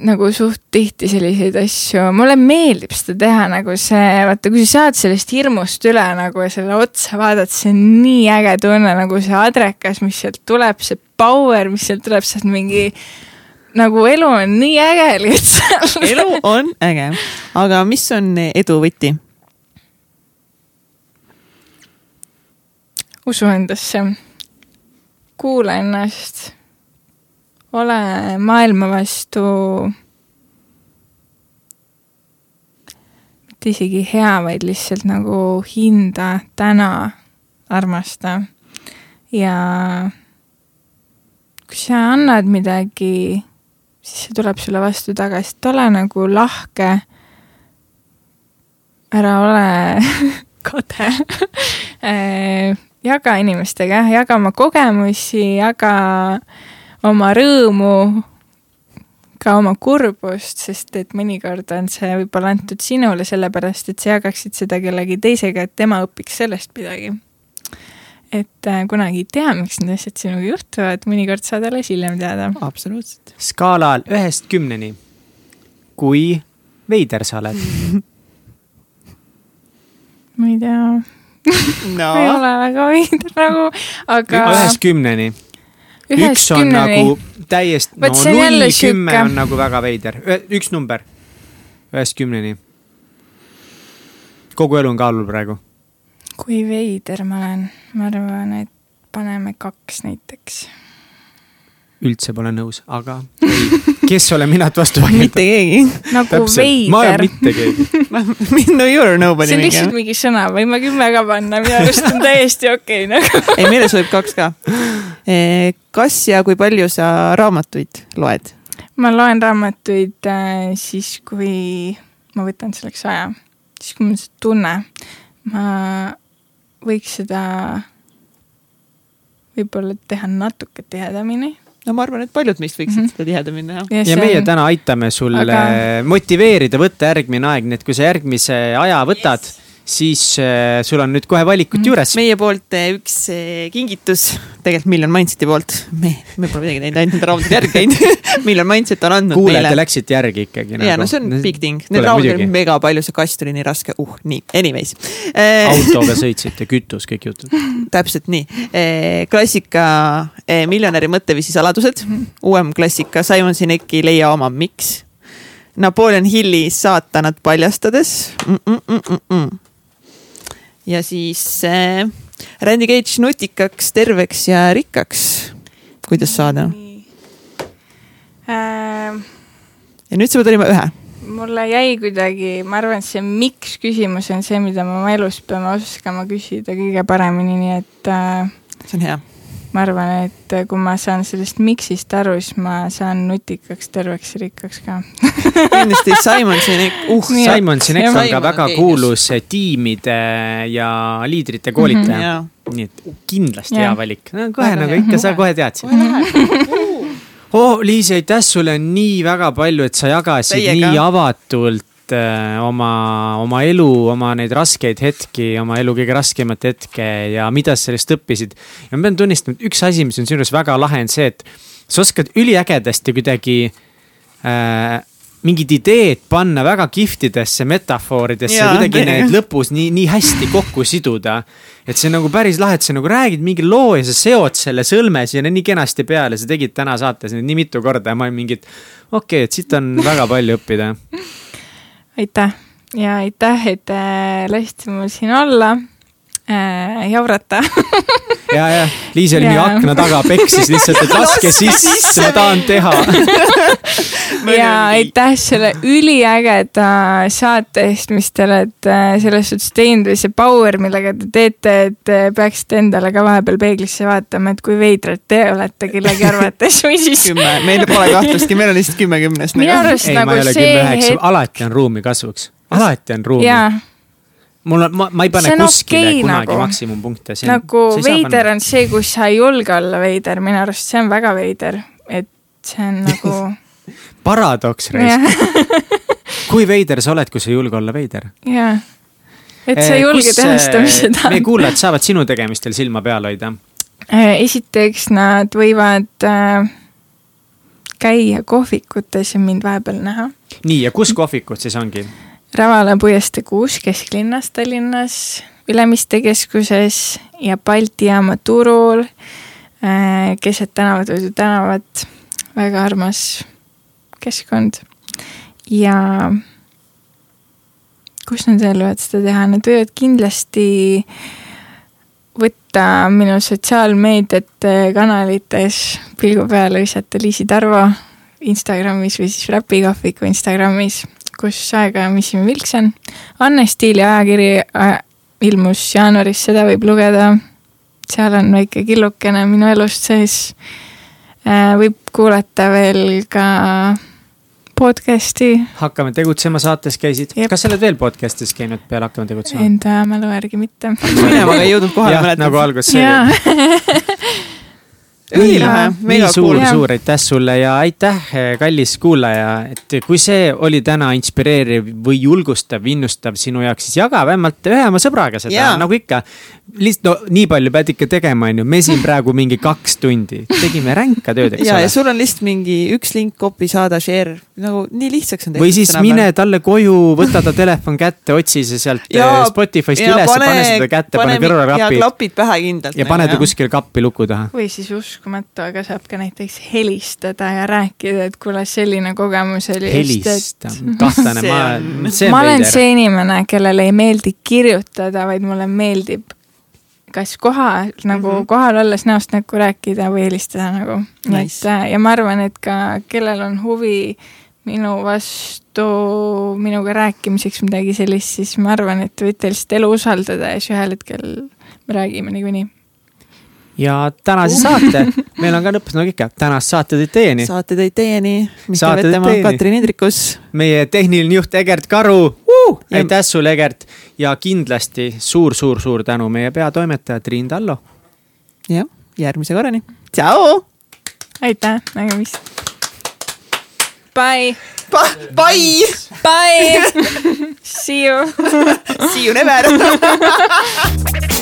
nagu suht tihti selliseid asju, mulle meeldib seda teha, nagu see, vaata, kui sa saad sellest hirmust üle nagu ja selle otsa vaadata, see on nii äge tunne, nagu see adrekas, mis sealt tuleb, see power, mis sealt tuleb, sealt mingi nagu elu on nii äge lihtsalt. Elu on äge, aga mis on edu võti? usu endasse, kuula ennast ole maailma vastu mitte isegi hea, vaid lihtsalt nagu hinda täna, armasta. ja kui sa annad midagi, siis see tuleb sulle vastu tagasi, et ole nagu lahke. ära ole kade jaga inimestega, jaga oma kogemusi, jaga oma rõõmu, ka oma kurbust, sest et mõnikord on see võib-olla antud sinule sellepärast, et sa jagaksid seda kellegi teisega, et tema õpiks sellest midagi. et äh, kunagi ei tea, miks need asjad sinuga juhtuvad, mõnikord saad alles hiljem teada. absoluutselt. skaalal ühest kümneni, kui veider sa oled ma ei tea no. ei ole väga veider nagu, aga. ühest kümneni üks on kümneni. nagu täiesti, no null kümme on nagu väga veider, üks number ühest kümneni. kogu elu on kaalul praegu. kui veider ma olen, ma arvan, et paneme kaks näiteks üldse pole nõus, aga ei. kes olen mina, et vastu vaielda? mitte keegi. nagu veider. ma olen mitte keegi no you are nobody. see on lihtsalt mingi sõna, võime kümme ka panna, minu arust on täiesti okei okay, nagu. ei, meile sobib kaks ka. Eh, kas ja kui palju sa raamatuid loed? ma loen raamatuid äh, siis, kui ma võtan selleks aja, siis kui mul see tunne, ma võiks seda võib-olla teha natuke tihedamini no ma arvan, et paljud meist võiksid mm -hmm. seda tihedamini teha. ja, ja meie täna aitame sul aga... motiveerida, võtta järgmine aeg, nii et kui sa järgmise aja võtad yes siis äh, sul on nüüd kohe valikud mm. juures. meie poolt äh, üks äh, kingitus, tegelikult Million Mindseti poolt, me, me pole midagi teinud, ainult nende raamatute järgi käinud Million Mindset on andnud Kuulete, meile. läksite järgi ikkagi nagu.. ja no see on big thing, need raamatud olid mega palju, see kast oli nii raske, uh, nii, anyways autoga sõitsite, kütus, kõik jutud. täpselt nii, klassika Miljonäri mõtteviisi saladused, uuem klassika Simon Sineki Leia oma miks Napoleon Hilli saatanat paljastades mm. -mm -mm -mm. Ja siis äh, Randy Cage nutikaks, terveks ja rikkaks. kuidas saada? Äh, ja nüüd sa pead valima ühe. mulle jäi kuidagi, ma arvan, et see miks küsimus on see, mida me oma elus peame oskama küsida kõige paremini, nii et äh,. see on hea ma arvan, et kui ma saan sellest miksist aru, siis ma saan nutikaks, terveks ja rikkaks ka kindlasti Simon Sinek, uh. Simon Sinek on ka väga kuulus tiimide ja liidrite koolitaja mm. -hmm. nii et kindlasti ja. hea valik no,. kohe väga nagu ikka, sa kohe teadsid oh, Liisi, aitäh sulle nii väga palju, et sa jagasid Teiega. nii avatult äh, oma, oma elu, oma neid raskeid hetki, oma elu kõige raskemat hetke ja mida sa sellest õppisid. ja ma pean tunnistama, et üks asi, mis on sinu juures väga lahe, on see, et sa oskad üliägedasti kuidagi äh, mingid ideed panna väga kihvtidesse metafooridesse kuidagi need lõpus nii, nii hästi kokku siduda. et see on nagu päris lahe, et sa nagu räägid mingi loo ja sa seod selle sõlme sinna nii kenasti peale, sa tegid täna saates nüüd nii mitu korda ja ma olin mingi, et okei okay,, et siit on väga palju õppida. aitäh! Ja aitäh, et äh, lasite mul siin olla äh, jaurata ja, ja. Liis oli nii akna taga, peksis lihtsalt, et laske sisse, ma tahan teha. Ja aitäh selle üliägeda saate eest, mis te olete äh, selles suhtes teinud või see power, millega te teete, et peaksite endale ka vahepeal peeglisse vaatama, et kui veidrad te olete kellegi arvates või siis. kümme, meil pole kahtlustki, meil on lihtsalt kümme kümnest. minu arust nagu see hetk. alati on ruumi kasvuks, alati on ruumi mul on, ma, ma ei pane kuskile okay, kunagi nagu, maksimumpunkte. nagu veider on see, kus sa ei julge olla veider, minu arust see on väga veider, et see on nagu paradoks, kui veider sa oled, kui sa ei julge olla veider? jah, et sa ei julge teha seda, mis sa tahad. meie kuulajad saavad sinu tegemistel silma peal hoida. Äh, esiteks nad võivad äh, käia kohvikutes ja mind vahepeal näha. nii, ja kus kohvikud siis ongi? Rävala puiestee kuus kesklinnas Tallinnas, Ülemiste keskuses ja Balti jaama turul äh, keset tänavat, Võidu tänavat, väga armas keskkond. ja kus nad veel võivad seda teha, nad võivad kindlasti võtta minu sotsiaalmeediate kanalites pilgu peale visata Liisi Tarvo Instagramis või siis Räpikohviku Instagramis kus aeg-ajamisi ma vilksan. Anne Stiili ajakiri ilmus jaanuaris, seda võib lugeda. seal on väike killukene minu elust sees. Äh, võib kuulata veel ka podcast'i. hakkame tegutsema saates käisid. kas sa oled veel podcast'is käinud peale Hakkame tegutsema? Enda mälu järgi mitte. minema ei jõudnud kohale mäletad. nagu alguses see ülilahe, nii suur, suur aitäh sulle ja aitäh, kallis kuulaja, et kui see oli täna inspireeriv või julgustav, innustav sinu jaoks, siis jaga vähemalt ühe oma sõbraga seda, nagu ikka. lihtsalt no nii palju pead ikka tegema, on ju, me siin praegu mingi kaks tundi tegime ränka tööd, eks ja, ole. ja sul on lihtsalt mingi üks link, copy, saada, share, nagu nii lihtsaks on tehtud. või siis mine peal. talle koju, võta ta telefon kätte, otsi see sealt ja, eh, Spotify'st üles, pane seda kätte, pane kõrvaklapid. ja klapid pähe kindlalt. ja pane ta kuskile kappi luku taha. või siis usk uskumatu, aga saab ka näiteks helistada ja rääkida, et kuule, selline kogemus oli. helista, kahtlane, ma, see on ma olen see inimene, kellele ei meeldi kirjutada, vaid mulle meeldib kas koha nagu mm -hmm. kohal olles näost näkku rääkida või helistada nagu nice.. nii et äh, ja ma arvan, et ka kellel on huvi minu vastu, minuga rääkimiseks midagi sellist, siis ma arvan, et võite lihtsalt elu usaldada ja siis ühel hetkel me räägime niikuinii ja tänase saate, meil on ka lõpus nagu ikka, tänast saate tõid teieni. saate tõid teieni. Mihkel Vetemaa, Katrin Hindrikus. meie tehniline juht Egert Karu uh,. aitäh sulle, Egert. ja kindlasti suur-suur-suur tänu meie peatoimetaja Triin Tallo. jah, järgmise korrani. tšau. aitäh, nägemist. Bye. Bye. Bye. See you. See you never